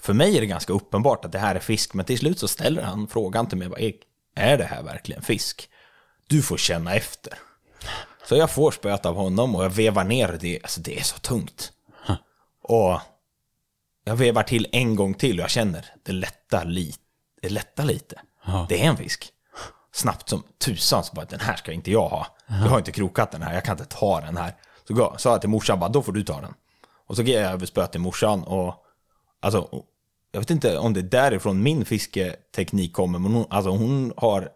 för mig är det ganska uppenbart att det här är fisk, men till slut så ställer han frågan till mig, "Vad är- det här verkligen fisk? Du får känna efter. Så jag får spöet av honom och jag vevar ner det. Alltså det är så tungt. Och jag vevar till en gång till och jag känner det lättar, li det lättar lite. Det är en fisk. Snabbt som tusan så bara, den här ska inte jag ha. Jag har inte krokat den här, jag kan inte ta den här. Så sa jag till morsan, bara, då får du ta den. Och så ger jag över spöet till morsan och alltså, jag vet inte om det är därifrån min fisketeknik kommer, men hon, alltså, hon har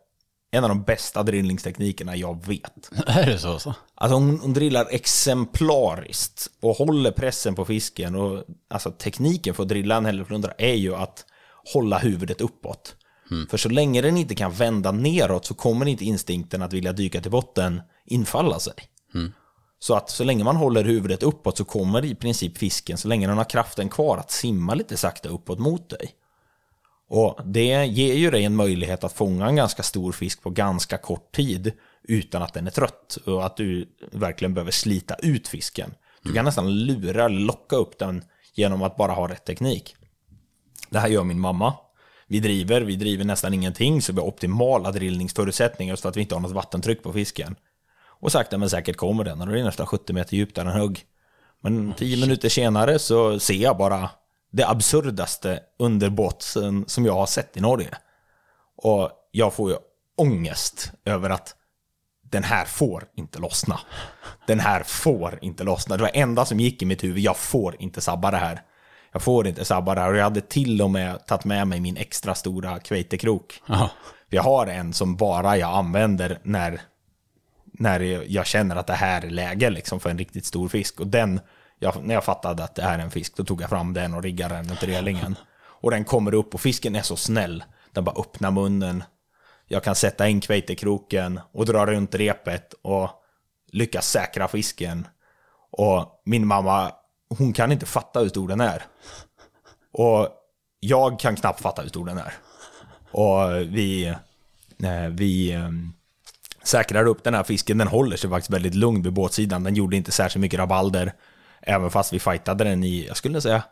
en av de bästa drillningsteknikerna jag vet. Är det så? så? Alltså hon, hon drillar exemplariskt och håller pressen på fisken. Och, alltså tekniken för att drilla en hälleflundra är ju att hålla huvudet uppåt. Mm. För så länge den inte kan vända neråt så kommer inte instinkten att vilja dyka till botten infalla sig. Mm. Så att så länge man håller huvudet uppåt så kommer i princip fisken, så länge den har kraften kvar, att simma lite sakta uppåt mot dig. Och det ger ju dig en möjlighet att fånga en ganska stor fisk på ganska kort tid utan att den är trött och att du verkligen behöver slita ut fisken. Du kan mm. nästan lura, locka upp den genom att bara ha rätt teknik. Det här gör min mamma. Vi driver, vi driver nästan ingenting så vi har optimala drillningsförutsättningar för att vi inte har något vattentryck på fisken. Och sakta men säkert kommer den och det är nästan 70 meter djupt där den högg. Men 10 minuter senare så ser jag bara det absurdaste underbåtsen som jag har sett i Norge. Och jag får ju ångest över att den här får inte lossna. Den här får inte lossna. Det var enda som gick i mitt huvud. Jag får inte sabba det här. Jag får inte sabba det här. Och jag hade till och med tagit med mig min extra stora kveitekrok. Jag har en som bara jag använder när, när jag känner att det här är läge liksom för en riktigt stor fisk. Och den jag, när jag fattade att det här är en fisk, då tog jag fram den och riggade den runt relingen. Och den kommer upp och fisken är så snäll. Den bara öppnar munnen. Jag kan sätta in kveiterkroken och dra runt repet och lyckas säkra fisken. Och min mamma, hon kan inte fatta hur stor den är. Och jag kan knappt fatta hur stor den är. Och vi, eh, vi eh, säkrar upp den här fisken. Den håller sig faktiskt väldigt lugn vid båtsidan. Den gjorde inte särskilt mycket rabalder. Även fast vi fightade den i, jag skulle säga,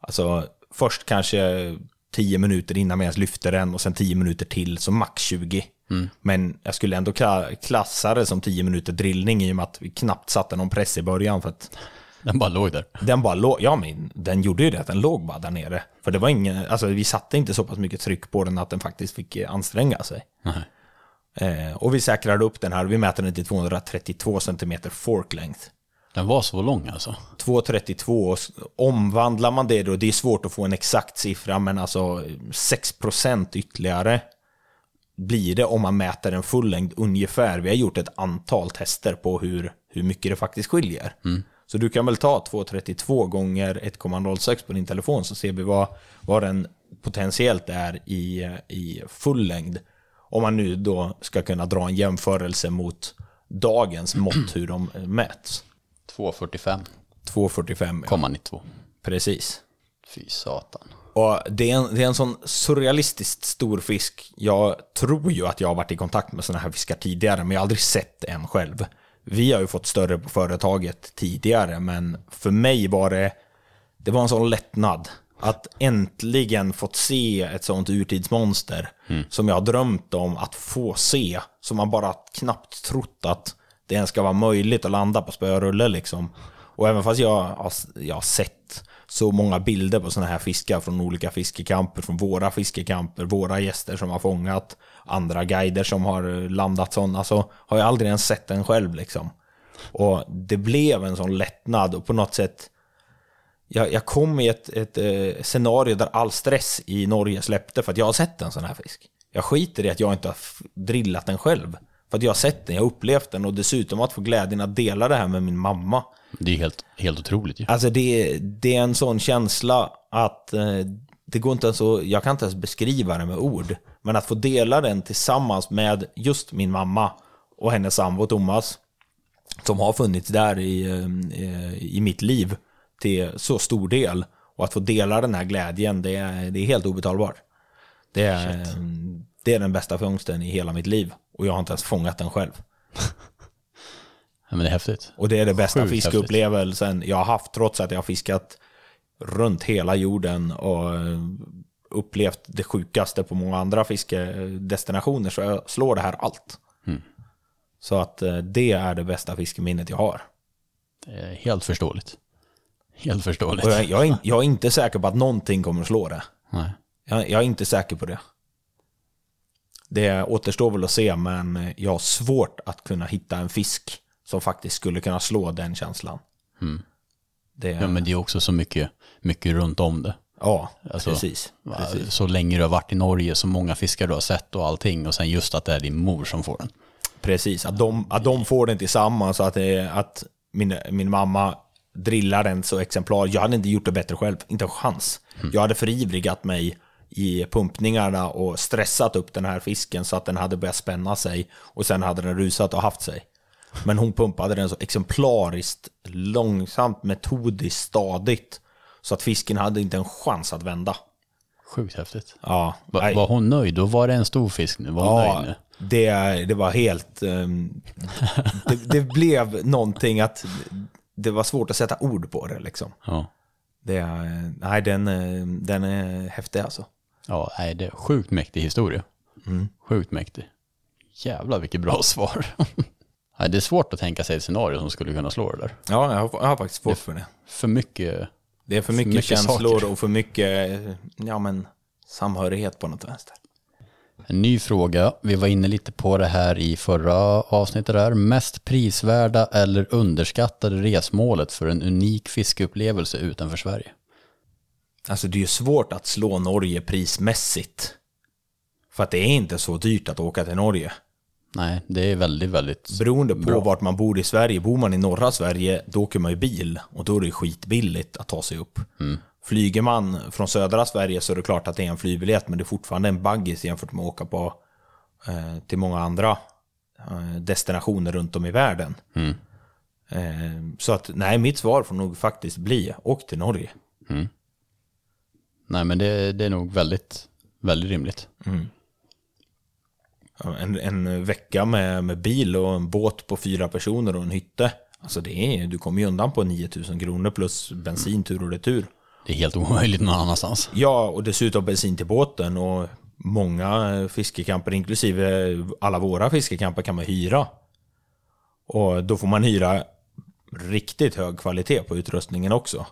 alltså först kanske 10 minuter innan vi ens lyfte den och sen 10 minuter till, så max 20. Mm. Men jag skulle ändå klassa det som 10 minuter drillning i och med att vi knappt satte någon press i början. För att den bara låg där? Den bara låg, ja men den gjorde ju det, den låg bara där nere. För det var ingen, alltså vi satte inte så pass mycket tryck på den att den faktiskt fick anstränga sig. Eh, och vi säkrade upp den här, vi mäter den till 232 cm fork length. Den var så lång alltså? 2,32. Omvandlar man det då, det är svårt att få en exakt siffra, men alltså 6% ytterligare blir det om man mäter en full längd ungefär. Vi har gjort ett antal tester på hur, hur mycket det faktiskt skiljer. Mm. Så du kan väl ta 2,32 gånger 1,06 på din telefon så ser vi vad, vad den potentiellt är i, i full längd. Om man nu då ska kunna dra en jämförelse mot dagens mått hur de mäts. 2,45. 2,45 ja. Komma 92. Precis. Fy satan. Och det är, en, det är en sån surrealistiskt stor fisk. Jag tror ju att jag har varit i kontakt med sådana här fiskar tidigare, men jag har aldrig sett en själv. Vi har ju fått större på företaget tidigare, men för mig var det, det var en sån lättnad. Att äntligen fått se ett sånt urtidsmonster mm. som jag har drömt om att få se. Som man bara knappt trott att det ens ska vara möjligt att landa på spörulle liksom. Och även fast jag jag har sett så många bilder på sådana här fiskar från olika fiskekamper, från våra fiskekamper, våra gäster som har fångat, andra guider som har eh, landat sådana, så har jag aldrig ens sett den själv liksom. Och det blev en sån lättnad och på något sätt jag, jag kom i ett, ett, ett scenario där all stress i Norge släppte för att jag har sett en sån här fisk. Jag skiter i att jag inte har drillat den själv. För att jag har sett den, jag har upplevt den och dessutom att få glädjen att dela det här med min mamma. Det är helt, helt otroligt ju. Alltså det, det är en sån känsla att eh, det går inte ens att, jag kan inte ens beskriva det med ord. Men att få dela den tillsammans med just min mamma och hennes sambo Thomas, som har funnits där i, eh, i mitt liv till så stor del. Och att få dela den här glädjen, det är, det är helt obetalbart. Det är, det är den bästa fångsten i hela mitt liv. Och jag har inte ens fångat den själv. Men det är häftigt. Och det är det bästa Sjukt fiskeupplevelsen häftigt. jag har haft trots att jag har fiskat runt hela jorden och eh, upplevt det sjukaste på många andra fiskedestinationer så jag slår det här allt. Mm. Så att eh, det är det bästa fiskeminnet jag har. Helt förståeligt. Helt förståeligt. Jag, jag, är, jag är inte säker på att någonting kommer att slå det. Nej. Jag, jag är inte säker på det. Det återstår väl att se, men jag har svårt att kunna hitta en fisk som faktiskt skulle kunna slå den känslan. Det, Ja, men det är också så mycket, mycket runt om det. ja, Alltså, precis. Precis. Så länge du har varit i Norge, så många fiskar du har sett och allting. Och sen just att det är din mor som får den. Precis, att de, att de får den tillsammans, att, det, att min, min mamma drillar den så exemplar. Jag hade inte gjort det bättre själv, inte en chans. Jag hade förivrigat mig i pumpningarna och stressat upp den här fisken så att den hade börjat spänna sig och sen hade den rusat och haft sig. Men hon pumpade den så exemplariskt, långsamt, metodiskt, stadigt så att fisken hade inte en chans att vända. Sjukt häftigt. Ja, Va, var hon nöjd? Då var det en stor fisk nu. Var hon Ja, nöjd nu? det, det var helt... ehm, det, det blev någonting att det var svårt att sätta ord på det liksom. Ja. Det, nej, den, den är häftig alltså. Ja, nej, det är sjukt mäktig historia. Mm. Sjukt mäktig. Jävlar vilket bra svar. Nej, det är svårt att tänka sig ett scenario som skulle kunna slå det där. Ja, jag har, jag har faktiskt svårt för det. För mycket. Det är för mycket, mycket känslor saker. och för mycket ja, men, samhörighet på något vänster. En ny fråga. Vi var inne lite på det här i förra avsnittet där. Mest prisvärda eller underskattade resmålet för en unik fiskeupplevelse utanför Sverige? Alltså det är ju svårt att slå Norge prismässigt. För att det är inte så dyrt att åka till Norge. Nej, det är väldigt, väldigt... Beroende på vart man bor i Sverige. Bor man i norra Sverige, då åker man ju bil. Och då är det skitbilligt att ta sig upp. Flyger man från södra Sverige så är det klart att det är en flygbiljett. Men det är fortfarande en baggis jämfört med att åka på, eh, till många andra eh, destinationer runt om i världen. Eh, så att nej, mitt svar får nog faktiskt bli åk till Norge. Nej, men det, det är nog väldigt, väldigt rimligt. Ja, En, en vecka med, med bil och en båt på fyra personer och en hytte. Alltså det är, du kommer ju undan på 9000 kronor plus bensin tur och retur. Det är helt omöjligt någon annanstans. Ja, och dessutom bensin till båten och många fiskecamper, inklusive alla våra fiskecamper, kan man hyra. Och då får man hyra riktigt hög kvalitet på utrustningen också.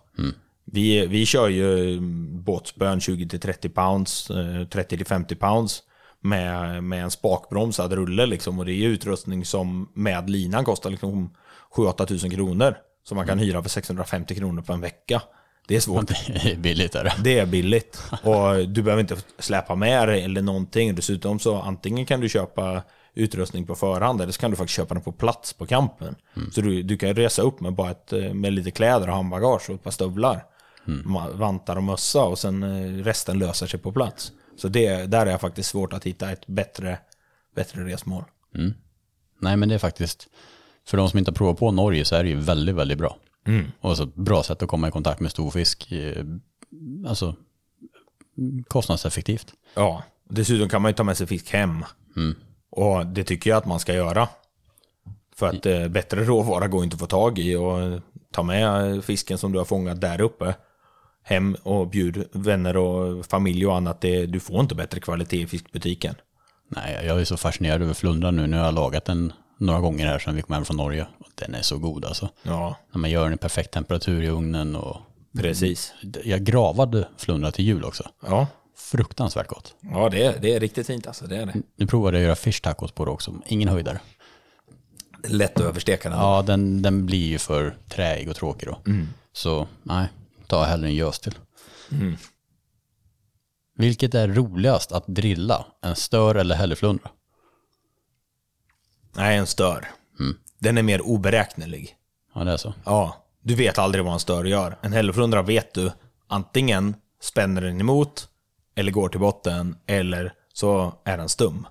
Vi, vi kör ju båtspön 20-30 pounds, eh, 30-50 pounds med, med en spakbromsad rulle liksom. Och det är utrustning som med linan kostar liksom 7-8 tusen kronor. Som man kan hyra för 650 kronor på en vecka. Det är svårt. Det är billigt är det. Det är billigt. Och du behöver inte släpa med dig eller någonting. Dessutom så antingen kan du köpa utrustning på förhand eller så kan du faktiskt köpa den på plats på campen. Så du, du kan resa upp med bara ett, med lite kläder och handbagage och ett par stövlar. Ma- Vantar och mössa och sen eh, resten löser sig på plats. Så det, där är jag faktiskt svårt att hitta ett bättre, bättre resmål. Nej, men det är faktiskt, för de som inte har provat på Norge så är det ju väldigt, väldigt bra. Och så bra sätt att komma i kontakt med storfisk. eh, Alltså kostnadseffektivt. Ja, dessutom kan man ju ta med sig fisk hem. Och det tycker jag att man ska göra. För att eh, bättre råvara går inte att få tag i och ta med fisken som du har fångat där uppe hem och bjud vänner och familj och annat. Det, du får inte bättre kvalitet i fiskbutiken. Nej, jag är så fascinerad över flundran nu. Nu har jag lagat den några gånger här sedan vi kom hem från Norge. Den är så god alltså. Ja, När man gör den i perfekt temperatur i ugnen och precis. jag gravade flundra till jul också. Ja, Fruktansvärt gott. ja det, är, det är riktigt fint alltså. Det är det. Nu provade jag att göra fish tacos på det också. Ingen höjdare. lätt att översteka den. Ja, den, den blir ju för träig och tråkig då. Så nej, ta hellre en gös till. Vilket är roligast att drilla? En stör eller hälleflundra? Nej, en stör. Den är mer oberäknelig. Ja, det är så. Ja, du vet aldrig vad en stör gör. En hälleflundra vet du antingen spänner den emot, eller går till botten, eller så är den stum.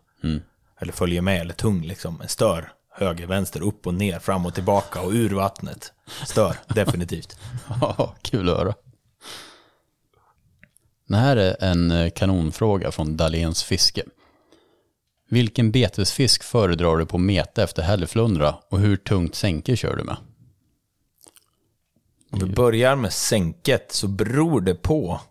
Eller följer med, eller tung liksom. En stör, höger, vänster, upp och ner, fram och tillbaka och ur vattnet. Stör, definitivt. Ja, kul att höra. Det här är en eh, kanonfråga från Dahléns fiske. Vilken betesfisk föredrar du på mete efter hälleflundra och hur tungt sänke kör du med? Om vi börjar med sänket så beror det på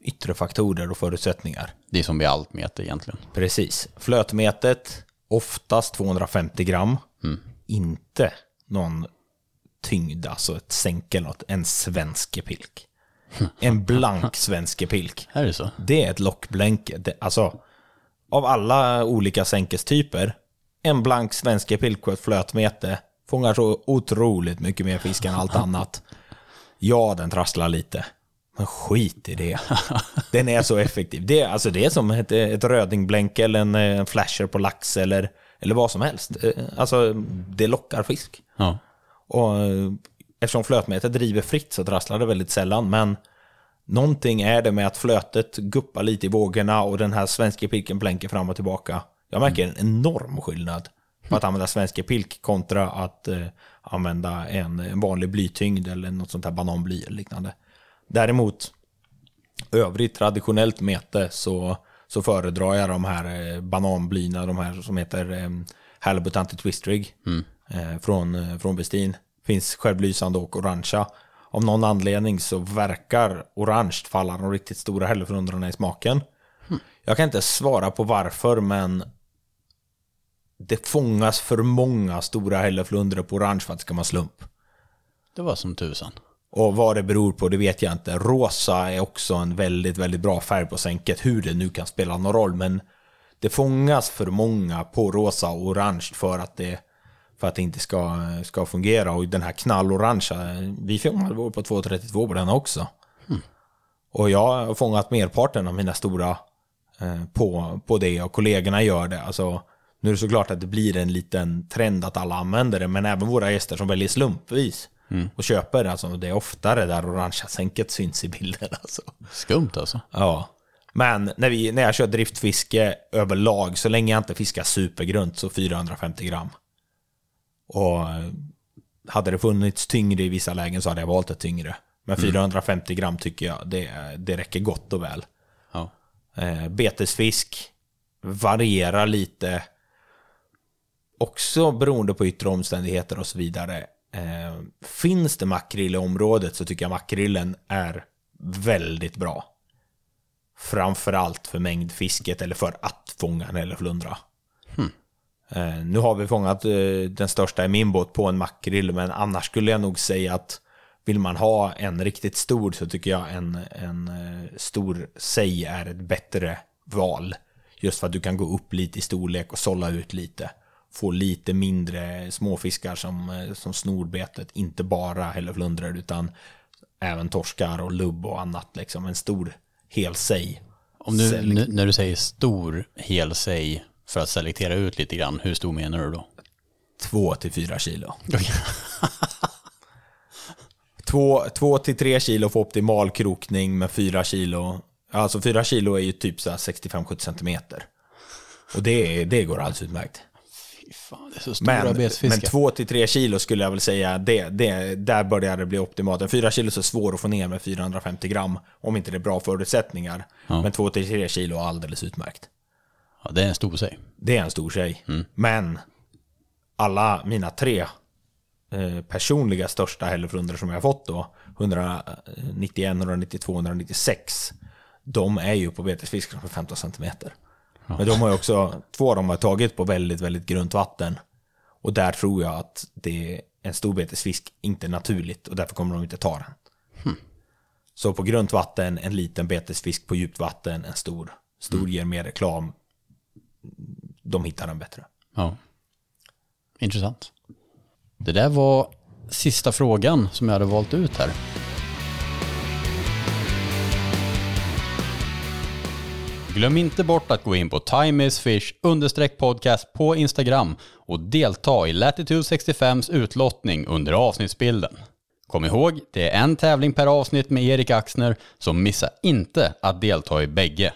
yttre faktorer och förutsättningar. Det är som vid allt mete egentligen. Precis. Flötmetet Oftast 250 gram. Inte någon tyngd, alltså ett sänk eller något. En svenskepilk. En blank svenskepilk. Är det så? Det är ett lockblänke. Det, alltså, av alla olika sänkestyper, en blank svenskepilk på ett flötmete fångar så otroligt mycket mer fisk än allt annat. Ja, den trasslar lite. Men skit i det. Den är så effektiv. Det, är- alltså, det är som ett, ett rödingblänke eller en, en flasher på lax eller, eller vad som helst. Eh, Alltså, det lockar fisk. Ja. Och eh, eftersom flötmetet driver fritt så trasslar det väldigt sällan. Men någonting är det med att flötet guppar lite i vågorna och den här svenska pilken blänker fram och tillbaka. Jag märker en enorm skillnad på att använda svenska pilk kontra att eh, använda en, en vanlig blytyngd eller något sånt här bananbly eller liknande. Däremot övrigt traditionellt mete så, så föredrar jag de här eh, bananblyna, de här som heter eh, Halibut Anti-Twist Rig eh, från, eh, från Bestin. Finns självlysande och orangea. Av någon anledning så verkar orange falla de riktigt stora hälleflundrorna i smaken. Jag kan inte svara på varför, men det fångas för många stora hälleflundror på orange för att det ska vara slump. Det var som tusan. Och vad det beror på, det vet jag inte. Rosa är också en väldigt, väldigt bra färg på sänket. Hur det nu kan spela någon roll, men det fångas för många på rosa och orange för att det, för att det inte ska, ska fungera. Och den här knallorangea, vi fångade vår på 2,32 på den också. Och jag har fångat merparten av mina stora eh, på, på det och kollegorna gör det. Alltså, nu är det såklart att det blir en liten trend att alla använder det, men även våra gäster som väljer slumpvis och köper det. Alltså, det är oftare där orangea sänket syns i bilden. Alltså. Skumt alltså. Ja. Men när, vi, när jag kör driftfiske överlag, så länge jag inte fiskar supergrunt, så 450 gram. Och eh, hade det funnits tyngre i vissa lägen så hade jag valt ett tyngre. Men 450 gram tycker jag, det, det räcker gott och väl. Ja. Eh, betesfisk varierar lite. Också beroende på yttre omständigheter och så vidare. Eh, finns det makrill i området så tycker jag makrillen är väldigt bra. Framförallt för mängdfisket eller för att fånga en hälleflundra. Eh, nu har vi fångat eh, den största i min båt på en makrill, men annars skulle jag nog säga att vill man ha en riktigt stor så tycker jag en, en eh, stor sig är ett bättre val. Just för att du kan gå upp lite i storlek och sålla ut lite. Få lite mindre småfiskar som, eh, som snorbetet, inte bara hälleflundror utan även torskar och lubb och annat. Liksom. En stor hel sig. Om du, när du säger stor hel sig för att selektera ut lite grann, hur stor menar du då? Två till fyra kilo. Två, två till tre kilo för optimal krokning med fyra kilo. Alltså fyra kilo är ju typ så här 65-70 centimeter. Och det, det går alldeles utmärkt. Fy fan, det är så stora Men, betesfiskar. men två till tre kilo skulle jag väl säga, det, det, där börjar det bli optimalt. En fyra kilo är så svår att få ner med 450 gram, om inte det är bra förutsättningar. Men två till tre kilo är alldeles utmärkt. Ja, det är en stor sig. Det är en stor tjej. Men alla mina tre eh, personliga största hälleflundror som jag har fått då, 191, 192, 196, de är ju på betesfisk som är 15 centimeter. Men de har ju också, två av dem har tagit på väldigt, väldigt grunt vatten. Och där tror jag att det är en stor betesfisk inte naturligt och därför kommer de inte ta den. Så på grunt vatten, en liten betesfisk på djupt vatten, en stor. Stor ger mer reklam. De hittar den bättre. Ja. Intressant. Det där var sista frågan som jag hade valt ut här. Glöm inte bort att gå in på timeisfish podcast på Instagram och delta i Latitude 65s utlottning under avsnittsbilden. Kom ihåg, det är en tävling per avsnitt med Erik Axner, så missa inte att delta i bägge.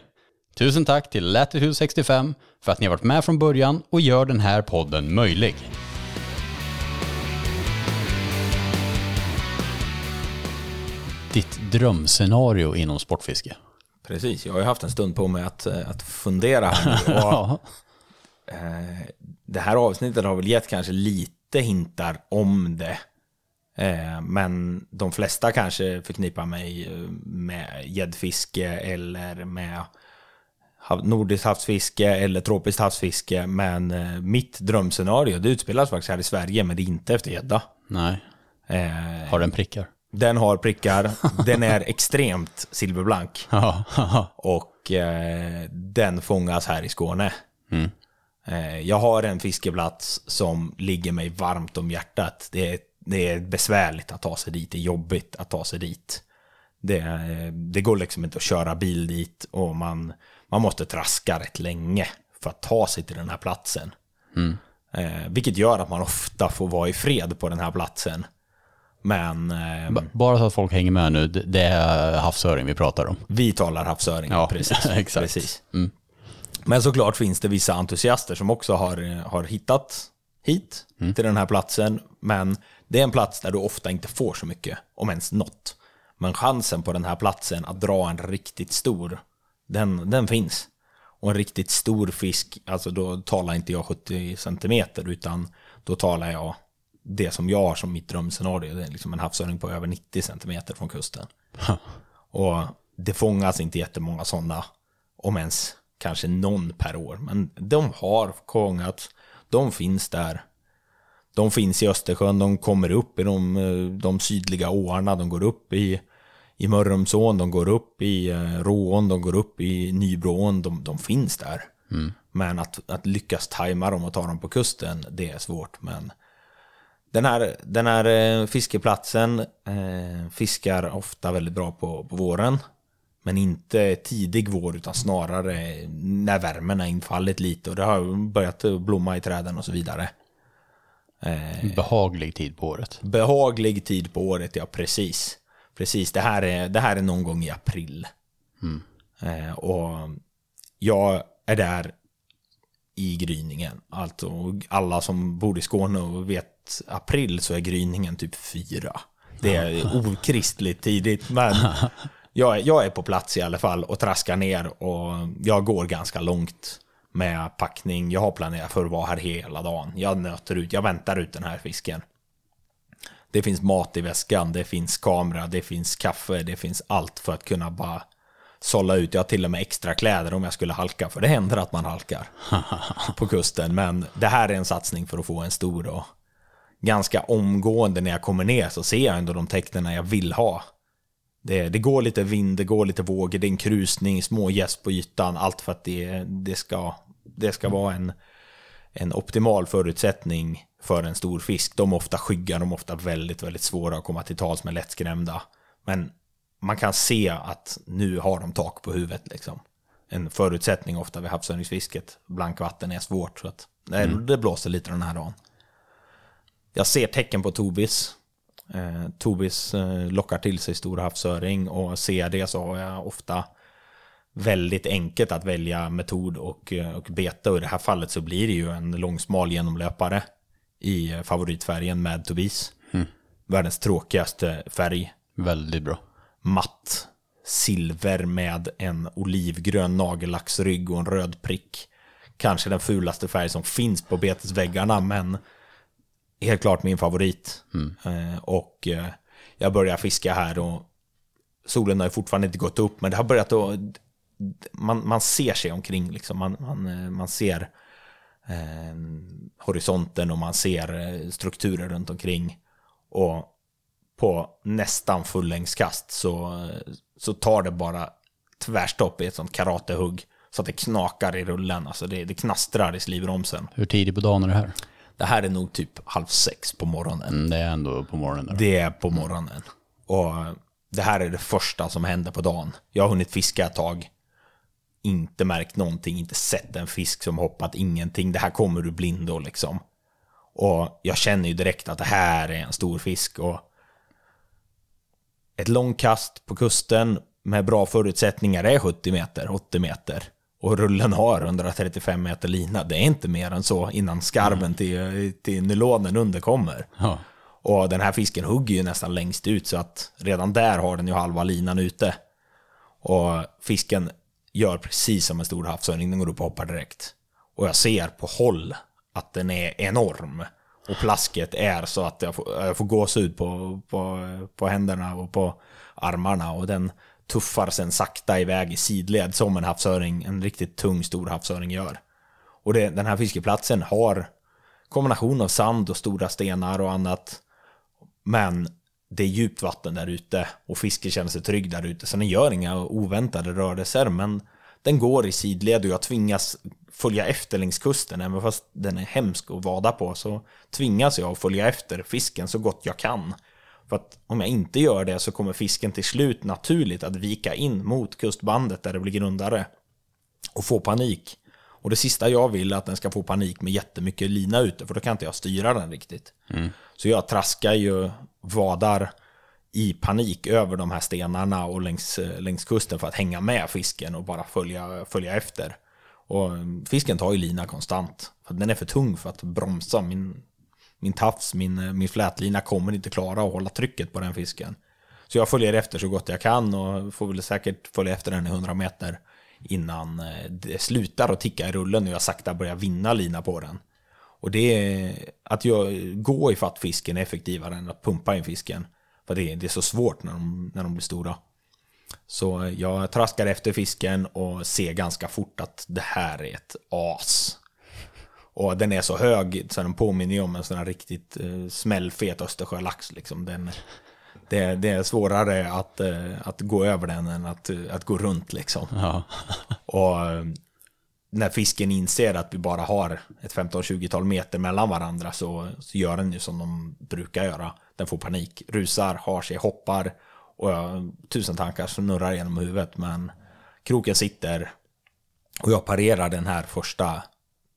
Tusen tack till Latitude 65 för att ni har varit med från början och gör den här podden möjlig. Ditt drömscenario inom sportfiske? Precis, jag har ju haft en stund på mig att, eh, att fundera. Och, eh, det här avsnittet har väl gett kanske lite hintar om det. Eh, men de flesta kanske förknippar mig med gäddfiske eller med nordiskt havsfiske eller tropiskt havsfiske. Men eh, mitt drömscenario, det utspelas faktiskt här i Sverige, men det är inte efter gädda. Nej. Eh, Har den prickar? den har prickar, den är extremt silverblank. Och eh, den fångas här i Skåne. Eh, jag har en fiskeplats som ligger mig varmt om hjärtat. Det är, det är besvärligt att ta sig dit, det är jobbigt att ta sig dit. Det, eh, det går liksom inte att köra bil dit och man, man måste traska rätt länge för att ta sig till den här platsen. Eh, vilket gör att man ofta får vara i fred på den här platsen. Men eh, Bara så att folk hänger med nu, det- är havsöring vi pratar om. Vi talar havsöring, Ja, precis. exakt. precis. Men såklart finns det vissa entusiaster som också har, har hittat hit till den här platsen. Men det är en plats där du ofta inte får så mycket, om ens något. Men chansen på den här platsen att dra en riktigt stor, den, den finns. Och en riktigt stor fisk, alltså då talar inte jag 70 centimeter, utan då talar jag det som jag har som mitt drömscenario. Det är liksom en havsöring på över 90 centimeter från kusten. Och det fångas inte jättemånga sådana, om ens kanske någon per år. Men de har fångats, de finns där. De finns i Östersjön, de kommer upp i de, eh, de sydliga åarna, de går upp i, i Mörrumsån, de går upp i eh, Råån, de går upp i Nybråån, de, de finns där. Men att, att lyckas tajma dem och ta dem på kusten, det är svårt. Men den här, den här eh, fiskeplatsen eh, fiskar ofta väldigt bra på, på våren. Men inte tidig vår utan snarare när värmen har infallit lite och det har börjat blomma i träden och så vidare. Behaglig tid på året. Behaglig tid på året, ja precis. Precis, det här är, det här är någon gång i april. Eh, och jag är där i gryningen. Alltså alla som bor i Skåne och vet april så är gryningen typ fyra. Det är okristligt tidigt, men jag, jag är på plats i alla fall och traskar ner och jag går ganska långt med packning. Jag har planerat för att vara här hela dagen. Jag nöter ut, jag väntar ut den här fisken. Det finns mat i väskan, det finns kamera, det finns kaffe, det finns allt för att kunna bara sålla ut. Jag har till och med extra kläder om jag skulle halka, för det händer att man halkar på kusten. Men det här är en satsning för att få en stor och ganska omgående när jag kommer ner så ser jag ändå de tecknen jag vill ha. Det, det går lite vind, det går lite vågor, det är en krusning, små gäss på ytan, allt för att det, det, ska, det ska vara en, en optimal förutsättning för en stor fisk. De är ofta skygga, de är ofta väldigt, väldigt svåra att komma till tals med lättskrämda. Men man kan se att nu har de tak på huvudet liksom. En förutsättning ofta vid havsöringsfisket. Blankvatten är svårt så att nej, det blåser lite den här dagen. Jag ser tecken på tobis. Eh, tobis eh, lockar till sig stor havsöring och ser det så har jag ofta väldigt enkelt att välja metod och, eh, och bete. Och i det här fallet så blir det ju en långsmal genomlöpare i favoritfärgen med tobis. Världens tråkigaste färg. Väldigt bra. Matt silver med en olivgrön nagellacksrygg och en röd prick. Kanske den fulaste färg som finns på betesväggarna, men helt klart min favorit. Eh, och eh, jag börjar fiska här och solen har ju fortfarande inte gått upp, men det har börjat att... Man, man ser sig omkring, liksom. man, man, eh, man ser horisonten och man ser eh, strukturer runt omkring. Och på nästan fullängdskast så, så tar det bara tvärstopp i ett sånt karatehugg. Så att det knakar i rullen, alltså det, det knastrar i slivbromsen. Hur tidigt på dagen är det här? Det här är nog typ halv sex på morgonen. Mm, Det är ändå på morgonen. Där. Det är på morgonen. Och det här är det första som händer på dagen. Jag har hunnit fiska ett tag. Inte märkt någonting, inte sett en fisk som hoppat, ingenting. Det här kommer ur blindo liksom. Och jag känner ju direkt att det här är en stor fisk. Och ett långt kast på kusten med bra förutsättningar är 70 meter, 80 meter. Och rullen har 135 meter lina. Det är inte mer än så innan skarven till, till nylonen under kommer. Ja. Och den här fisken hugger ju nästan längst ut så att redan där har den ju halva linan ute. Och fisken gör precis som en stor havsöring, den går upp och hoppar direkt. Och jag ser på håll att den är enorm. Och plasket är så att jag får, jag får gåshud på, på, på händerna och på armarna. Och den tuffar sen sakta iväg i sidled som en havsöring, en riktigt tung stor havsöring gör. Och det, den här fiskeplatsen har kombination av sand och stora stenar och annat. Men det är djupt vatten där ute och fisken känner sig trygg där ute. Så den gör inga oväntade rörelser men den går i sidled och jag tvingas följa efter längs kusten. Även fast den är hemsk att vada på så tvingas jag att följa efter fisken så gott jag kan. För att om jag inte gör det så kommer fisken till slut naturligt att vika in mot kustbandet där det blir grundare och få panik. Och det sista jag vill är att den ska få panik med jättemycket lina ute, för då kan inte jag styra den riktigt. Mm. Så jag traskar ju vadar i panik över de här stenarna och längs, längs kusten för att hänga med fisken och bara följa, följa efter. Och fisken tar ju lina konstant. För den är för tung för att bromsa. Min, min tafs, min, min flätlina kommer inte klara att hålla trycket på den fisken. Så jag följer efter så gott jag kan och får väl säkert följa efter den i 100 meter innan eh, det slutar att ticka i rullen och jag sakta börjar vinna lina på den. Och det är att jag, gå ifatt fisken är effektivare än att pumpa in fisken. För det är, det är så svårt när de, när de blir stora. Så jag traskar efter fisken och ser ganska fort att det här är ett as. Och den är så hög så den påminner om en sån här riktigt eh, smällfet Östersjölax. Liksom. Den, det, det, är svårare att, uh, att gå över den än att, uh, att gå runt. Liksom. Ja. och när fisken inser att vi bara har ett 15-20-tal meter mellan varandra så, så gör den ju som de brukar göra. Den får panik, rusar, har sig, hoppar och jag, tusen tankar snurrar genom huvudet. Men kroken sitter och jag parerar den här första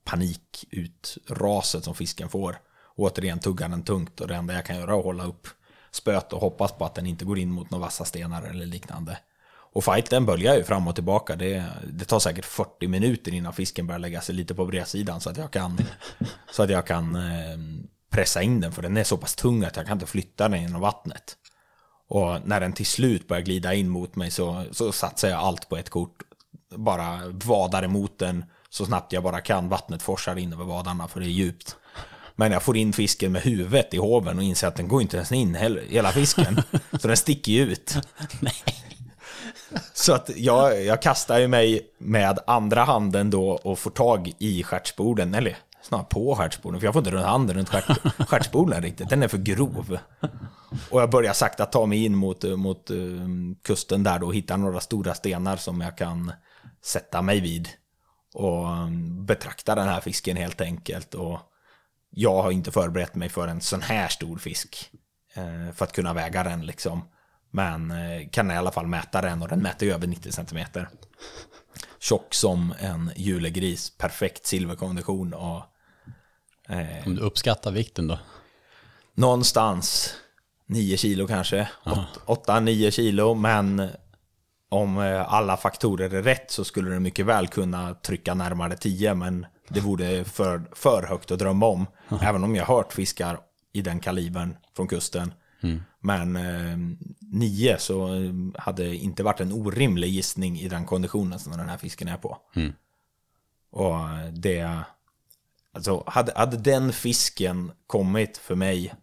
panikutraset som fisken får. återigen tuggar den tungt och det enda jag kan göra är att hålla upp spöet och hoppas på att den inte går in mot några vassa stenar eller liknande. Och fighten böljar ju fram och tillbaka. Det, det, tar säkert 40 minuter innan fisken börjar lägga sig lite på bredsidan så att jag kan, så att jag kan eh, pressa in den. För den är så pass tung att jag kan inte flytta den genom vattnet. Och när den till slut börjar glida in mot mig så, så satsar jag allt på ett kort. Bara vadar emot den så snabbt jag bara kan. Vattnet forsar in över vadarna för det är djupt. Men jag får in fisken med huvudet i hoven och inser att den går inte ens in hela fisken. Så den sticker ju ut. Så att jag, jag kastar ju mig med andra handen då och får tag i stjärtsborden, eller snarare på stjärtsborden, för jag får inte runt handen runt stjärtsborden riktigt, den är för grov. Och jag börjar sakta ta mig in mot, mot um, kusten där då och hitta några stora stenar som jag kan sätta mig vid. Och um, betrakta den här fisken helt enkelt. Och jag har inte förberett mig för en sån här stor fisk. Eh, för att kunna väga den liksom. Men eh, kan i alla fall mäta den och den mäter ju över 90 cm. Tjock som en julegris, perfekt silverkondition och... Eh, Om du uppskattar vikten då? Någonstans 9 kilo kanske. 8-9 kilo, men om eh, alla faktorer är rätt så skulle den mycket väl kunna trycka närmare 10, men det vore för, för högt att drömma om. Även om jag hört fiskar i den kalibern från kusten Mm. Men eh, nio så hade inte varit en orimlig gissning i den konditionen som den här fisken är på. Mm. Och det... Alltså, hade, hade den fisken kommit för mig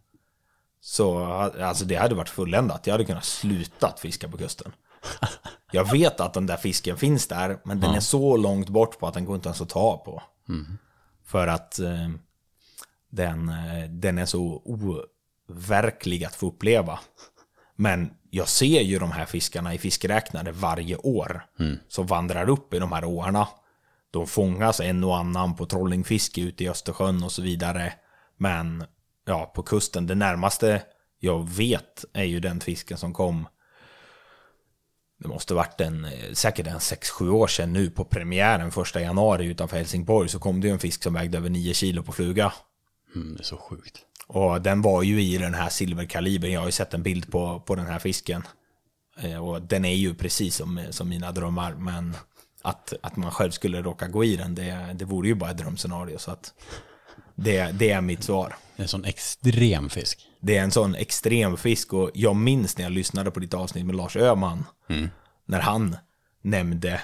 så alltså det hade varit fulländat. Jag hade kunnat sluta fiska på kusten. Jag vet att den där fisken finns där, men den är så långt bort på att den går inte ens att ta på. Mm. För att eh, den, eh, den är så verklig att få uppleva. Men jag ser ju de här fiskarna i fiskräknare varje år mm. som vandrar upp i de här åarna. De fångas en och annan på trollingfiske ute i Östersjön och så vidare. Men ja, på kusten, det närmaste jag vet är ju den fisken som kom det måste varit en, säkert en 6-7 år sedan nu på premiären första januari utanför Helsingborg så kom det ju en fisk som vägde över 9 kilo på fluga. Mm, det är så sjukt. Och den var ju i den här silverkalibern. Jag har ju sett en bild på, på den här fisken. Eh, och den är ju precis som, som mina drömmar. Men att, att man själv skulle råka gå i den, det, det vore ju bara ett drömscenario. Så att det, det är mitt svar. Det är en sån extrem fisk. Det är en sån extrem fisk. Och jag minns när jag lyssnade på ditt avsnitt med Lars Öhman. Mm. När han nämnde,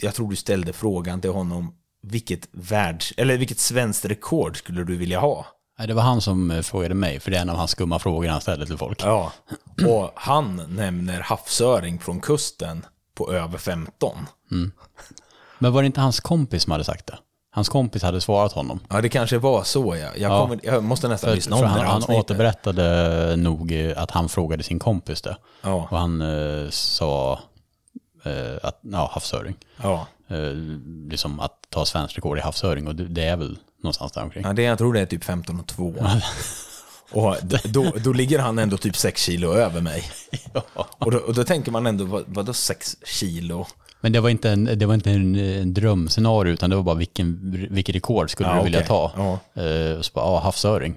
jag tror du ställde frågan till honom, vilket världs, eller vilket svenskt rekord skulle du vilja ha? Nej, det var han som eh, frågade mig, för det är en av hans skumma frågor han ställer till folk. Ja. Och han nämner havsöring från kusten på över 15. Men var det inte hans kompis som hade sagt det? Hans kompis hade svarat honom. Ja, det kanske var så ja. Jag, kommer, jag måste nästan För, lyssna för om det han, här han avsnittet. återberättade nog eh, att han frågade sin kompis det. Ja. Och han eh, sa eh, att, ja, havsöring. Ja. Eh, liksom att ta svenskt rekord i havsöring och det, det är väl någonstans där omkring. ja, det jag tror det är typ 15 och 2. Och då, då ligger han ändå typ 6 kilo över mig. Och då, och då tänker man ändå, vad, vadå 6 kilo? Men det var inte en, det var inte en, en drömscenario utan det var bara vilken, vilket rekord skulle Ja, du vilja ta? Ja. Och så bara, ja, havsöring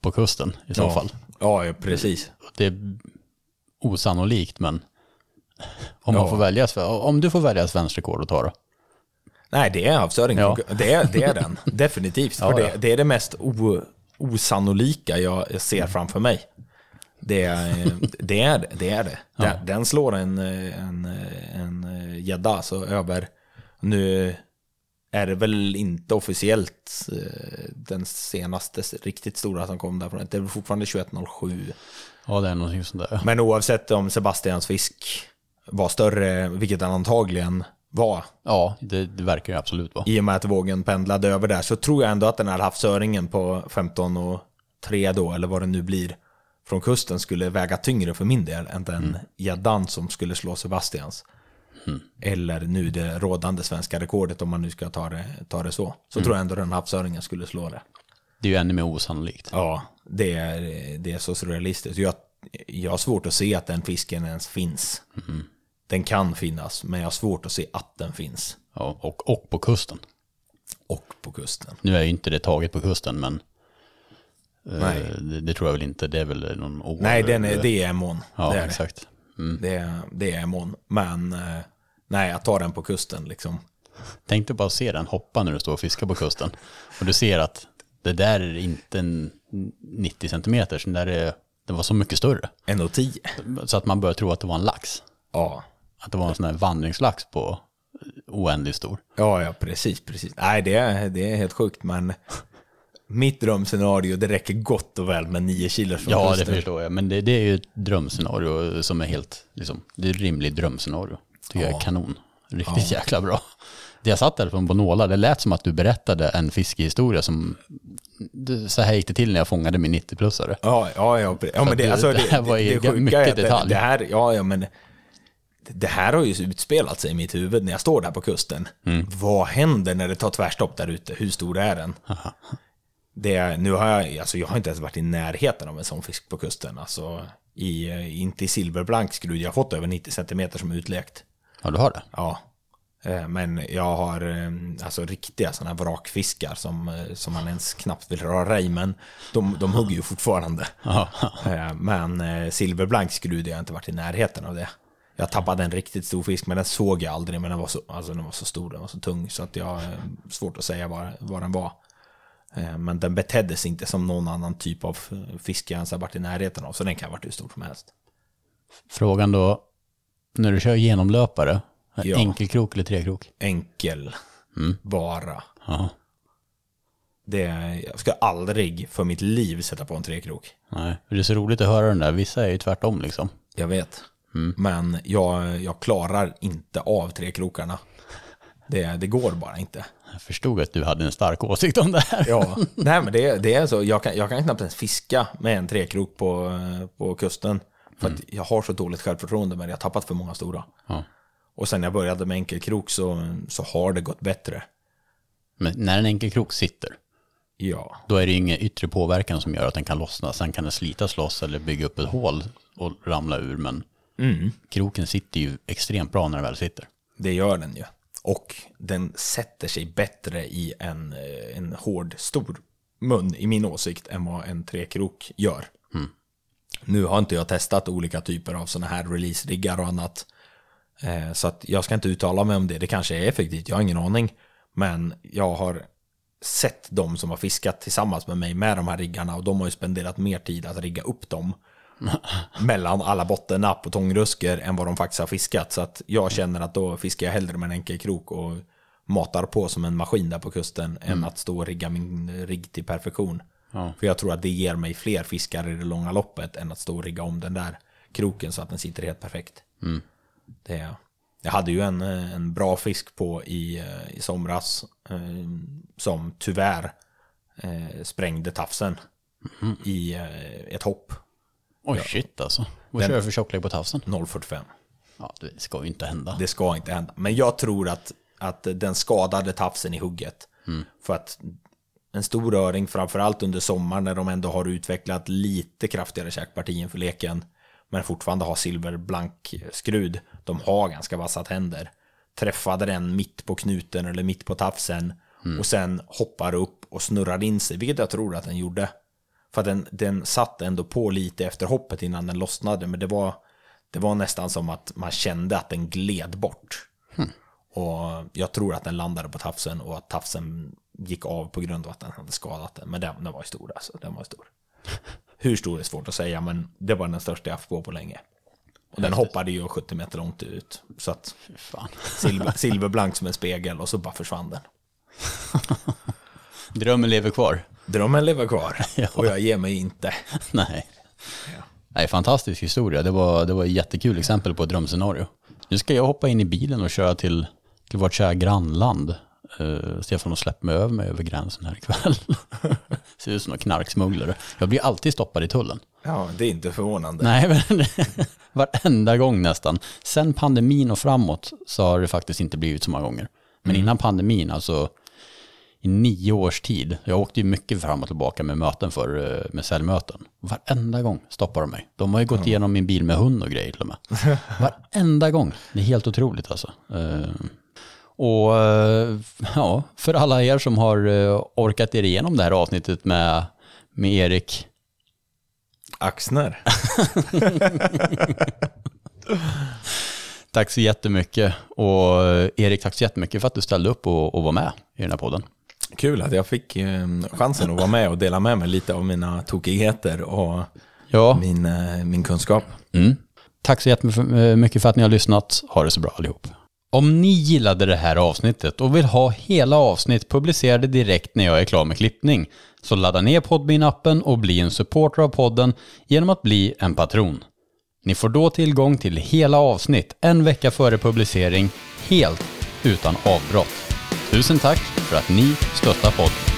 på kusten i så Ja. fall. Ja, ja, precis. Det är osannolikt men om, man får välja, om du får välja svenskt rekord att ta då? Nej, det är havsöring. Det, är, det är den, definitivt. För. Det, det är det mest o, osannolika jag jag ser framför mig. Det, är- det är det. är det. Den, den slår en en, en gädda så över, nu är det väl inte officiellt eh, den senaste riktigt stora som kom därifrån. Det är väl fortfarande 2107. Ja, det är någonting sånt där. Men oavsett om Sebastians fisk var större, vilket den antagligen var, Ja, det, det verkar ju absolut vara. i och med att vågen pendlade över där så tror jag ändå att den här havsöringen på 15 och 3 då, eller vad det nu blir, från kusten skulle väga tyngre för min del än den gäddan som skulle slå Sebastians. Eller nu det rådande svenska rekordet om man nu ska ta det, ta det så. Så tror jag ändå den havsöringen skulle slå det. Det är ju ännu mer osannolikt. Ja, det är, det är så surrealistiskt. Jag, jag har svårt att se att den fisken ens finns. Den kan finnas, men jag har svårt att se att den finns. Ja, och, och på kusten. Och på kusten. Nu är ju inte det taget på kusten, men Nej. det, det tror jag väl inte. Det är väl någon år. Nej, den är, det är Emån. Ja, det är det. exakt. Mm. Det det är Emån. Men eh, nej, jag tar den på kusten liksom. Tänk dig bara att se den hoppa när du står och fiskar på kusten. Och du ser att det där är inte en 90 centimeter, så den där är, det var så mycket större. 1,10. Så att man börjar tro att det var en lax. Ja. Att det var en sån här vandringslax på oändligt stor. Ja, ja, precis, precis. Nej, det är, det är helt sjukt, men mitt drömscenario, det räcker gott och väl med 9 kilos från Ja, det kusten. förstår jag. Men det, det är ju ett drömscenario som är helt, liksom, det är ett rimligt drömscenario. Tycker jag är kanon. Riktigt jäkla bra. Det jag satt där från Bonola, det lät som att du berättade en fiskehistoria som, det- så här gick det till när jag fångade min 90-plussare. Ja, ja, ja. ja men det, det- alltså, det här var i sjuka mycket det- detalj. Det här, ja, ja, men det- det här har ju utspelat sig i mitt huvud när jag står där på kusten. Mm. Vad händer när det tar tvärstopp där ute? Hur stor är den? Det, nu har jag, alltså jag har inte ens varit i närheten av en sån fisk på kusten. Alltså, i, inte i silverblank skrud. Jag har fått över 90 cm som utlekt. Ja, du har det? Ja. Eh, Men jag har eh, alltså riktiga sådana här vrakfiskar som, eh, som man ens knappt vill röra i, men de, de hugger ju fortfarande. Ja. Eh, Men eh, silverblank skrud har jag inte varit i närheten av det. Jag tappade en riktigt stor fisk, men den såg jag aldrig, men den var så, alltså, den var så stor, den var så tung, så att jag har eh, svårt att säga vad, vad den var. Eh, Men den betedde sig inte som någon annan typ av fisk jag ens har varit i närheten av, så den kan ha varit hur stor som helst. Frågan då, när du kör genomlöpare, Ja. enkelkrok eller trekrok? Enkel, bara. Ja. Det, jag ska aldrig för mitt liv sätta på en trekrok. Nej, det är så roligt att höra den där. Vissa är ju tvärtom liksom. Jag vet. Men jag, jag klarar inte av trekrokarna. Det, det går bara inte. Jag förstod att du hade en stark åsikt om det här. Ja, nej men det, det är så. Jag kan, jag kan knappt ens fiska med en trekrok på, på kusten. För att jag har så dåligt självförtroende men jag har tappat för många stora. Ja. Och sen jag började med enkelkrok så, så har det gått bättre. Men när en enkelkrok sitter, Ja, då är det ingen yttre påverkan som gör att den kan lossna. Sen kan den slitas loss eller bygga upp ett hål och ramla ur. Men kroken sitter ju extremt bra när den väl sitter. det gör den ju. Och den sätter sig bättre i en, eh, en hård, stor mun i min åsikt än vad en trekrok gör. Nu har inte jag testat olika typer av sådana här release-riggar och annat. Eh, Så att jag ska inte uttala mig om det. Det kanske är effektivt, jag har ingen aning. Men jag har sett de som har fiskat tillsammans med mig med de här riggarna och de har ju spenderat mer tid att rigga upp dem mellan alla bottennapp och tångrusker än vad de faktiskt har fiskat. Så att jag känner att då fiskar jag hellre med en enkel krok och matar på som en maskin där på kusten än att stå och rigga min rigg till perfektion. Ja. För jag tror att det ger mig fler fiskar i det långa loppet än att stå och rigga om den där kroken så att den sitter helt perfekt. Det, jag hade ju en, en bra fisk på i, i somras eh, som tyvärr eh, sprängde tafsen i eh, ett hopp. Oj, shit alltså. Vad Den- kör jag för tjocklek på tafsen? 0,45. Ja, det ska ju inte hända. Det ska inte hända. Men jag tror att, att den skadade tafsen i hugget. För att en stor öring, framförallt under sommaren när de ändå har utvecklat lite kraftigare käkparti inför leken, men fortfarande har silverblank skrud. De har ganska vassa tänder. Träffade den mitt på knuten eller mitt på tafsen och sen hoppar upp och snurrar in sig, vilket jag tror att den gjorde. För att den, den satt ändå på lite efter hoppet innan den lossnade, men det var, det var nästan som att man kände att den gled bort. Och jag tror att den landade på tafsen och att tafsen gick av på grund av att den hade skadat den. Men den, den var stor alltså, den var stor. Hur stor är svårt att säga, men det var den största jag haft på på länge. Och den hoppade ju 70 meter långt ut. Så att silver, silverblank som en spegel och så bara försvann den. Drömmen lever kvar. Drömmen lever kvar Ja. och jag ger mig inte. Nej. Nej, fantastisk historia. Det var, det var ett jättekul exempel på ett drömscenario. Nu ska jag hoppa in i bilen och köra till, till vårt kära grannland. Uh, Stefan har släppt mig över mig över gränsen här ikväll. Ser ut som någon knarksmugglare. Jag blir alltid stoppad i tullen. Ja, det är inte förvånande. Nej, men varenda gång nästan. Sen pandemin och framåt så har det faktiskt inte blivit så många gånger. Men innan pandemin, alltså i nio års tid, jag åkte ju mycket fram och tillbaka med möten för, eh, med säljmöten. Varenda gång stoppar de mig. De har ju gått igenom min bil med hund och grejer till och med. Varenda gång. Det är helt otroligt alltså. Eh, Och eh, ja, för alla er som har orkat er igenom det här avsnittet med, med Erik Axner. Tack så jättemycket. Och Erik, tack så jättemycket för att du ställde upp och, och var med i den här podden. Kul att jag fick eh, chansen att vara med och dela med mig lite av mina tokigheter och Ja, min, eh, min kunskap. mm. tack så jättemycket för att ni har lyssnat. Ha det så bra allihop. Om ni gillade det här avsnittet och vill ha hela avsnitt publicerade direkt när jag är klar med klippning så ladda ner Podbean-appen och bli en supporter av podden genom att bli en patron. Ni får då tillgång till hela avsnitt en vecka före publicering helt utan avbrott. Tusen tack för att ni stöttar podden.